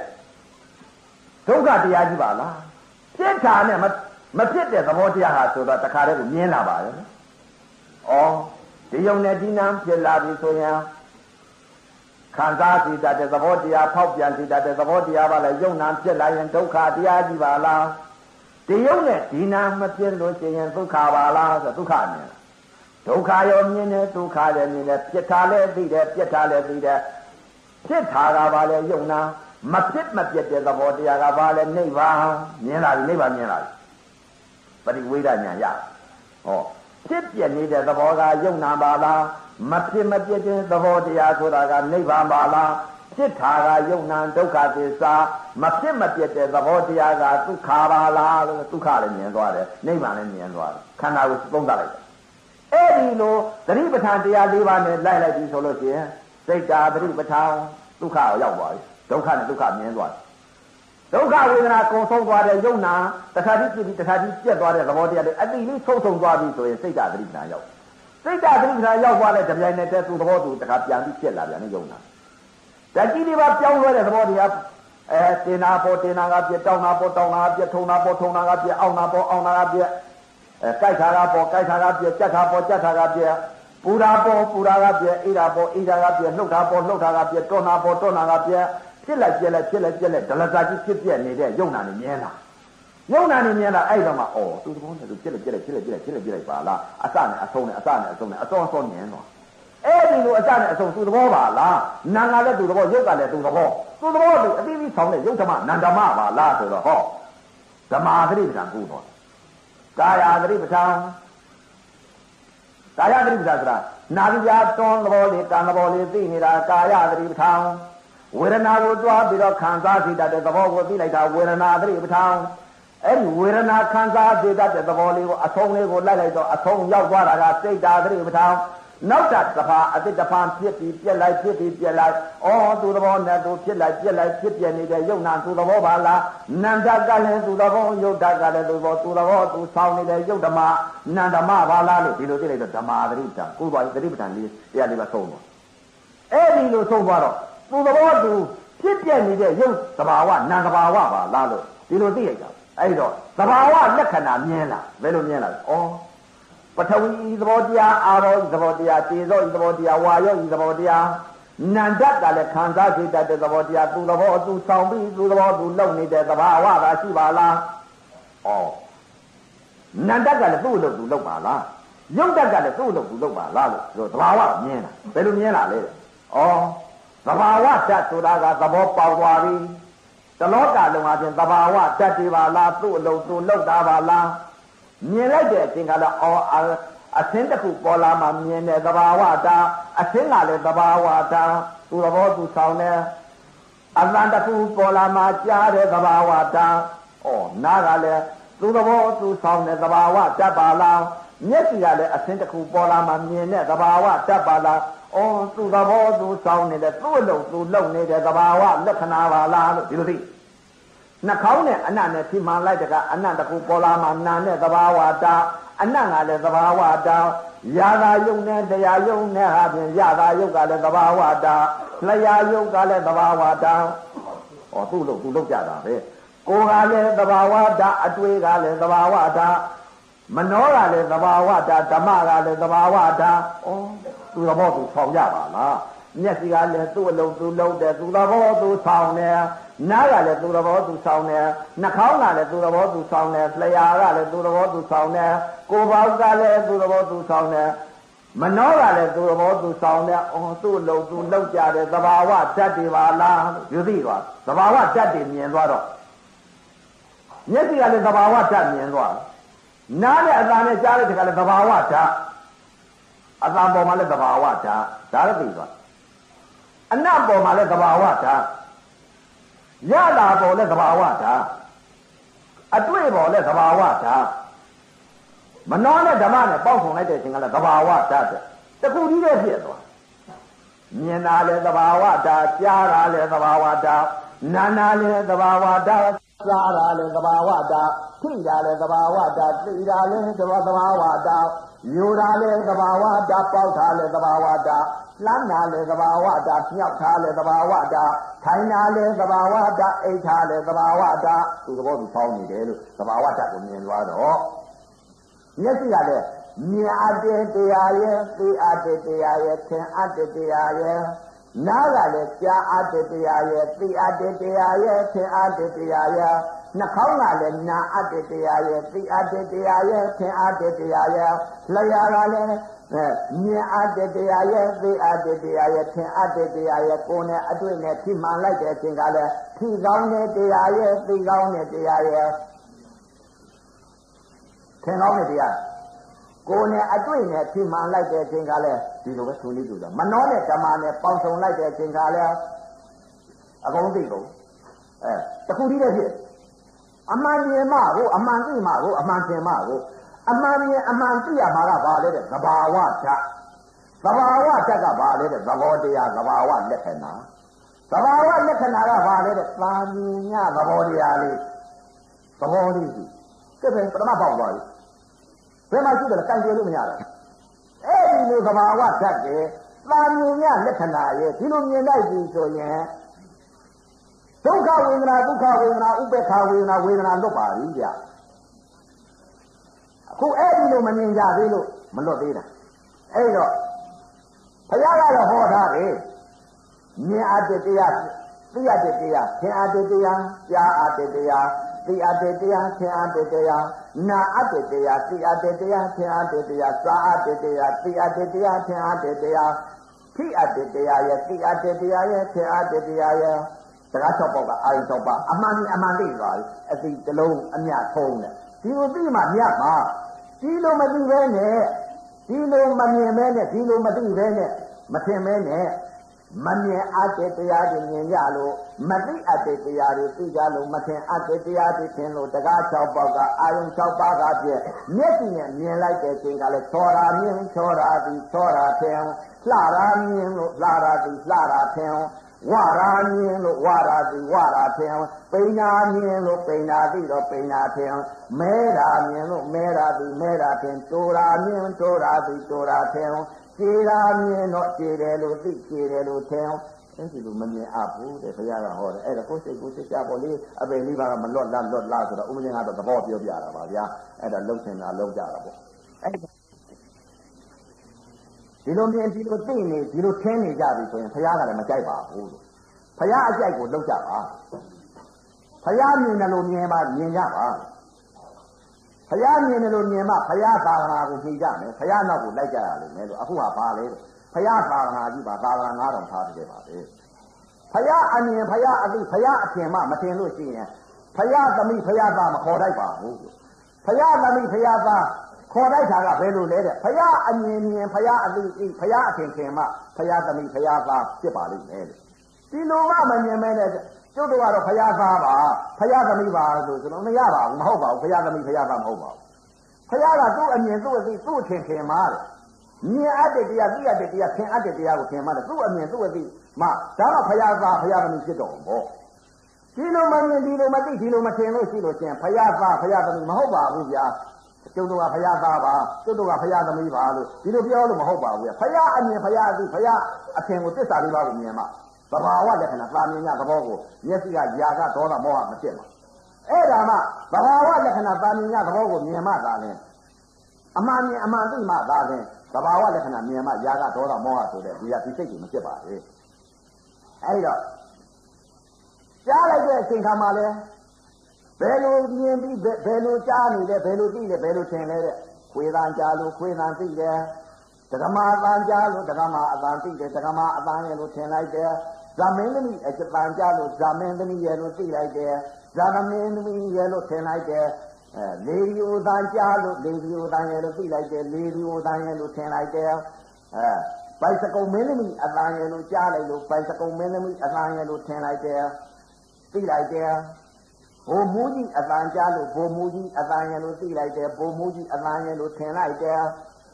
ဒုက္ခတရားကြီးပါလားဖြစ်တာနဲ့မဖြစ်တဲ့သဘောတရားဟာဆိုတော့တခါတည်းကိုမြင်လာပါရဲ့ဩ ဒီယုံနဲ့ဒီနာဖြစ်လာပြီဆိုရင်ခံစားစီတတ်တဲ့သဘောတရားဖောက်ပြန်စီတတ်တဲ့သဘောတရားပါလေယုံနာဖြစ်လာရင်ဒုက္ခတရားကြီးပါလားဒီယုံနဲ့ဒီနာမဖြစ်လို့ရှိရင်ဒုက္ခပါလားဆိုဒုက္ခမြင်ဒုက္ခရောမြင်တယ်ဒုက္ခလည်းမြင်တယ်ပြစ်တာလည်းသိတယ်ပြစ်တာလည်းသိတယ်ဖြစ်တာကပါလေယုံနာမဖြစ်မပြတ်တဲ့သဘောတရားကပါလေနိဗ္ဗာန်မြင်လာပြီနိဗ္ဗာန်မြင်လာပြီပရိဝေဒညာရဟော ဖြစ်ပြနေတဲ့သဘောကယုံနာပါလားမဖြစ်မပြတ်တဲ့သဘောတရားဆိုတာကနိဗ္ဗာန်ပါလားဖြစ်တာကယုံနာဒုက္ခသစ္စာမဖြစ်မပြတ်တဲ့သဘောတရားကဒုက္ခပါလားလို့ဒုက္ခလည်းမြင်သွားတယ်နိဗ္ဗာန်လည်းမြင်သွားတယ်ခန္ဓာကိုသုံးသပ်လိုက်တယ်အဲ့ဒီလိုသတိပဋ္ဌာန်တရား၄ပါးနဲ့လိုက်လိုက်ပြီဆိုလို့ရှိရင်စိတ်တာသတိပဋ္ဌာန်ဒုက္ခကိုရောက်သွားပြီဒုက္ခနဲ့ဒုက္ခမြင်သွားတယ် ဒုက္ခဝေဒနာကုံဆုံးသွားတဲ့ယုံနာတခါတည်းပြည့်ပြီးတခါတည်းပြက်သွားတဲ့သဘောတရားတွေအတိလေးဆုံးဆုံးသွားပြီဆိုရင်စိတ်ဓာတ်သတိပ္ပံရောက်စိတ်ဓာတ်သတိပ္ပံရောက်သွားတဲ့ကြပြိုင်နဲ့တဲ့သူသဘောသူတခါပြန်ပြီးပြက်လာပြန်နေယုံနာဓာတ်ကြီးတွေပါပြောင်းလဲတဲ့သဘောတရားအဲတင်နာပေါ်တင်နာကပြက်တောင်းနာပေါ်တောင်းနာကပြက်ထုံနာပေါ်ထုံနာကပြက်အောင်းနာပေါ်အောင်းနာကပြက်အဲကြိုက်တာကပေါ်ကြိုက်တာကပြက်ကြက်တာပေါ်ကြက်တာကပြက်ပူရာပေါ်ပူရာကပြက်အိရာပေါ်အိရာကပြက်လှုပ်တာပေါ်လှုပ်တာကပြက်တောနာပေါ်တောနာကပြက် ဖြစ်လိုက်ပြက်လိုက်ဖြစ်လိုက်ပြက်လိုက်ဒလစာကြီးဖြစ်ပြက်နေတဲ့ယုံနာနေမြင်တာယုံနာနေမြင်တာအဲ့တော့မှဩသူသဘောနဲ့သူဖြစ်လိုက်ပြက်လိုက်ဖြစ်လိုက်ပြက်လိုက်ဖြစ်လိုက်ပြက်လိုက်ပါလားအစနဲ့အဆုံးနဲ့အစနဲ့အဆုံးနဲ့အစောအစောမြင်တော့အဲ့ဒီလိုအစနဲ့အဆုံးသူသဘောပါလားနာငါလည်းသူသဘောယုတ်ကလည်းသူသဘောသူသဘောသူအတိအပြီးဆောင်တဲ့ယုတ်ဓမ္မနန္ဓမ္မပါလားဆိုတော့ဟောဓမ္မာသတိပဋ္ဌာန်ကူတော့ကာယသတိပဋ္ဌာန်ကာယသတိပဋ္ဌာန်ဆိုတာနာပြီးပြတွန်းသဘောလေးကံသဘောလေးသိနေတာကာယသတိပဋ္ဌာန် ဝေဒနာကိုတွားပြီးတော့ခံစားသိတတ်တဲ့သဘောကိုသိလိုက်တာဝေဒနာသတိပဋ္ဌာန်အဲ့ဒီဝေဒနာခံစားသိတတ်တဲ့သဘောလေးကိုအဆုံးလေးကိုလိုက်လိုက်တော့အဆုံးရောက်သွားတာကစိတ်ဓာတ်သတိပဋ္ဌာန်နောက်တာတစ်ဖာအတိတ်တစ်ဖာဖြစ်ပြီးပြက်လိုက်ဖြစ်ပြီးပြက်လိုက်ဩသူသဘောနဲ့သူဖြစ်လိုက်ပြက်လိုက်ဖြစ်ပြနေတဲ့ယုံနာသူသဘောပါလားနန္ဒကလည်းသူသဘောယုတ်တကလည်းသူသဘောသူသဘောသူဆောင်းနေတဲ့ယုတ်ဓမ္မနန္ဒမပါလားလို့ဒီလိုသိလိုက်တော့ဓမ္မာသတိပဋ္ဌာန်ကိုယ်ပေါ်သတိပဋ္ဌာန်လေးတရားလေးပါဆုံးသွားအဲ့ဒီလိုဆုံးသွားတော့ သူသဘောသူဖြစ်ပြနေတဲ့ရုပ်သဘာဝနာသဘာဝပါလားလို့ဒီလိုသိရကြအဲ့တော့သဘာဝလက္ခဏာမြင်လာဘယ်လိုမြင်လာလဲဩပထဝီသဘောတရားအာရောသဘောတရားတေဇောသဘောတရားဝါယောသဘောတရားနန္ဒတ်ကလည်းခံစားစိတ်တတ်တဲ့သဘောတရားသူသဘောသူဆောင်ပြီးသူသဘောသူလုံနေတဲ့သဘာဝသာရှိပါလားဩနန္ဒတ်ကလည်းသူ့လို့သူလုံပါလားယုတ်တတ်ကလည်းသူ့လို့သူလုံပါလားလို့ဆိုသဘာဝမြင်တာဘယ်လိုမြင်လာလဲဩ သဘာဝဓာတ်ဆိုတာကသဘောပေါက်သွားပြီတလောကလုံးအပြင်သဘာဝဓာတ်တွေပါလားသူ့အလုံးသူ့လောက်တာပါလားမြင်လိုက်တဲ့အချိန်ကတော့အော်အသင်းတစ်ခုပေါ်လာမှမြင်တဲ့သဘာဝဓာတ်အသင်းကလည်းသဘာဝဓာတ်သူ့သဘောသူဆောင်တယ်အသံတစ်ခုပေါ်လာမှကြားတဲ့သဘာဝဓာတ်ဩနားကလည်းသူ့သဘောသူဆောင်တဲ့သဘာဝဓာတ်ပါလားမျက်စိကလည်းအသင်းတစ်ခုပေါ်လာမှမြင်တဲ့သဘာဝဓာတ်ပါလား ဩသူ့သဘောသူဆောင်နေတဲ့သူ့အလုံးသူလုံနေတဲ့သဘာဝလက္ခဏာပါလားလို့ဒီလိုသိနှာခေါင်းနဲ့အနတ်နဲ့ထိမှန်လိုက်တကအနတ်တကူပေါ်လာမှနာနဲ့သဘာဝတာအနတ်ကလည်းသဘာဝတာရာသာယုံနဲ့တရားယုံနဲ့ဟာဖြင့်ရာသာယုတ်ကလည်းသဘာဝတာလျာယုတ်ကလည်းသဘာဝတာဩသူ့လို့သူလုပ်ကြတာပဲကိုယ်ကလည်းသဘာဝတာအတွေ့ကလည်းသဘာဝတာမနောကလည်းသဘာဝတာဓမ္မကလည်းသဘာဝတာဩ သူသဘောသူဆောင်ကြပါလားမျက်စိကလည်းသူ့အလုံးသူလုံးတယ်သူသဘောသူဆောင်တယ်နားကလည်းသူသဘောသူဆောင်တယ်နှာခေါင်းကလည်းသူသဘောသူဆောင်တယ်လျှာကလည်းသူသဘောသူဆောင်တယ်ကိုယ်ပေါက်ကလည်းသူသဘောသူဆောင်တယ်မနောကလည်းသူ့ဘောသူဆောင်တဲ့အော်သူ့လုံသူလောက်ကြတဲ့သဘာဝဓာတ်တွေပါလားယူသိသွားသဘာဝဓာတ်တွေမြင်သွားတော့မျက်စိကလည်းသဘာဝဓာတ်မြင်သွားနားနဲ့အသာနဲ့ကြားတဲ့တခါလည်းသဘာဝဓာတ် အသာပေါ်မှာလည်းသဘာဝဓာတ်ဒါလည်းသိသွားအနတ်ပေါ်မှာလည်းသဘာဝဓာတ်ရတာပေါ်လည်းသဘာဝဓာတ်အတွေ့ပေါ်လည်းသဘာဝဓာတ်မနှောနဲ့ဓမ္မနဲ့ပေါက်ဆောင်လိုက်တဲ့အချိန်ကလည်းသဘာဝဓာတ်တဲ့တခုကြီးပဲဖြစ်သွားမြင်တာလည်းသဘာဝဓာတ်ကြားတာလည်းသဘာဝဓာတ်နာနာလည်းသဘာဝဓာတ် စားတာလည်းသဘာဝဓာတ်ထိတာလည်းသဘာဝဓာတ်သိတာလည်းသဘာဝဓာတ်ယူတာလည်းသဘာဝဓာတ်ပေါက်တာလည်းသဘာဝဓာတ်လှမ်းတာလည်းသဘာဝဓာတ်မြောက်တာလည်းသဘာဝဓာတ်ထိုင်တာလည်းသဘာဝဓာတ်အိတ်တာလည်းသဘာဝဓာတ်ဒီသဘောသူပေါင်းနေတယ်လို့သဘာဝဓာတ်ကိုမြင်သွားတော့မျက်စိကလည်းမြင်အပ်တဲ့တရားရဲ့သိအပ်တဲ့တရားရဲ့သင်အပ်တဲ့တရားရဲ့ နားကလည်းကြားအပ်တဲ့တရားရဲ့သိအပ်တဲ့တရားရဲ့သင်အပ်တဲ့တရားရဲ့နှာခေါင်းကလည်းနာအပ်တဲ့တရားရဲ့သိအပ်တဲ့တရားရဲ့သင်အပ်တဲ့တရားရဲ့လျှာကလည်းမြင်အပ်တဲ့တရားရဲ့သိအပ်တဲ့တရားရဲ့သင်အပ်တဲ့တရားရဲ့ကိုယ်နဲ့အတွေ့နဲ့ထိမှန်လိုက်တဲ့အချိန်ကလည်းထိကောင်းတဲ့တရားရဲ့သိကောင်းတဲ့တရားရဲ့သင်ကောင်းတဲ့တရား ကိုယ်နဲ့အတွေ့နဲ့ထိမှန်လိုက်တဲ့အချိန်ကလည်းဒီလိုပဲသူလေးသူတာမနှောနဲ့ဓမ္မနဲ့ပေါင်းစုံလိုက်တဲ့အချိန်ကလည်းအကုန်သိကုန်အဲတခုတည်းတည်းဖြစ်အမှန်မြင်မှကိုအမှန်သိမှကိုအမှန်သင်မှကိုအမှန်မြင်အမှန်သိရမှာကဘာလဲတဲ့သဘာဝဓာတ်သဘာဝဓာတ်ကဘာလဲတဲ့သဘောတရားသဘာဝလက္ခဏာသဘာဝလက္ခဏာကဘာလဲတဲ့သာမြင်ညသဘောတရားလေးသဘောလေးရှိကဲပဲပထမပေါက်သွားပြီ ဘယ်မှာရှိတယ်လဲတိုင်တယ်လို့မရဘူးအဲ့ဒီလိုသဘာဝဓာတ်တဲ့သာမြင်ညလက္ခဏာရဲ့ဒီလိုမြင်လိုက်ပြီဆိုရင်ဒုက္ခဝေဒနာဒုက္ခဝေဒနာဥပေက္ခဝေဒနာဝေဒနာလွတ်ပါပြီဗျအခုအဲ့ဒီလိုမမြင်ကြသေးလို့မလွတ်သေးတာအဲ့တော့ဘုရားကတော့ဟောထားတယ်မြင်အပ်တဲ့တရားသိအပ်တဲ့တရားသင်အပ်တဲ့တရားကြားအပ်တဲ့တရား သိအပ်တဲ့တရားသင်အပ်တဲ့တရားနာအပ်တဲ့တရားသိအပ်တဲ့တရားသင်အပ်တဲ့တရားစားအပ်တဲ့တရားသိအပ်တဲ့တရားသင်အပ်တဲ့တရားဖိအပ်တဲ့တရားရဲ့သိအပ်တဲ့တရားရဲ့သင်အပ်တဲ့တရားရဲ့စကား၆ပေါက်ကအာရုံ၆ပါအမှန်အမှန်သိသွားပြီအသိတလုံးအမြထုံးတယ်ဒီလိုသိမှမြတ်မှာဒီလိုမသိပဲနဲ့ဒီလိုမမြင်ပဲနဲ့ဒီလိုမသိပဲနဲ့မထင်ပဲနဲ့ မမြင်အပ်တဲ့တရားတွေမြင်ကြလို့မသိအပ်တဲ့တရားတွေသိကြလို့မထင်အပ်တဲ့တရားတွေထင်လို့တကား၆ပေါက်ကအာယုံ၆ပါးကပြည့်မျက်စိနဲ့မြင်လိုက်တဲ့ချိန်ကလည်းချောတာမြင်ချောတာပြီးချောတာထင်လှတာမြင်လို့လှတာပြီးလှတာထင်ဝရာမြင်လို့ဝရာသိဝရာထင်ပိညာမြင်လို့ပိညာသိတော့ပိညာထင်မဲတာမြင်လို့မဲတာသိမဲတာထင်တိုရာမြင်တိုရာသိတိုရာထင် ခြေတာမြင်တော့ခြေတယ်လို့သိခြေတယ်လို့ထင်အဲ့ဒီလိုမမြင်အပ်ဘူးတဲ့ဘုရားကဟောတယ်အဲ့ဒါကိုယ်စိတ်ကိုယ်စိတ်ကြပေါ့လေအပင်လေးပါကမလွတ်လားလွတ်လားဆိုတော့ဥပဒေကတော့သဘောပြောပြတာပါဗျာအဲ့ဒါလုံးချင်တာလုံးကြတာပေါ့အဲ့ဒီလိုမြင်ဒီလိုသိနေဒီလိုထင်းနေကြပြီဆိုရင်ဘုရားကလည်းမကြိုက်ပါဘူးလို့ဘုရားအကြိုက်ကိုလောက်ကြပါဘုရားမြင်တယ်လို့မြင်ပါမြင်ကြပါ ဘုရားမြင်တယ်လို့မြင်မှဘုရားသာသနာကိုဖြေကြမယ်ဘုရားနောက်ကိုလိုက်ကြရလိမ့်မယ်လို့အခုကဘာလဲဘုရားသာသနာကြီးပါသာသနာ9000ထားကြပါလေဘုရားအမြင်ဘုရားအသိဘုရားအထင်မှမထင်လို့ရှိရင်ဘုရားသမီးဘုရားသားမခေါ်တတ်ပါဘူးဘုရားသမီးဘုရားသားခေါ်လိုက်တာကဘယ်လိုလဲတဲ့ဘုရားအမြင်မြင်ဘုရားအသိသိဘုရားအထင်ထင်မှဘုရားသမီးဘုရားသားဖြစ်ပါလိမ့်မယ်ဒီလိုမှမမြင်မဲနဲ့ ကျုပ်တို့ကတော့ဘုရားသားပါဘုရားသမီးပါလို့ကျွန်တော်မရပါဘူးမဟုတ်ပါဘူးဘုရားသမီးဘုရားသားမဟုတ်ပါဘူးဘုရားကသူ့အမြင်သူ့အသိသူ့အထင်ထင်မှာတဲ့မြင်အပ်တဲ့တရားသိရတဲ့တရားထင်အပ်တဲ့တရားကိုထင်မှာတဲ့သူ့အမြင်သူ့အသိမှဒါကဘုရားသားဘုရားသမီးဖြစ်တော်ဘောဒီလိုမမြင်ဒီလိုမသိဒီလိုမထင်လို့ရှိလို့ရှင်ဘုရားသားဘုရားသမီးမဟုတ်ပါဘူးဗျာကျုပ်တို့ကဘုရားသားပါကျုပ်တို့ကဘုရားသမီးပါလို့ဒီလိုပြောလို့မဟုတ်ပါဘူးဗျာဘုရားအမြင်ဘုရားအသိဘုရားအထင်ကိုသစ္စာလေးပါးကိုမြင်မှာ သဘာဝလက္ခဏာသာမြင်ရသဘောကိုမျက်စိကຢာကဒေါသမောဟမဖြစ်မှာအဲ့ဒါမှသဘာဝလက္ခဏာသာမြင်ရသဘောကိုမြင်မှသာလဲအမှန်မြင်အမှန်သိမှသာလဲသဘာဝလက္ခဏာမြင်မှຢာကဒေါသမောဟဆိုတဲ့ဒီကဒီစိတ်ကြီးမဖြစ်ပါဘူးအဲ့တော့ကြားလိုက်တဲ့အချိန်ခါမှာလဲဘယ်လိုမြင်ပြီးဘယ်လိုကြားနေလဲဘယ်လိုသိလဲဘယ်လိုထင်လဲတဲ့ခွေးတန်ကြားလို့ခွေးတန်သိတယ်ဒကမာအတန်ကြားလို့ဒကမာအတန်သိတယ်ဒကမာအတန်ရဲ့လို့ထင်လိုက်တယ် ဇာမင်းသမီးအတန်ကြားလို့ဇာမင်းသမီးရဲ့လို့သိလိုက်တယ်ဇာသမင်းသမီးရဲ့လို့ထင်လိုက်တယ်အဲလေဒီယိုတန်ကြားလို့လေဒီယိုတန်ရဲ့လို့သိလိုက်တယ်လေဒီယိုတန်ရဲ့လို့ထင်လိုက်တယ်အဲပိုက်စကုံမင်းသမီးအတန်ရဲ့လို့ကြားလိုက်လို့ပိုက်စကုံမင်းသမီးအတန်ရဲ့လို့ထင်လိုက်တယ်သိလိုက်တယ်ဘိုလ်မူကြီးအတန်ကြားလို့ဘိုလ်မူကြီးအတန်ရဲ့လို့သိလိုက်တယ်ဘိုလ်မူကြီးအတန်ရဲ့လို့ထင်လိုက်တယ်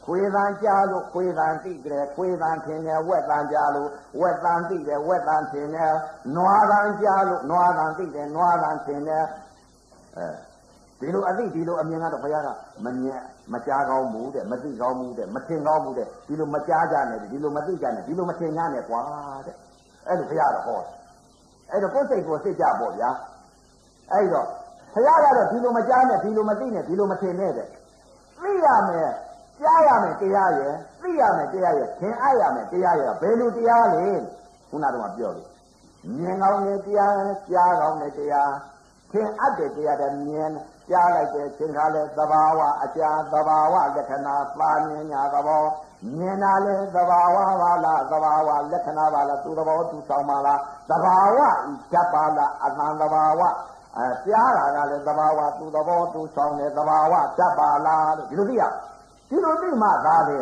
ခွေးတန်ကြားလို့ခွေးတန်သိတယ်ခွေးတန်ထင်တယ်ဝက်တန်ကြားလို့ဝက်တန်သိတယ်ဝက်တန်ထင်တယ်နွားတန်ကြားလို့နွားတန်သိတယ်နွားတန်ထင်တယ်အဲဒီလိုအသိဒီလိုအမြင်ကတော့ဘုရားကမမြင်မကြားကောင်းဘူးတဲ့မသိကောင်းဘူးတဲ့မထင်ကောင်းဘူးတဲ့ဒီလိုမကြားကြနဲ့ဒီလိုမသိကြနဲ့ဒီလိုမထင်ကြနဲ့ကွာတဲ့အဲ့လိုဘုရားတော့ဟောတယ်အဲ့တော့ကိုယ်စိတ်ကိုစိတ်ကြပေါ့ဗျာအဲ့တော့ဘုရားကတော့ဒီလိုမကြားနဲ့ဒီလိုမသိနဲ့ဒီလိုမထင်နဲ့တဲ့သိရမယ် ကြားရမယ်တရားရယ်သိရမယ်တရားရယ်သင်အားရမယ်တရားရယ်ဘယ်လိုတရားလဲခုနကတော့ပြောတယ်မြင်ကောင်းတဲ့တရားကြားကောင်းတဲ့တရားသင်အပ်တဲ့တရားတဲ့မြင်ကြားလိုက်တဲ့သင်္ခါလဲသဘာဝအကြာသဘာဝလက္ခဏာပါမြင်ညာသဘောမြင်တာလဲသဘာဝပါလားသဘာဝလက္ခဏာပါလားသူသဘောသူဆောင်ပါလားသဘာဝဤဓာတ်ပါလားအတန်သဘာဝအဲကြားတာကလည်းသဘာဝသူသဘောသူဆောင်တယ်သဘာဝဓာတ်ပါလားလို့ဒီလိုသိရ ဒီလိုသိမှသာလေ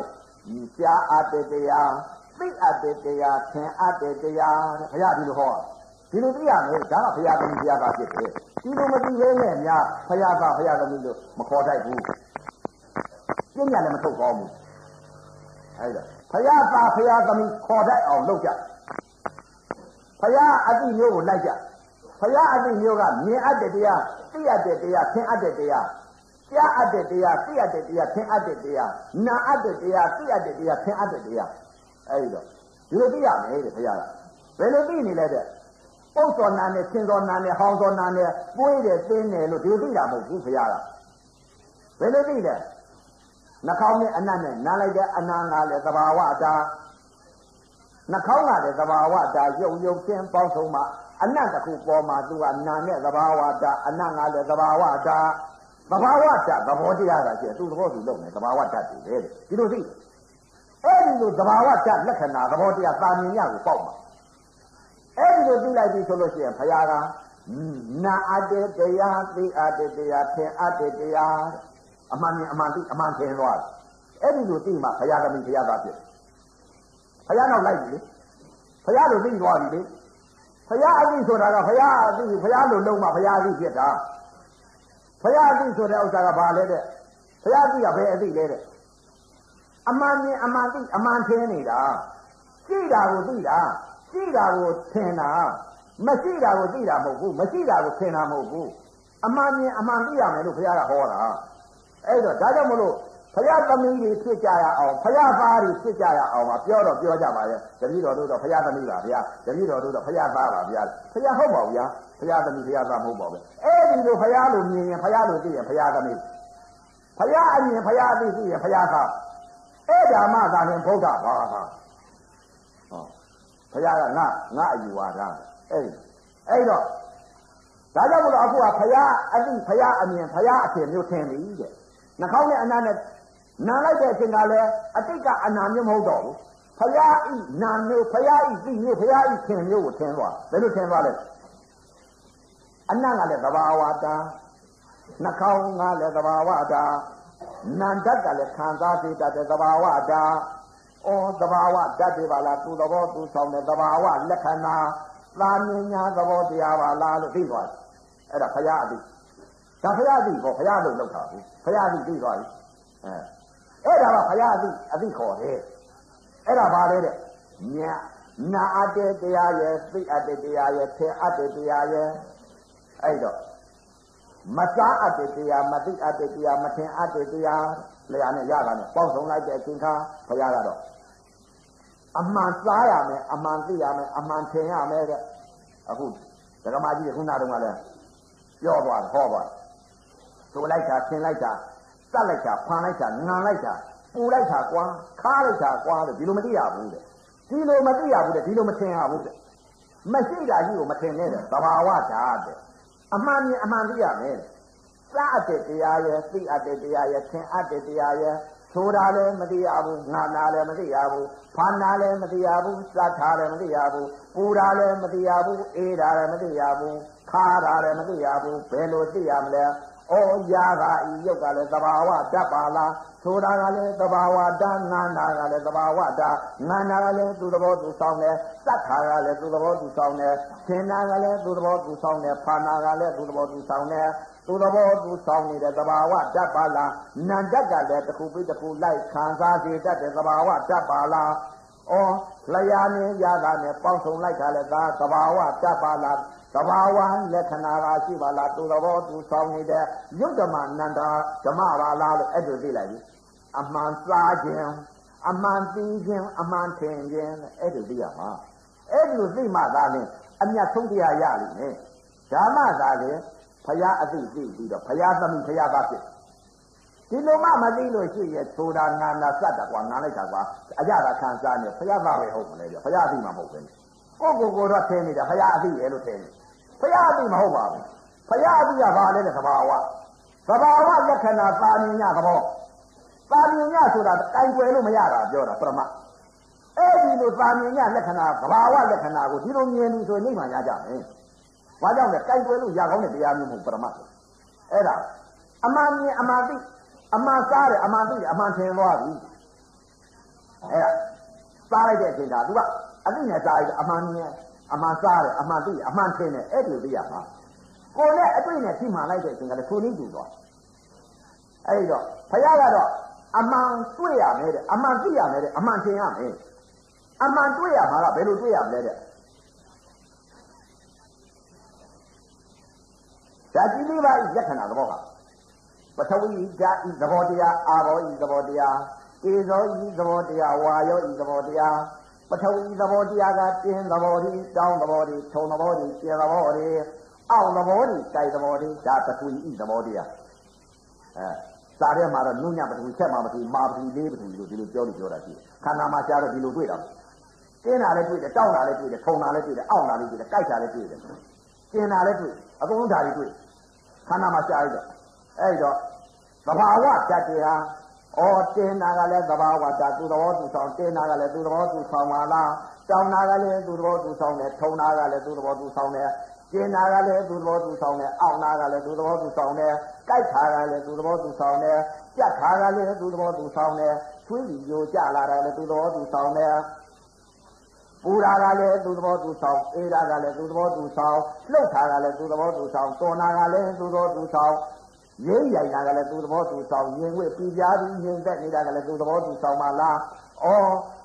ဒီကြားအပ်တဲ့တရားသိအပ်တဲ့တရားသင်အပ်တဲ့တရားတဲ့ဘုရားဒီလိုဟောဒီလိုသိရမယ်ဒါကဘုရားသမီးဘုရားသားဖြစ်တယ်ဒီလိုမသိသေးနဲ့များဘုရားသားဘုရားသမီးလို့မခေါ်တတ်ဘူးပြင်းညာလည်းမထုတ်ကောင်းဘူးအဲ့ဒါဘုရားသားဘုရားသမီးခေါ်တတ်အောင်လုပ်ကြဘုရားအတိမျိုးကိုလိုက်ကြဘုရားအတိမျိုးကမြင်အပ်တဲ့တရားသိအပ်တဲ့တရားသင်အပ်တဲ့တရား ကြားအပ်တဲ့တရားသိအပ်တဲ့တရားသင်အပ်တဲ့တရားနာအပ်တဲ့တရားသိအပ်တဲ့တရားသင်အပ်တဲ့တရားအဲ့ဒီတော့ဒီလိုသိရမယ်တဲ့ဘုရားကဘယ်လိုသိနေလဲတဲ့ပုတ်စော်နာနဲ့ဆင်းစော်နာနဲ့ဟောင်းစော်နာနဲ့ပွေးတယ်သင်းတယ်လို့ဒီလိုသိတာမဟုတ်ဘူးဘုရားကဘယ်လိုသိလဲနှာခေါင်းနဲ့အနတ်နဲ့နားလိုက်တဲ့အနာကလည်းသဘာဝတာနှာခေါင်းကလည်းသဘာဝတာရုပ်ရုပ်ချင်းပေါင်းစုံမှအနတ်တစ်ခုပေါ်မှာသူကနာနဲ့သဘာဝတာအနတ်ကလည်းသဘာဝတာ သဘာဝဓာတ်သဘောတရားကကျသူသဘောသူလုပ်နေသဘာဝဓာတ်တွေလေဒီလိုသိအဲ့ဒီလိုသဘာဝဓာတ်လက္ခဏာသဘောတရားတာမြင်ရကိုပေါက်မှာအဲ့ဒီလိုသိလိုက်ပြီဆိုလို့ရှိရင်ဘုရားကနာအတ္တတရားသိအတ္တတရားသင်အတ္တတရားအမှန်မြင်အမှန်သိအမှန်သင်သွားတယ်အဲ့ဒီလိုသိမှဘုရားသမီးဘုရားသားဖြစ်ဘုရားနောက်လိုက်ပြီဘုရားလိုသိသွားပြီလေဘုရားအသိဆိုတာကဘုရားအသိဘုရားလိုလုံးမှဘုရားအသိဖြစ်တာ ဘုရားအသိဆိုတဲ့ဥစ္စာကဘာလဲတဲ့ဘုရားအသိကဘယ်အသိလဲတဲ့အမှန်မြင်အမှန်သိအမှန်ထင်နေတာရှိတာကိုသိတာရှိတာကိုထင်တာမရှိတာကိုသိတာမဟုတ်ဘူးမရှိတာကိုထင်တာမဟုတ်ဘူးအမှန်မြင်အမှန်သိရမယ်လို့ဘုရားကဟောတာအဲ့တော့ဒါကြောင့်မလို့ ဘုရားသမီးတွေဖြစ်ကြရအောင်ဘုရားသားတွေဖြစ်ကြရအောင်ပါပြောတော့ပြောကြပါရဲ့တပည့်တော်တို့တော့ဘုရားသမီးပါဗျာတပည့်တော်တို့တော့ဘုရားသားပါဗျာဘုရားဟုတ်ပါဘူးဗျာဘုရားသမီးဘုရားသားမဟုတ်ပါဘူးအဲ့ဒီလိုဘုရားလိုမြင်ရင်ဘုရားလိုသိရင်ဘုရားသမီးဘုရားအမြင်ဘုရားသိသိရင်ဘုရားသားအဲ့ဒါမှသာရင်ဗုဒ္ဓဘာသာဟောဘုရားကငါငါအယူဝါဒအဲ့ဒီအဲ့တော့ဒါကြောင့်မလို့အခုကဘုရားအသိဘုရားအမြင်ဘုရားအထင်မျိုးထင်ပြီတဲ့နှာခေါင်းနဲ့အနာနဲ့ နာလိုက်တဲ့အချိန်ကလည်းအတိတ်ကအနာမျိုးမဟုတ်တော့ဘူးဖရာဤနာမျိုးဖရာဤသိမျိုးဖရာဤခင်မျိုးကိုထင်သွားဘယ်လိုထင်သွားလဲအနတ်ကလည်းသဘာဝတာနှာခေါင်းကလည်းသဘာဝတာနန္တကလည်းခံစားသိတတ်တဲ့သဘာဝတာဩသဘာဝဓာတ်တွေပါလားသူသဘောသူဆောင်တဲ့သဘာဝလက္ခဏာသာမြင်ညာသဘောတရားပါလားလို့သိသွားတယ်အဲ့ဒါဖရာအသိဒါဘုရားသိခေါ်ဘုရားလို့လောက်တာဘူးဘုရားသိသိသွားပြီအဲ အဲ့ဒါကဘုရားသိအသိခေါ်တယ်အဲ့ဒါဘာလဲတဲ့ညာနာအတ္တတရားရဲ့သိအတ္တတရားရဲ့ထေအတ္တတရားရဲ့အဲ့တော့မစားအတ္တတရားမသိအတ္တတရားမထင်အတ္တတရားလျာနဲ့ရတာနဲ့ပေါင်းစုံလိုက်တဲ့အချိန်ခါဘုရားကတော့အမှန်စားရမယ်အမှန်သိရမယ်အမှန်ထင်ရမယ်တဲ့အခုဒကမာကြီးကခုနတုန်းကလည်းပြောသွားတယ်ဟောသွားတယ်ဆိုလိုက်တာဆင်လိုက်တာ စက်လိုက်တာဖန်လိုက်တာငံလိုက်တာပူလိုက်တာကွာခါလိုက်တာကွာလို့ဒီလိုမသိရဘူးတဲ့ဒီလိုမသိရဘူးတဲ့ဒီလိုမထင်ရဘူးတဲ့မရှိတာကြီးကိုမထင်နဲ့တဲ့သဘာဝဓာတ်တဲ့အမှန်မြင်အမှန်သိရမယ်တဲ့စအပ်တဲ့တရားရဲ့သိအပ်တဲ့တရားရဲ့သင်အပ်တဲ့တရားရဲ့ဆိုတာလည်းမသိရဘူးငါနာလည်းမသိရဘူးဖာနာလည်းမသိရဘူးစတ်ထားလည်းမသိရဘူးပူတာလည်းမသိရဘူးအေးတာလည်းမသိရဘူးခါတာလည်းမသိရဘူးဘယ်လိုသိရမလဲ ဩရာကဤရုပ်ကလည်းသဘာဝတတ်ပါလားဆိုတာကလည်းသဘာဝတတ်ငါနာကလည်းသဘာဝတတ်ငါနာကလည်းသူ့သဘောသူဆောင်တယ်စတ်ထားကလည်းသူ့သဘောသူဆောင်တယ်သင်္နာကလည်းသူ့သဘောသူဆောင်တယ်ဖာနာကလည်းသူ့သဘောသူဆောင်တယ်သူသဘောသူဆောင်နေတဲ့သဘာဝတတ်ပါလားနန္တကလည်းတစ်ခုပြီးတစ်ခုလိုက်ခံစားစေတတ်တဲ့သဘာဝတတ်ပါလားဩလျာနေရတာနဲ့ပေါင်းစုံလိုက်တာလည်းဒါသဘာဝတတ်ပါလား သဘာဝလက္ခဏာကရှိပါလားသူသဘောသူဆောင်နေတဲ့ယုတ်ဓမ္မနန္တာဓမ္မပါလားလို့အဲ့ဒါသိလိုက်ပြီအမှန်စားခြင်းအမှန်သိခြင်းအမှန်ထင်ခြင်းအဲ့ဒါသိရမှာအဲ့ဒီလိုသိမှသာလင်အမြတ်ဆုံးတရားရလိမ့်မယ်ဓမ္မသာလင်ဖရာအသိသိပြီးတော့ဖရာသမီးဖရာသားဖြစ်ဒီလိုမှမသိလို့ရှိရဲ့ဆိုတာငါနာစက်တာကွာငါလိုက်တာကွာအကြတာခံစားနေဖရာသားပဲဟုတ်မလဲပြဖရာသိမှမဟုတ်ဘူးကိုကိုကိုတော့ထင်းနေတာဖရာအသိရဲ့လို့ထင်းနေ ဖရာအသိမဟုတ်ပါဘူးဖရာအသိကဘာလဲတဲ့သဘာဝသဘာဝလက္ခဏာသာမြင်ညသဘောသာမြင်ညဆိုတာတိုင်ွယ်လို့မရတာပြောတာပရမအဲ့ဒီလိုသာမြင်ညလက္ခဏာသဘာဝလက္ခဏာကိုဒီလိုမြင်ပြီဆိုရင်နိဗ္ဗာန်ရကြမယ်။ဘာကြောင့်လဲကြိုက်ွယ်လို့ရကောင်းတဲ့တရားမျိုးမဟုတ်ပရမတ်။အဲ့ဒါအမှန်မြင်အမှန်သိအမှန်စားတယ်အမှန်သိတယ်အမှန်ထင်သွားပြီ။အဲ့ဒါစားလိုက်တဲ့အချိန်ဒါသူကအသိနဲ့စားလိုက်အမှန်မြင် အမှန်စားတယ်အမှန်သိအမှန်ထင်တယ်အဲ့ဒီလိုသိရမှာ။ကိုယ်နဲ့အတွေ့နဲ့ထိမှန်လိုက်တဲ့အချိန်ကလည်းထိုနည်းတူသွား။အဲ့ဒီတော့ဘုရားကတော့အမှန်တွေ့ရမယ်တဲ့အမှန်သိရမယ်တဲ့အမှန်ထင်ရမယ်။အမှန်တွေ့ရမှာကဘယ်လိုတွေ့ရမလဲတဲ့ဓာတ်ကြီးလေးပါးဤလက္ခဏာသဘောကပထဝီဓာတ်ဤသဘောတရားအာဘောဤသဘောတရားဧဇောဤသဘောတရားဝါယောဤသဘောတရား ပထဝီသဘောတရားကတင်းသဘောတွေတောင်းသဘောတွေထုံသဘောတွေကျဲသဘောတွေအောက်သဘောတွေတိုက်သဘောတွေဒါပထဝီဤသဘောတရားအဲစာထဲမှာတော့နုညပထဝီချက်မှာပထဝီမာပထဝီလေးပထဝီလို့ဒီလိုပြောလို့ပြောတာရှိတယ်ခန္ဓာမှာရှားတော့ဒီလိုတွေ့တာတင်းတာလည်းတွေ့တယ်တောင်းတာလည်းတွေ့တယ်ထုံတာလည်းတွေ့တယ်အောက်တာလည်းတွေ့တယ်ကြိုက်တာလည်းတွေ့တယ်ကျင်တာလည်းတွေ့အကုန်လုံးဓာတ်တွေတွေ့ခန္ဓာမှာရှားရတော့အဲ့တော့သဘာဝတတ်တရား ဩတင်နာကလည်းသဘာဝတတ်သူသဘောသူဆောင်တင်နာကလည်းသူသဘောသူဆောင်ပါလားတောင်းနာကလည်းသူသဘောသူဆောင်တယ်ထုံနာကလည်းသူသဘောသူဆောင်တယ်ကျင်နာကလည်းသူသဘောသူဆောင်တယ်အောက်နာကလည်းသူသဘောသူဆောင်တယ်ကြိုက်ခါကလည်းသူသဘောသူဆောင်တယ်ကြက်ခါကလည်းသူသဘောသူဆောင်တယ်သွေးကြီးရိုကြလာတယ်လည်းသူသဘောသူဆောင်တယ်ပူရာကလည်းသူသဘောသူဆောင်အေးရာကလည်းသူသဘောသူဆောင်လှုပ်တာကလည်းသူသဘောသူဆောင်တော်နာကလည်းသူသဘောသူဆောင် ရင်းရိုင်တာကလည်းသူသဘောသူဆောင်ရင်ဝိပြပြားပြီးရင်သက်နေတာကလည်းသူသဘောသူဆောင်ပါလားဩ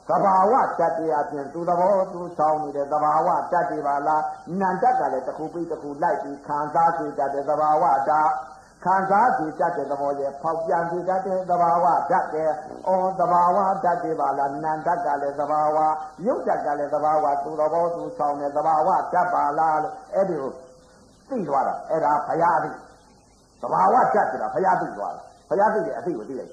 သဘာဝတတ္တရားဖြင့်သူသဘောသူဆောင်နေတဲ့သဘာဝတတ္တပါလားနန္တကလည်းတစ်ခုပြီးတစ်ခုလိုက်ပြီးခံစားစေတတ်တဲ့သဘာဝတ္တခံစားကြတတ်တဲ့သဘောရဲ့ဖောက်ပြန်ကြတတ်တဲ့သဘာဝဓာတ်တဲ့ဩသဘာဝဓာတ်တွေပါလားနန္တကလည်းသဘာဝယုတ်တကလည်းသဘာဝသူသဘောသူဆောင်တဲ့သဘာဝဓာတ်ပါလားလို့အဲ့ဒီကိုသိသွားတာအဲ့ဒါဘုရားသိ သဘာဝဓာတ်ဆိုတာဘုရားသိသွားတာဘုရားသိတဲ့အသိကိုသိလိုက်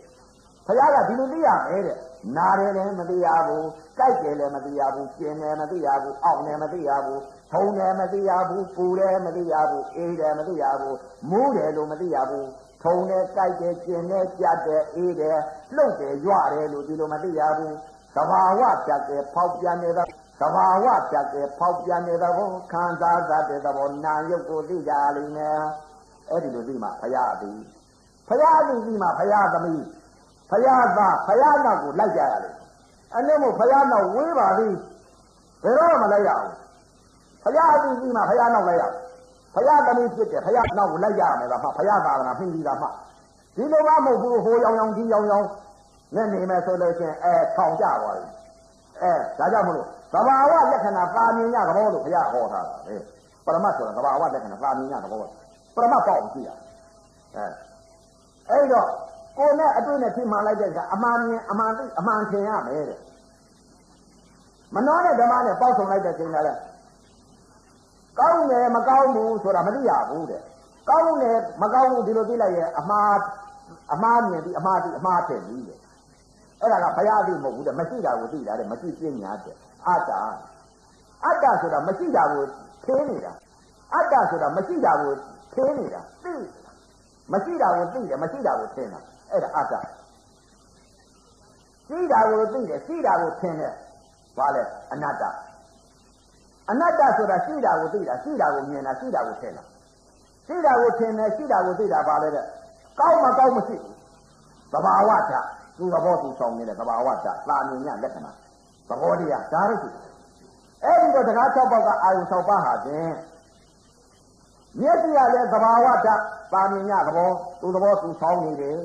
ဘုရားကဒီလိုသိရမယ်တဲ့နားတယ်လည်းမသိရဘူးကြိုက်တယ်လည်းမသိရဘူးကျင်တယ်မသိရဘူးအောက်တယ်မသိရဘူးထုံတယ်မသိရဘူးပူတယ်မသိရဘူးအေးတယ်မသိရဘူးမူးတယ်လို့မသိရဘူးထုံတယ်ကြိုက်တယ်ကျင်တယ်ကြက်တယ်အေးတယ်လှုပ်တယ်ရွတယ်လို့ဒီလိုမသိရဘူးသဘာဝပြတ်တယ်ဖောက်ပြန်နေတဲ့သဘာဝပြတ်တယ်ဖောက်ပြန်နေတဲ့ဘောခံစားတတ်တဲ့သဘောနာယုတ်ကိုသိကြလိမ့်မယ် အဲ့ဒီလိုသိမှဘုရားသိဘုရားသိပြီးမှဘုရားသမီးဖယားသားဖယားနောက်ကိုလိုက်ကြရတယ်အနည်းမို့ဖယားနောက်ဝေးပါသည်ဘယ်တော့မှလိုက်ရအောင်ဖယားအပြီးပြီးမှဖယားနောက်လိုက်ရအောင်ဖယားသမီးဖြစ်တယ်ဖယားနောက်ကိုလိုက်ရမယ်လားမှဖယားသာသနာပြင်ပြီးတာမှဒီလိုမှမဟုတ်ဘူးဟိုရောင်ရောင်ကြီးရောင်ရောင်နဲ့နေမယ်ဆိုလို့ချင်းအဲထောင်ကြသွားပြီအဲဒါကြောင့်မလို့သဘာဝလက္ခဏာသာမြင်ရသဘောလို့ဘုရားဟောထားတာလေပရမတ်ဆိုတာသဘာဝလက္ခဏာသာမြင်ရသဘောပ ရမတ်ပေါ့ကြည့်ရအဲအဲ့တော့ကိုယ်နဲ့အတွေ့နဲ့ဖြစ်မှန်လိုက်တဲ့ကအမှန်မြင်အမှန်သိအမှန်ထင်ရမယ်တဲ့မနှောတဲ့ဓမ္မနဲ့ပေါက်ဆုံလိုက်တဲ့ချိန်ကလည်းကောင်းတယ်မကောင်းဘူးဆိုတာမသိရဘူးတဲ့ကောင်းတယ်မကောင်းဘူးဒီလိုသိလိုက်ရဲ့အမှားအမှားမြင်ပြီးအမှားသိအမှားထင်ပြီးတဲ့အဲ့ဒါကဘုရားသိမဟုတ်ဘူးတဲ့မရှိတာကိုသိတာတဲ့မရှိပြညာတဲ့အတ္တအတ္တဆိုတာမရှိတာကိုထင်းနေတာအတ္တဆိုတာမရှိတာကို ထင်းနေတာသိမရှိတာကိုသိတယ်မရှိတာကိုထင်းတာအဲ့ဒါအတ္တရှိတာကိုသိတယ်ရှိတာကိုထင်တယ်ဘာလဲအနတ္တအနတ္တဆိုတာရှိတာကိုသိတာရှိတာကိုမြင်တာရှိတာကိုထင်တာရှိတာကိုထင်တယ်ရှိတာကိုသိတာဘာလဲတဲ့ကောင်းမကောင်းမရှိဘူးသဘာဝဓာတ်သူသဘောသူဆောင်နေတဲ့သဘာဝဓာတ်သာမြင်ရလက္ခဏာသဘောတရားဒါရရှိအဲ့ဒီတော့တရား၆ပေါက်ကအာယုံ၆ပါးဟာဖြင့် မျက်စိကလည်းသဘာဝဓာတ်သာမြင်ရသဘောသူသဘောသူဆောင်နေတယ်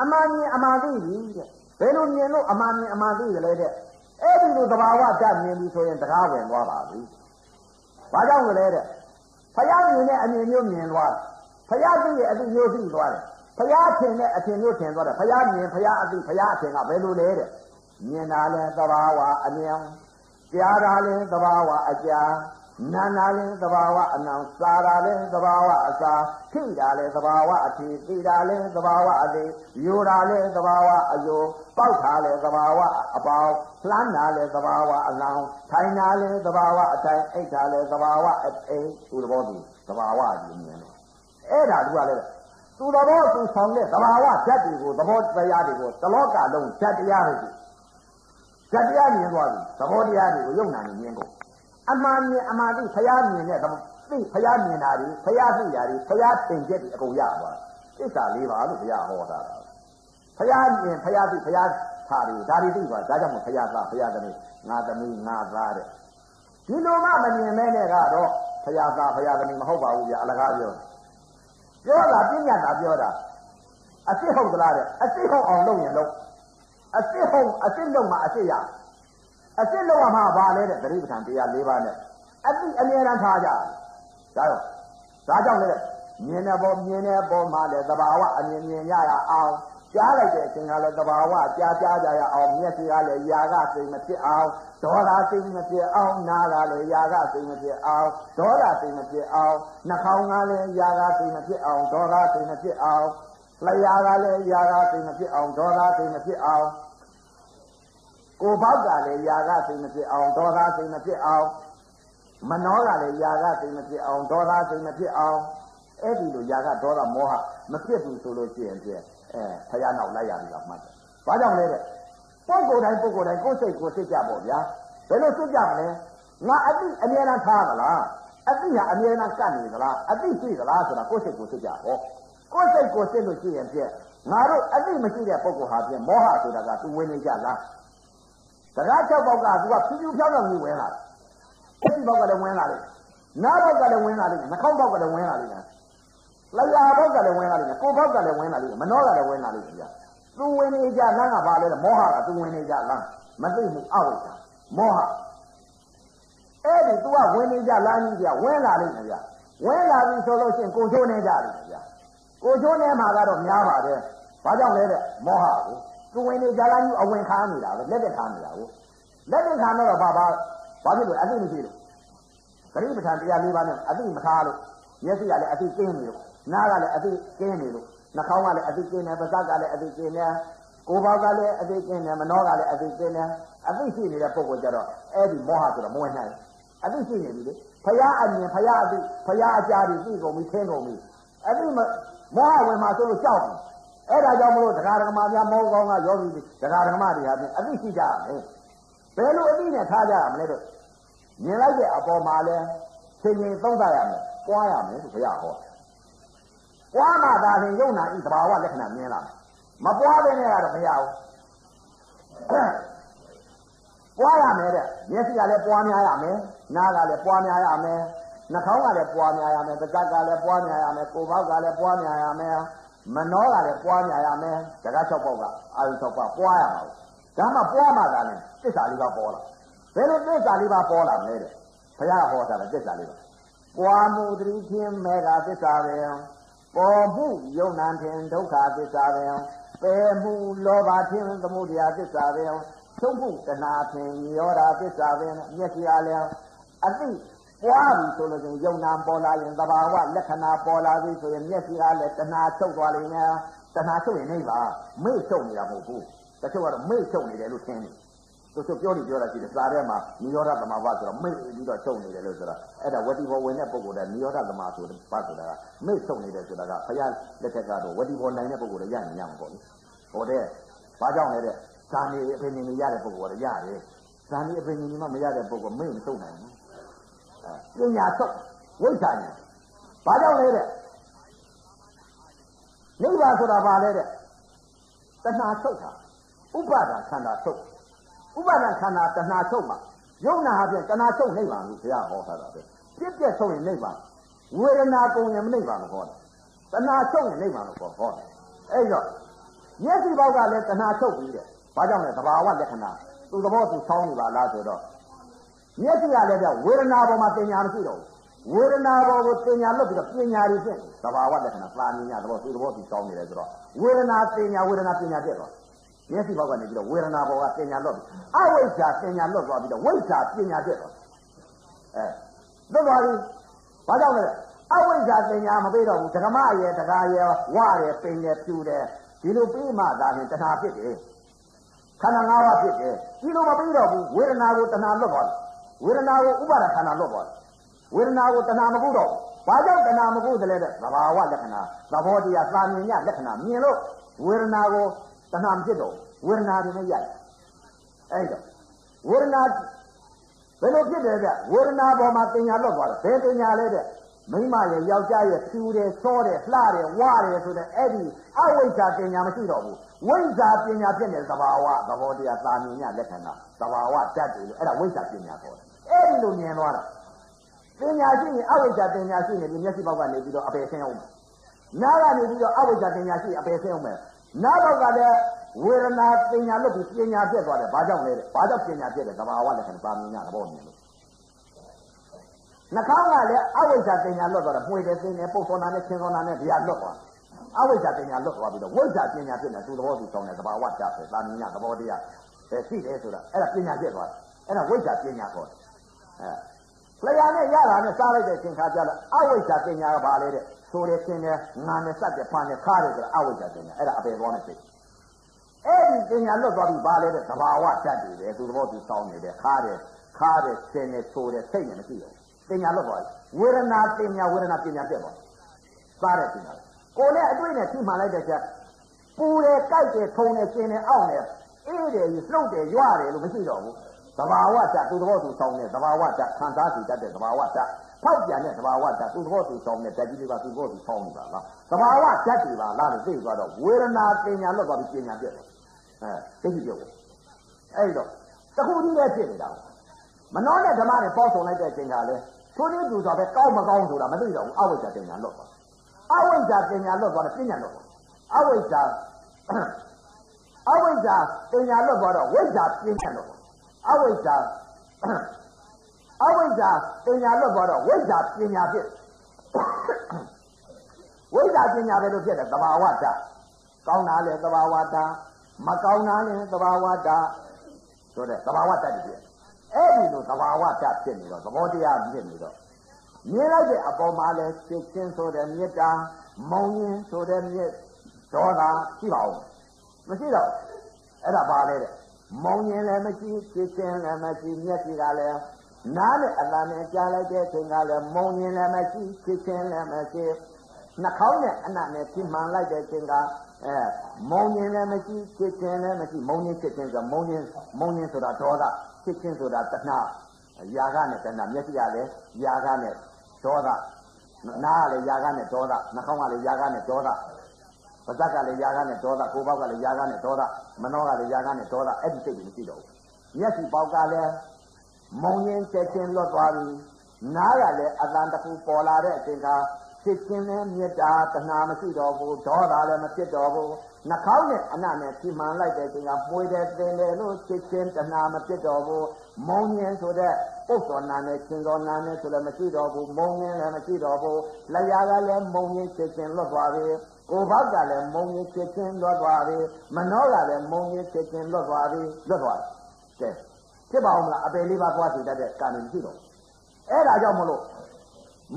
အမှန်မြင်အမှန်သိပြီတဲ့ဘယ်လိုမြင်လို့အမှန်မြင်အမှန်သိတယ်လဲတဲ့အဲ့ဒီလိုသဘာဝဓာတ်မြင်ပြီဆိုရင်တရားဝင်သွားပါပြီဘာကြောင့်လဲတဲ့ဖယားမြင်တဲ့အမြင်မျိုးမြင်သွားတယ်ဖယားသိရဲ့အသိမျိုးသိသွားတယ်ဖယားထင်တဲ့အထင်မျိုးထင်သွားတယ်ဖယားမြင်ဖယားအသိဖယားအထင်ကဘယ်လိုလဲတဲ့မြင်တာလဲသဘာဝအမြင်ကြားတာလဲသဘာဝအကြား နာနာလဲသဘာဝအနံစားတာလဲသဘာဝအစာထိတာလဲသဘာဝအထိသိတာလဲသဘာဝအသေးယူတာလဲသဘာဝအယိုပေါက်တာလဲသဘာဝအပေါက်လှမ်းတာလဲသဘာဝအလောင်းထိုင်တာလဲသဘာဝအတိုင်းအိတ်တာလဲသဘာဝအအိတ်သူသဘောသူသဘာဝကြီးမြင်တယ်အဲ့ဒါသူကလည်းသူသဘောသူဆောင်တဲ့သဘာဝဓာတ်တွေကိုသဘောတရားတွေကိုတလောကလုံးဓာတ်တရားတွေဓာတ်တရားမြင်သွားပြီသဘောတရားတွေကိုယုံနာနေမြင်ကုန် အမှန်မြင်အမှန်သိဖျားမြင်တဲ့သိဖျားမြင်တာတွေဖျားသိတာတွေဖျားသင်ချက်တွေအကုန်ရသွားသစ္စာလေးပါလို့ဘုရားဟောတာဖျားမြင်ဖျားသိဖျားထားတွေဒါတွေသိသွားဒါကြောင့်မို့ဖျားသားဖျားသမီးငါသမီးငါသားတဲ့ဒီလိုမှမမြင်မဲနဲ့ကတော့ဖျားသားဖျားသမီးမဟုတ်ပါဘူးဗျာအလကားပြောပြောတာပြညာတာပြောတာအစ်စ်ဟုတ်သလားတဲ့အစ်စ်ဟုတ်အောင်လုပ်ရင်လုပ်အစ်စ်ဟုတ်အစ်စ်လုပ်မှအစ်စ်ရ အစ်စ်လုပ်ရမှာဘာလဲတဲ့သတိပဋ္ဌာန်တရား၄ပါးနဲ့အတိအမြဲတမ်းထားကြဒါတော့ဒါကြောင့်လေမြင်တဲ့ပေါ်မြင်တဲ့ပေါ်မှာလည်းသဘာဝအမြင်မြင်ရရအောင်ကြားလိုက်တဲ့အချိန်ကလည်းသဘာဝကြားကြားကြရအောင်မျက်စိကလည်းຢာကစိတ်မဖြစ်အောင်ဒေါသစိတ်မဖြစ်အောင်နားကလည်းຢာကစိတ်မဖြစ်အောင်ဒေါသစိတ်မဖြစ်အောင်နှာခေါင်းကလည်းຢာကစိတ်မဖြစ်အောင်ဒေါသစိတ်မဖြစ်အောင်လျှာကလည်းຢာကစိတ်မဖြစ်အောင်ဒေါသစိတ်မဖြစ်အောင် ကိုယ်ဘောက်ကလည်းຢာကစိတ်မဖြစ်အောင်ဒေါသစိတ်မဖြစ်အောင်မနှောကလည်းຢာကစိတ်မဖြစ်အောင်ဒေါသစိတ်မဖြစ်အောင်အဲ့ဒီလိုຢာကဒေါသမောဟမဖြစ်ဘူးဆိုလို့ရှိရင်ပြအဲဖယားနောက်လိုက်ရပြီလားမှတ်တယ်။ဘာကြောင့်လဲတဲ့ပုဂ္ဂိုလ်တိုင်းပုဂ္ဂိုလ်တိုင်းကိုယ်စိတ်ကိုစိတ်ကြပေါ့ဗျာ။ဘယ်လိုစိတ်ကြမလဲ။ငါအတိအမြဲတမ်းထားသလား။အတိဟာအမြဲတမ်းကပ်နေသလား။အတိရှိသလားဆိုတာကိုယ်စိတ်ကိုစိတ်ကြပေါ့။ကိုယ်စိတ်ကိုစိတ်လို့ရှိရင်ပြငါတို့အတိမရှိတဲ့ပုဂ္ဂိုလ်ဟာပြမောဟဆိုတာကသူဝင်နေကြလား။ တရားချက်ပေါက်ကသူကဖြူဖြူဖြောင်းဖြောင်းကြီးဝင်လာတယ်။အတိပေါက်ကလည်းဝင်လာတယ်။နားပေါက်ကလည်းဝင်လာတယ်။နှာခေါင်းပေါက်ကလည်းဝင်လာတယ်လျာဘောက်ကလည်းဝင်လာလိမ့်မယ်ကိုဘောက်ကလည်းဝင်လာလိမ့်မယ်မနှောကလည်းဝင်လာလိမ့်မယ်ဗျာသူဝင်နေကြလမ်းကဘာလဲမောဟကသူဝင်နေကြလမ်းမသိမှုအဝိဇ္ဇာမောဟအဲ့ဒီ तू ကဝင်နေကြလမ်းကြီးဗျာဝင်လာလိမ့်မယ်ဗျာဝင်လာပြီဆိုလို့ရှိရင်ကိုချိုးနေကြလိမ့်မယ်ဗျာကိုချိုးနေမှာကတော့များပါတယ်ဘာကြောင့်လဲတဲ့မောဟကို သူဝင်နေကြလမ်းကြီးအဝင်ခါနေတာပဲလက်တက်ခါနေတာကိုလက်တက်ခါတော့ဘာဘာဘာဖြစ်လို့အသိမရှိလို့ဂရိပဋ္ဌာန်တရား၄ပါးနဲ့အသိမထားလို့မျက်စိကလည်းအသိကျင်းနေလို့နားကလည်းအသိကျင်းနေလို့နှာခေါင်းကလည်းအသိကျင်းနေပါးစပ်ကလည်းအသိကျင်းနေကိုယ်ပေါက်ကလည်းအသိကျင်းနေမနှောကလည်းအသိကျင်းနေအသိရှိနေတဲ့ပုံကိုကြတော့အဲ့ဒီမောဟဆိုတော့မဝင်နိုင်အသိရှိနေပြီလေဖရာအမြင်ဖရာအသိဖရာအကြားကြီးသိကုန်ပြီသိကုန်ပြီအသိမမောဟဝင်မှာဆိုလို့ကြောက်ပြီ အဲ့ဒါကြောင့်မလို့တရားဓမ္မများမောကောင်းကယောဂီတွေတရားဓမ္မတွေဟာပြင်အသိရှိကြရမယ်ဘယ်လိုအသိနဲ့ထားကြရမလဲတော့မြင်လိုက်တဲ့အပေါ်မှာလဲချိန်ချိန်သုံးသပ်ရမယ်ပွားရမယ်လို့ဘုရားဟောပွားမှသာလျှင်ယုံနာဤသဘာဝလက္ခဏာမြင်လာမပွားတဲ့နဲ့ကတော့မရဘူးပွားရမယ်တဲ့မျက်စိကလည်းပွားများရမယ်နားကလည်းပွားများရမယ်နှာခေါင်းကလည်းပွားများရမယ်ပါးစပ်ကလည်းပွားများရမယ်ကိုယ်ပေါက်ကလည်းပွားများရမယ် မနှောကလည်းပွားများရမယ်တကား၆ပေါက်ကအာယု၆ပေါက်ပွားရမှာဒါမှပွားမှသာလည်းသစ္စာလေးပါပေါ်လာဘယ်လိုသစ္စာလေးပါပေါ်လာမလဲတဲ့ဘုရားဟောတာလည်းသစ္စာလေးပါပွားမှုတတိချင်းမေဃသစ္စာပဲပေါ်မှုယုံနာထင်ဒုက္ခသစ္စာပဲပယ်မှုလောဘထင်သမုဒယသစ္စာပဲသုံးမှုတဏှာထင်ညောတာသစ္စာပဲမျက်စိအားလည်းအသိ ပွားပြီဆိုလို့ချင်းယုံနာပေါ်လာရင်သဘာဝလက္ခဏာပေါ်လာပြီဆိုရင်မျက်စိအားလည်းတဏှာချုပ်သွားလိမ့်မယ်တဏှာချုပ်ရင်နေပါမေ့ချုပ်နေတာမဟုတ်ဘူးတချို့ကတော့မေ့ချုပ်နေတယ်လို့ထင်တယ်သူတို့ပြောနေပြောတာရှိတယ်စာထဲမှာနိရောဓသမဘာဆိုတာမိတ်ပြီးတော့ချုပ်နေတယ်လို့ဆိုတာအဲ့ဒါဝတိဘောဝင်တဲ့ပုဂ္ဂိုလ်ကနိရောဓသမဆိုတဲ့ဘာဆိုတာကမိတ်ချုပ်နေတယ်ဆိုတာကဘုရားလက်ထက်ကတော့ဝတိဘောနိုင်တဲ့ပုဂ္ဂိုလ်တွေရရင်ရမှာပေါ့လေဟောတဲ့ဘာကြောင့်လဲတဲ့ဇာနေအပင်နေရတဲ့ပုဂ္ဂိုလ်ကရတယ်ဇာနေအပင်နေမှမရတဲ့ပုဂ္ဂိုလ်မင်းမထုတ်နိုင်ဘူးအဲ ပညာထုတ်ဝိဇ္ဇာညာဘာကြောင့်လဲတဲ့နိဗ္ဗာန်ဆိုတာဘာလဲတဲ့တဏှာထုတ်တာဥပါဒံခန္ဓာထုတ်ဥပါဒံခန္ဓာတဏှာထုတ်မှာယုံနာအပြင်တဏှာထုတ်နိဗ္ဗာန်လို့ဘုရားဟောထားတာပဲပြည့်ပြည့်ထုတ်ရင်နိဗ္ဗာန်ဝေဒနာကုန်ရင်မနိဗ္ဗာန်လို့ဟောတယ်တဏှာထုတ်ရင်နိဗ္ဗာန်လို့ဟောဟောတယ်အဲ့တော့မျက်စိပေါက်ကလည်းတဏှာထုတ်ပြီးတဲ့ဘာကြောင့်လဲသဘာဝလက္ခဏာသူသဘောသူဆောင်းနေပါလားဆိုတော့ မျက်စိကလည်းပြဝေဒနာပေါ်မှာတင်ညာမရှိတော့ဘူးဝေဒနာပေါ်ကိုတင်ညာလွတ်ပြီးတော့ပညာတွေဖြစ်သဘာဝလက္ခဏာသာမြင်ရသဘောသူသဘောသူဆောင်းနေတယ်ဆိုတော့ဝေဒနာတင်ညာဝေဒနာပညာဖြစ်တော့မျက်စိဘောက်ကနေပြီးတော့ဝေဒနာဘောကတင်ညာလွတ်ပြီးအဝိဇ္ဇာတင်ညာလွတ်သွားပြီးတော့ဝိဇ္ဇာပညာဖြစ်တော့အဲလွတ်သွားပြီဘာကြောင့်လဲအဝိဇ္ဇာတင်ညာမပေးတော့ဘူးဓမ္မရဲ့တကာရဲ့ဝရဲ့ပိန်ရဲ့ပြူတယ်ဒီလိုပြီးမှသာရင်တဏှာဖြစ်တယ်ခန္ဓာ၅ပါးဖြစ်တယ်ဒီလိုမပြီးတော့ဘူးဝေဒနာကိုတဏှာလွတ်သွားတယ် ဝေဒနာကိုဥပါဒခန္ဓာလွတ်သွားတယ်ဝေဒနာကိုတဏှာမကုတော့ဘာကြောင့်တဏှာမကုသလဲတဲ့သဘာဝလက္ခဏာသဘောတရားသာမြင်ရလက္ခဏာမြင်လို့ဝေဒနာကိုတဏှာမဖြစ်တော့ဝေဒနာတွေနဲ့ရိုက်အဲ့တော့ဝေဒနာဘယ်လိုဖြစ်တယ်ဗျဝေဒနာပေါ်မှာတင်ညာလွတ်သွားတယ်ဘယ်တင်ညာလဲတဲ့မိမရဲ့ယောက်ျားရဲ့ဖြူတယ်စောတယ်လှတယ်ဝတယ်ဆိုတဲ့အဲ့ဒီအဝိဇ္ဇာပညာမရှိတော့ဘူးဝိဇ္ဇာပညာဖြစ်တဲ့သဘာဝသဘောတရားသာမြင်ရလက္ခဏာသဘာဝတတ်တယ်လို့အဲ့ဒါဝိဇ္ဇာပညာခေါ်တယ် အဲ့ဒီလိုမြင်သွားတာပညာရှိရင်အဝိဇ္ဇာပညာရှိရင်ဒီမျက်စိပေါက်ကနေပြီးတော့အပယ်ဆင်းအောင်နားကနေပြီးတော့အဝိဇ္ဇာပညာရှိအပယ်ဆင်းအောင်မယ်နားပေါက်ကလည်းဝေဒနာပညာလို့ပြီးပညာဖြစ်သွားတယ်ဘာကြောင့်လဲတဲ့ဘာကြောင့်ပညာဖြစ်တယ်သဘာဝလက္ခဏာသာမြင်ရသဘောမြင်လို့နှာခေါင်းကလည်းအဝိဇ္ဇာပညာလွတ်သွားတယ်မှွေတယ်သိနေပုတ်စောနာနဲ့ချင်းစောနာနဲ့ဒီဟာလွတ်သွားအဝိဇ္ဇာပညာလွတ်သွားပြီးတော့ဝိဇ္ဇာပညာဖြစ်နေသူသဘောသူကောင်းတယ်သဘာဝတတ်တယ်သာမြင်ရသဘောတရားအဲရှိတယ်ဆိုတာအဲ့ဒါပညာဖြစ်သွားတယ်အဲ့ဒါဝိဇ္ဇာပညာခေါ်တယ် အဲလျာနဲ့ရတာနဲ့စားလိုက်တဲ့အချိန်ခါကျတော့အဝိဇ္ဇာပညာကဘာလဲတဲ့ဆိုရခြင်းနဲ့ငါနဲ့စက်တဲ့ဖာနဲ့ခါတယ်ဆိုတာအဝိဇ္ဇာပညာအဲ့ဒါအပေသွားနဲ့စိတ်အဲ့ဒီပညာလွတ်သွားပြီးဘာလဲတဲ့သဘာဝတတ်တယ်သူသဘောသူစောင်းနေတယ်ခါတယ်ခါတယ်ဆင်းနေဆိုတယ်စိတ်နဲ့မရှိတော့ပညာလွတ်သွားဝေဒနာပညာဝေဒနာပညာပြတ်သွားစားတဲ့ပညာကိုယ်နဲ့အတွေ့နဲ့ထိမှန်လိုက်တဲ့ချက်ပူတယ်ကြိုက်တယ်ထုံတယ်ရှင်တယ်အောင့်တယ်အေးတယ်လှုပ်တယ်ရွရတယ်လို့မရှိတော့ဘူး သဘာဝတသူသဘောသူဆောင်တဲ့သဘာဝတခံစားစီတတ်တဲ့သဘာဝတဖောက်ပြန်တဲ့သဘာဝတသူသဘောသူဆောင်တဲ့ဓာတ်ကြီးတွေပါသူသဘောသူဆောင်နေတာလားသဘာဝဓာတ်တွေပါလားလို့သိသွားတော့ဝေဒနာပညာလွတ်သွားပြီးပညာပြတ်တယ်အဲသိပြီပြောအဲ့တော့တခုကြီးပဲဖြစ်နေတာမနှောတဲ့ဓမ္မတွေပေါ့ဆောင်လိုက်တဲ့အချိန်ကလည်းထိုးနေသူဆိုပဲကောင်းမကောင်းဆိုတာမသိတော့ဘူးအဝိဇ္ဇာပညာလွတ်သွားအဝိဇ္ဇာပညာလွတ်သွားတယ်ပညာလွတ်သွားအဝိဇ္ဇာအဝိဇ္ဇာပညာလွတ်သွားတော့ဝိဇ္ဇာပညာလွတ်သွား အဝိဇ္ဇာအဝိဇ္ဇာပညာလွတ်သွားတော့ဝိဇ္ဇာပညာဖြစ်ဝိဇ္ဇာပညာပဲလို့ဖြစ်တယ်သဘာဝတကောင်းတာလေသဘာဝတမကောင်းတာလေသဘာဝတဆိုတဲ့သဘာဝတတည်းဖြစ်အဲ့ဒီလိုသဘာဝတဖြစ်နေတော့သဘောတရားဖြစ်နေတော့မြင်လိုက်တဲ့အပေါ်မှာလဲစိတ်ချင်းဆိုတဲ့မေတ္တာမုံရင်ဆိုတဲ့မြစ်ဒေါသရှိပါဦးမရှိတော့အဲ့ဒါပါလေတဲ့ မုံရင်လည်းမရှိကြည်ချင်းလည်းမရှိမျက်စိကလည်းနားနဲ့အတန်နဲ့ကြားလိုက်တဲ့အချိန်ကလည်းမုံရင်လည်းမရှိကြည်ချင်းလည်းမရှိနှာခေါင်းနဲ့အနံ့နဲ့ပြင်းမှန်လိုက်တဲ့အချိန်ကအဲမုံရင်လည်းမရှိကြည်ချင်းလည်းမရှိမုံရင်ကြည်ချင်းဆိုမုံရင်မုံရင်ဆိုတာဒေါသကြည်ချင်းဆိုတာတဏှာယာကနဲ့တဏှာမျက်စိကလည်းယာကနဲ့ဒေါသနားကလည်းယာကနဲ့ဒေါသနှာခေါင်းကလည်းယာကနဲ့ဒေါသ ပါးစပ်ကလည်းຢာကနဲ့ဒေါသကိုယ်ပေါက်ကလည်းຢာကနဲ့ဒေါသမနှောကလည်းຢာကနဲ့ဒေါသအဲ့ဒီစိတ်တွေမရှိတော့ဘူးမျက်စိပေါက်ကလည်းမုံရင်ချက်ချင်းလွတ်သွားပြီနားကလည်းအတန်တခုပေါ်လာတဲ့အချိန်ကစစ်ချင်းနဲ့မေတ္တာတဏှာမရှိတော့ဘူးဒေါသလည်းမဖြစ်တော့ဘူးနှာခေါင်းနဲ့အနနဲ့ဖြီမှန်လိုက်တဲ့အချိန်ကမှွေတယ်တင်တယ်လို့စစ်ချင်းတဏှာမဖြစ်တော့ဘူးမုံရင်ဆိုတဲ့ပုတ်တော်နာနဲ့ချင်းတော်နာနဲ့ဆိုလည်းမရှိတော့ဘူးမုံရင်လည်းမရှိတော့ဘူးလျာကလည်းမုံရင်စစ်ချင်းလွတ်သွားပြီ ကိုဘောက်ကလည်းမုံရင်စစ်ချင်းလွတ်သွားပြီမနှောကလည်းမုံရင်စစ်ချင်းလွတ်သွားပြီလွတ်သွားတယ်ကဲဖြစ်ပါဦးမလားအပယ်လေးပါးသွားစီတတ်တဲ့ကံမရှိတော့အဲ့ဒါကြောင့်မလို့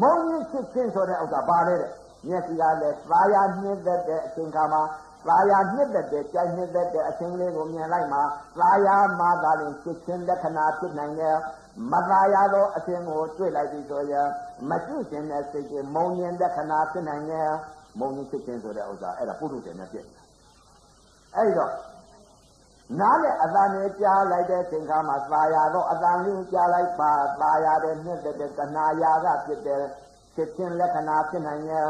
မုံရင်စစ်ချင်းဆိုတဲ့ဥစ္စာပါလေတဲ့မျက်စိကလည်းသာယာနှင်းသက်တဲ့အချိန်ခါမှာသာယာနှင်းသက်တဲ့ကြိုက်နှင်းသက်တဲ့အချိန်လေးကိုမြင်လိုက်မှာသာယာမှာသာရင်စစ်ချင်းလက္ခဏာဖြစ်နိုင်တယ်မသာယာသောအချိန်ကိုတွေ့လိုက်ပြီဆိုရင်မရှိခြင်းတဲ့စိတ်ကမုံရင်လက္ခဏာဖြစ်နိုင်တယ် မုံရင်စစ်ချင်းဆိုတဲ့ဥစ္စာအဲ့ဒါပုထုဇဉ်နဲ့ဖြစ်အဲ့တော့နားနဲ့အတန်နဲ့ကြားလိုက်တဲ့ချိန်ခါမှာသာယာတော့အတန်လေးကြားလိုက်ပါသာယာတဲ့မြင့်တဲ့ကနာယာကဖြစ်တဲ့ဖြစ်ချင်းလက္ခဏာဖြစ်နိုင်ရဲ့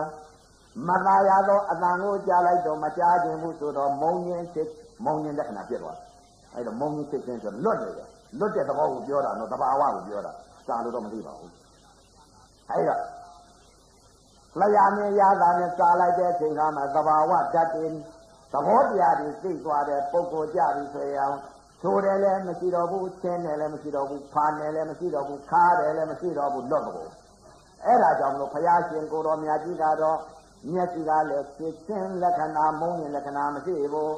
မသာယာတော့အတန်ကိုကြားလိုက်တော့မကြားခြင်းဘူးဆိုတော့မုံရင်ဖြစ်မုံရင်လက္ခဏာဖြစ်သွားအဲ့တော့မုံရင်ဖြစ်ခြင်းဆိုလွတ်နေတယ်လွတ်တဲ့သဘောကိုပြောတာနော်တဘာဝကိုပြောတာစာလို့တော့မသိပါဘူးအဲ့တော့ လျာမြင်ရတာနဲ့စားလိုက်တဲ့အချိန်ကမှသဘာဝဓာတ်တွေသဘောတရားတွေသိသွားတဲ့ပုံကိုကြပြီဆိုရင်ချိုးတယ်လည်းမရှိတော့ဘူးချင်းတယ်လည်းမရှိတော့ဘူးဖာတယ်လည်းမရှိတော့ဘူးခါတယ်လည်းမရှိတော့ဘူးလွတ်တော့အဲ့ဒါကြောင့်မလို့ဘုရားရှင်ကိုတော်မြတ်ကြီးကတော့မျက်စိကလည်းဖြစ်ချင်းလက္ခဏာမုံရင်လက္ခဏာမရှိဘူး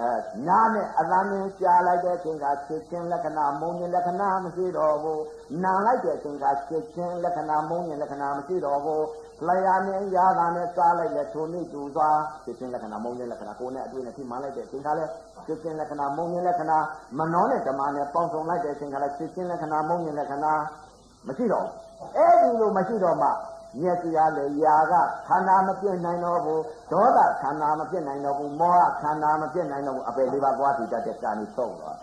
အဲနားနဲ့အသံနဲ့ကြားလိုက်တဲ့အချိန်ကဖြစ်ချင်းလက္ခဏာမုံရင်လက္ခဏာမရှိတော့ဘူးနားလိုက်တဲ့အချိန်ကဖြစ်ချင်းလက္ခဏာမုံရင်လက္ခဏာမရှိတော့ဘူး လျာနဲ့ရာသာနဲ့စားလိုက်တဲ့ထိုနည်းတူစွာဖြစ်ချင်းလက္ခဏာမုံရင်လက္ခဏာကိုယ်နဲ့အတွေ့နဲ့ထိမှန်လိုက်တဲ့အချိန်ကလည်းဖြစ်ချင်းလက္ခဏာမုံရင်လက္ခဏာမနှောနဲ့ဓမ္မနဲ့ပေါင်းစုံလိုက်တဲ့အချိန်ကလည်းဖြစ်ချင်းလက္ခဏာမုံရင်လက္ခဏာမရှိတော့အဲ့ဒီလိုမရှိတော့မှမျက်စိကလည်းຢာကခန္ဓာမပြည့်နိုင်တော့ဘူးဒေါသခန္ဓာမပြည့်နိုင်တော့ဘူးမောဟခန္ဓာမပြည့်နိုင်တော့ဘူးအပေလေးပါးသွားတည်တတ်တဲ့ကာဏီဆုံးသွား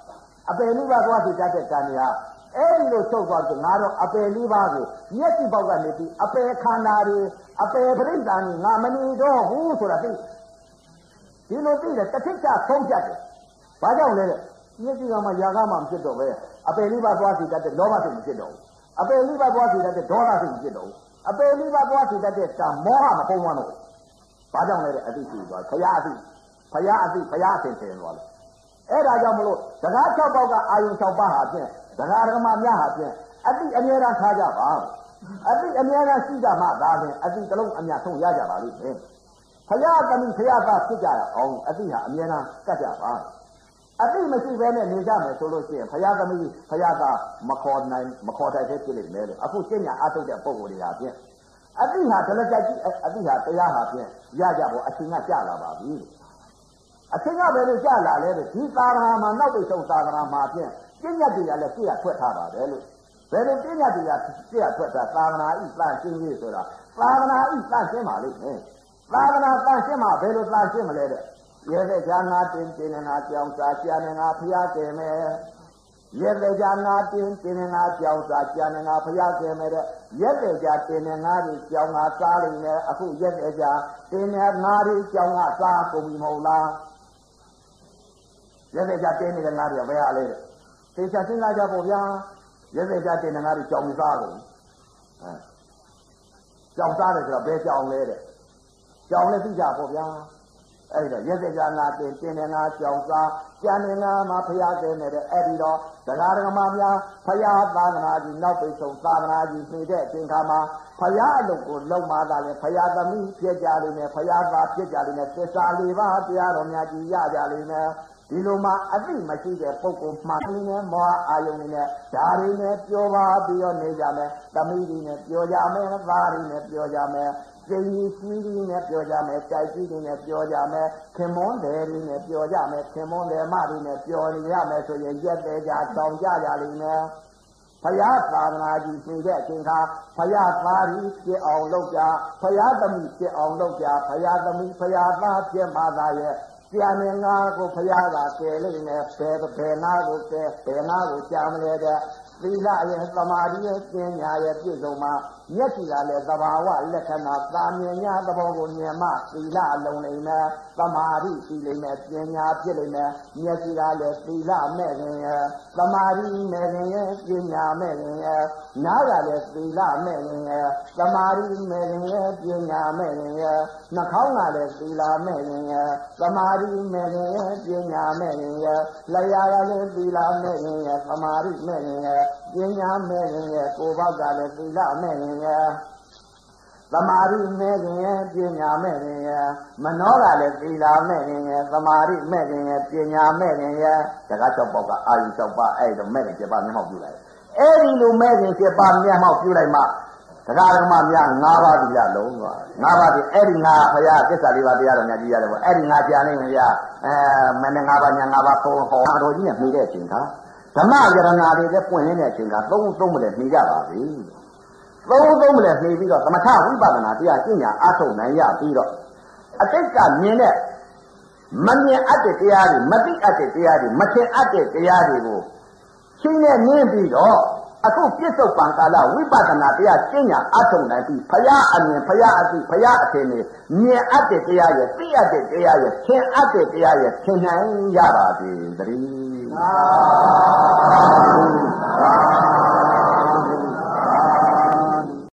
အပေလေးပါးသွားတည်တတ်တဲ့ကာဏီဟာ အဲ့ဒီလိုချုပ်သွားပြီးငါတော့အပေလေးပါးကိုမျက်စိပေါက်ကနေပြီးအပေခန္ဓာတွေအပေပရိစ္ဆာန်ငါမနေတော့ဘူးဆိုတာသိဒီလိုသိတယ်တစ်ထိပ်ချဆုံးဖြတ်တယ်ဘာကြောင့်လဲတဲ့မျက်စိကမှຢာကမှမဖြစ်တော့ပဲအပေလေးပါးသွားတည်တတ်တဲ့လောဘစိတ်မဖြစ်တော့ဘူးအပေလေးပါးသွားတည်တတ်တဲ့ဒေါသစိတ်မဖြစ်တော့ဘူးအပေလေးပါးသွားတည်တတ်တဲ့ကမောဟမပုံဝန်းတော့ဘာကြောင့်လဲတဲ့အသိရှိသွားခရအသိဖရာအသိဖရာအသိဆင်သွားလို့အဲ့ဒါကြောင့်မလို့စကား၆ပေါက်ကအာယုံ၆ပါးဟာဖြင့် စကားဓမ္မများဟာဖြင့်အသိအမြဲတမ်းထားကြပါအသိအမြဲတမ်းရှိကြမှသာဖြင့်အသိတစ်လုံးအမြတ်ဆုံးရကြပါလိမ့်မယ်ဖရာသမီးဖရာသားဖြစ်ကြရအောင်အသိဟာအမြဲတမ်းကတ်ကြပါအသိမရှိဘဲနဲ့နေကြမယ်ဆိုလို့ရှိရင်ဖရာသမီးဖရာသားမခေါ်နိုင်မခေါ်တိုက်သေးဖြစ်လိမ့်မယ်လို့အခုရှင်းညာအထုတ်တဲ့ပုံကိုယ်တွေဟာဖြင့်အသိဟာဒလကြကြီးအသိဟာတရားဟာဖြင့်ရကြဖို့အချိန်ကကြာလာပါပြီအချိန်ကပဲလို့ကြာလာလဲတဲ့ဒီသာရမှာနောက်ပိတ်ဆုံးသာရမှာဖြင့် ပြည့်ညတ်တွေကလည်းပြည့်ရထွက်ထားပါတယ်လို့ဘယ်လိုပြည့်ညတ်တွေကပြည့်ရထွက်တာသာသနာဤသန့်ရှင်းရေးဆိုတာသာသနာဤသန့်ရှင်းပါလိမ့်မယ်သာသနာသန့်ရှင်းမှာဘယ်လိုသန့်ရှင်းမလဲတဲ့ရဲတဲ့ကြာငါတင်တင်ငါကြောင်းစားကြာနေငါဖျားတယ်မယ်ရက်တဲ့ကြာငါတင်းတင်းနေငါကြောင်စားကြာနေငါဖျားကျဲမဲ့တဲ့ရက်တဲ့ကြာတင်းနေငါဒီကြောင်ငါစားလိမ့်မယ်အခုရက်တဲ့ကြာတင်းနေငါဒီကြောင်ငါစားကုန်ပြီမဟုတ်လားရက်တဲ့ကြာတင်းနေတဲ့ငါဒီဘယ်ဟာလဲတဲ့ သေချာစဉ်းစားကြပေါ့ဗျာရက်တဲ့ကြာတင်းနေငါဒီကြောင်စားကုန်အဲကြောင်စားတယ်ဆိုတော့ဘယ်ကြောင်လဲတဲ့ကြောင်လည်းသိကြပေါ့ဗျာအဲ့တော့ရက်စကြနာတင်တင်နေငါကြောင်စားကြံနေငါမှာဖရာကျဲနေတဲ့အဲ့ဒီတော့တရားဓမ္မများဖရာသာသနာကြီးနောက်ပိတ်ဆုံးသာသနာကြီးနေတဲ့အချိန်ခါမှာဖရာအလုပ်ကိုလုံမာတာလေဖရာသမီးဖြစ်ကြလိမ့်မယ်ဖရာသားဖြစ်ကြလိမ့်မယ်သစ္စာလေးပါးတရားတော်များကြီးရကြလိမ့်မယ် ဒီလိုမှအသိမရှိတဲ့ပုဂ္ဂိုလ်မှန်နေမောဟအာယုန်နဲ့ဓာရီနဲ့ပြောပါပြီးတော့နေကြမယ်သမီးတွေနဲ့ပြောကြမယ်သားတွေနဲ့ပြောကြမယ်ကျင်းကြီးကြီးကြီးနဲ့ပြောကြမယ်ကြိုက်ကြီးတွေနဲ့ပြောကြမယ်ခင်မွန်းတယ်တွေနဲ့ပြောကြမယ်ခင်မွန်းတယ်မတွေနဲ့ပြောနေရမယ်ဆိုရင်ရက်တဲ့ကြဆောင်ကြကြလိမ့်မယ်ဖယားသာသနာကြီးနေတဲ့အချိန်ခါဖယားသားကြီးဖြစ်အောင်လုပ်ကြဖယားသမီးဖြစ်အောင်လုပ်ကြဖယားသမီးဖယားသားဖြစ်မှသာရဲ့ ကြာနေငါကိုဖယားကကယ်လိမ့်မယ်ဘယ်ဘယ်နာကိုကယ်ဘယ်နာကိုကြာမလဲတဲ့သီလရဲ့သမာဓိရဲ့ပညာရဲ့ပြည့်စုံမှာ မျက်စိကလည်းသဘာဝလက္ခဏာသာမြင်ညာသဘောကိုမြင်မှသီလအလုံးလိမ့်မယ်သမာဓိရှိလိမ့်မယ်ပညာဖြစ်လိမ့်မယ်မျက်စိကလည်းသီလမဲ့ခင်ရဲ့သမာဓိမဲ့ခင်ရဲ့ပညာမဲ့ခင်ရဲ့နားကလည်းသီလမဲ့ခင်ရဲ့သမာဓိမဲ့ခင်ရဲ့ပညာမဲ့ခင်ရဲ့နှာခေါင်းကလည်းသီလမဲ့ခင်ရဲ့သမာဓိမဲ့ခင်ရဲ့ပညာမဲ့ခင်ရဲ့လျှာကလည်းသီလမဲ့ခင်ရဲ့သမာဓိမဲ့ခင်ရဲ့ပညာမဲ့ခင်ရဲ့ကိုယ်ဘောက်ကလည်းသီလမဲ့ခင်ရဲ့သမာဓိမဲ့ခင်ရဲ့ပညာမဲ့ခင်ရဲ့မနောကလည်းသီလမဲ့ခင်ရဲ့သမာဓိမဲ့ခင်ရဲ့ပညာမဲ့ခင်ရဲ့တကား၆ပေါက်ကအာယု၆ပါအဲ့တော့မဲ့ခင်7ပါးမျက်မှောက်ပြုလိုက်အဲ့ဒီလိုမဲ့ခင်7ပါးမျက်မှောက်ပြုလိုက်မှတရားဓမ္မများ၅ပါးဒီရလုံးသွား၅ပါးဒီအဲ့ဒီငါဖရာသစ္စာလေးပါးတရားတော်များကြီးရတယ်ပေါ့အဲ့ဒီငါကြံနေမရအဲမင်း၅ပါးညာ၅ပါးပုံဟောတော်ကြီးနဲ့မိတဲ့အချိန်ခါ ဓမ္မယရနာတွေလည်းပွင့်နေတဲ့အချိန်ကသုံးသုံးမလဲနေကြပါပြီသုံးသုံးမလဲနေပြီးတော့သမထဝိပဿနာတရားကျင့်ညာအထုတ်နိုင်ရပြီးတော့အတိတ်ကမြင်တဲ့မမြင်အပ်တဲ့တရားတွေမသိအပ်တဲ့တရားတွေမထင်အပ်တဲ့တရားတွေကိုရှင်းနဲ့နင်းပြီးတော့ အခုပြစ္ဆုတ်ပံကာလဝိပဿနာတရားကျင့်ညာအထုံနိုင်ပြီးဖရာအမြင်ဖရာအသိဖရာအထင်တွေမြင်အပ်တဲ့တရားရဲ့သိအပ်တဲ့တရားရဲ့ထင်အပ်တဲ့တရားရဲ့ထင်နိုင်ရပါသည်တည်း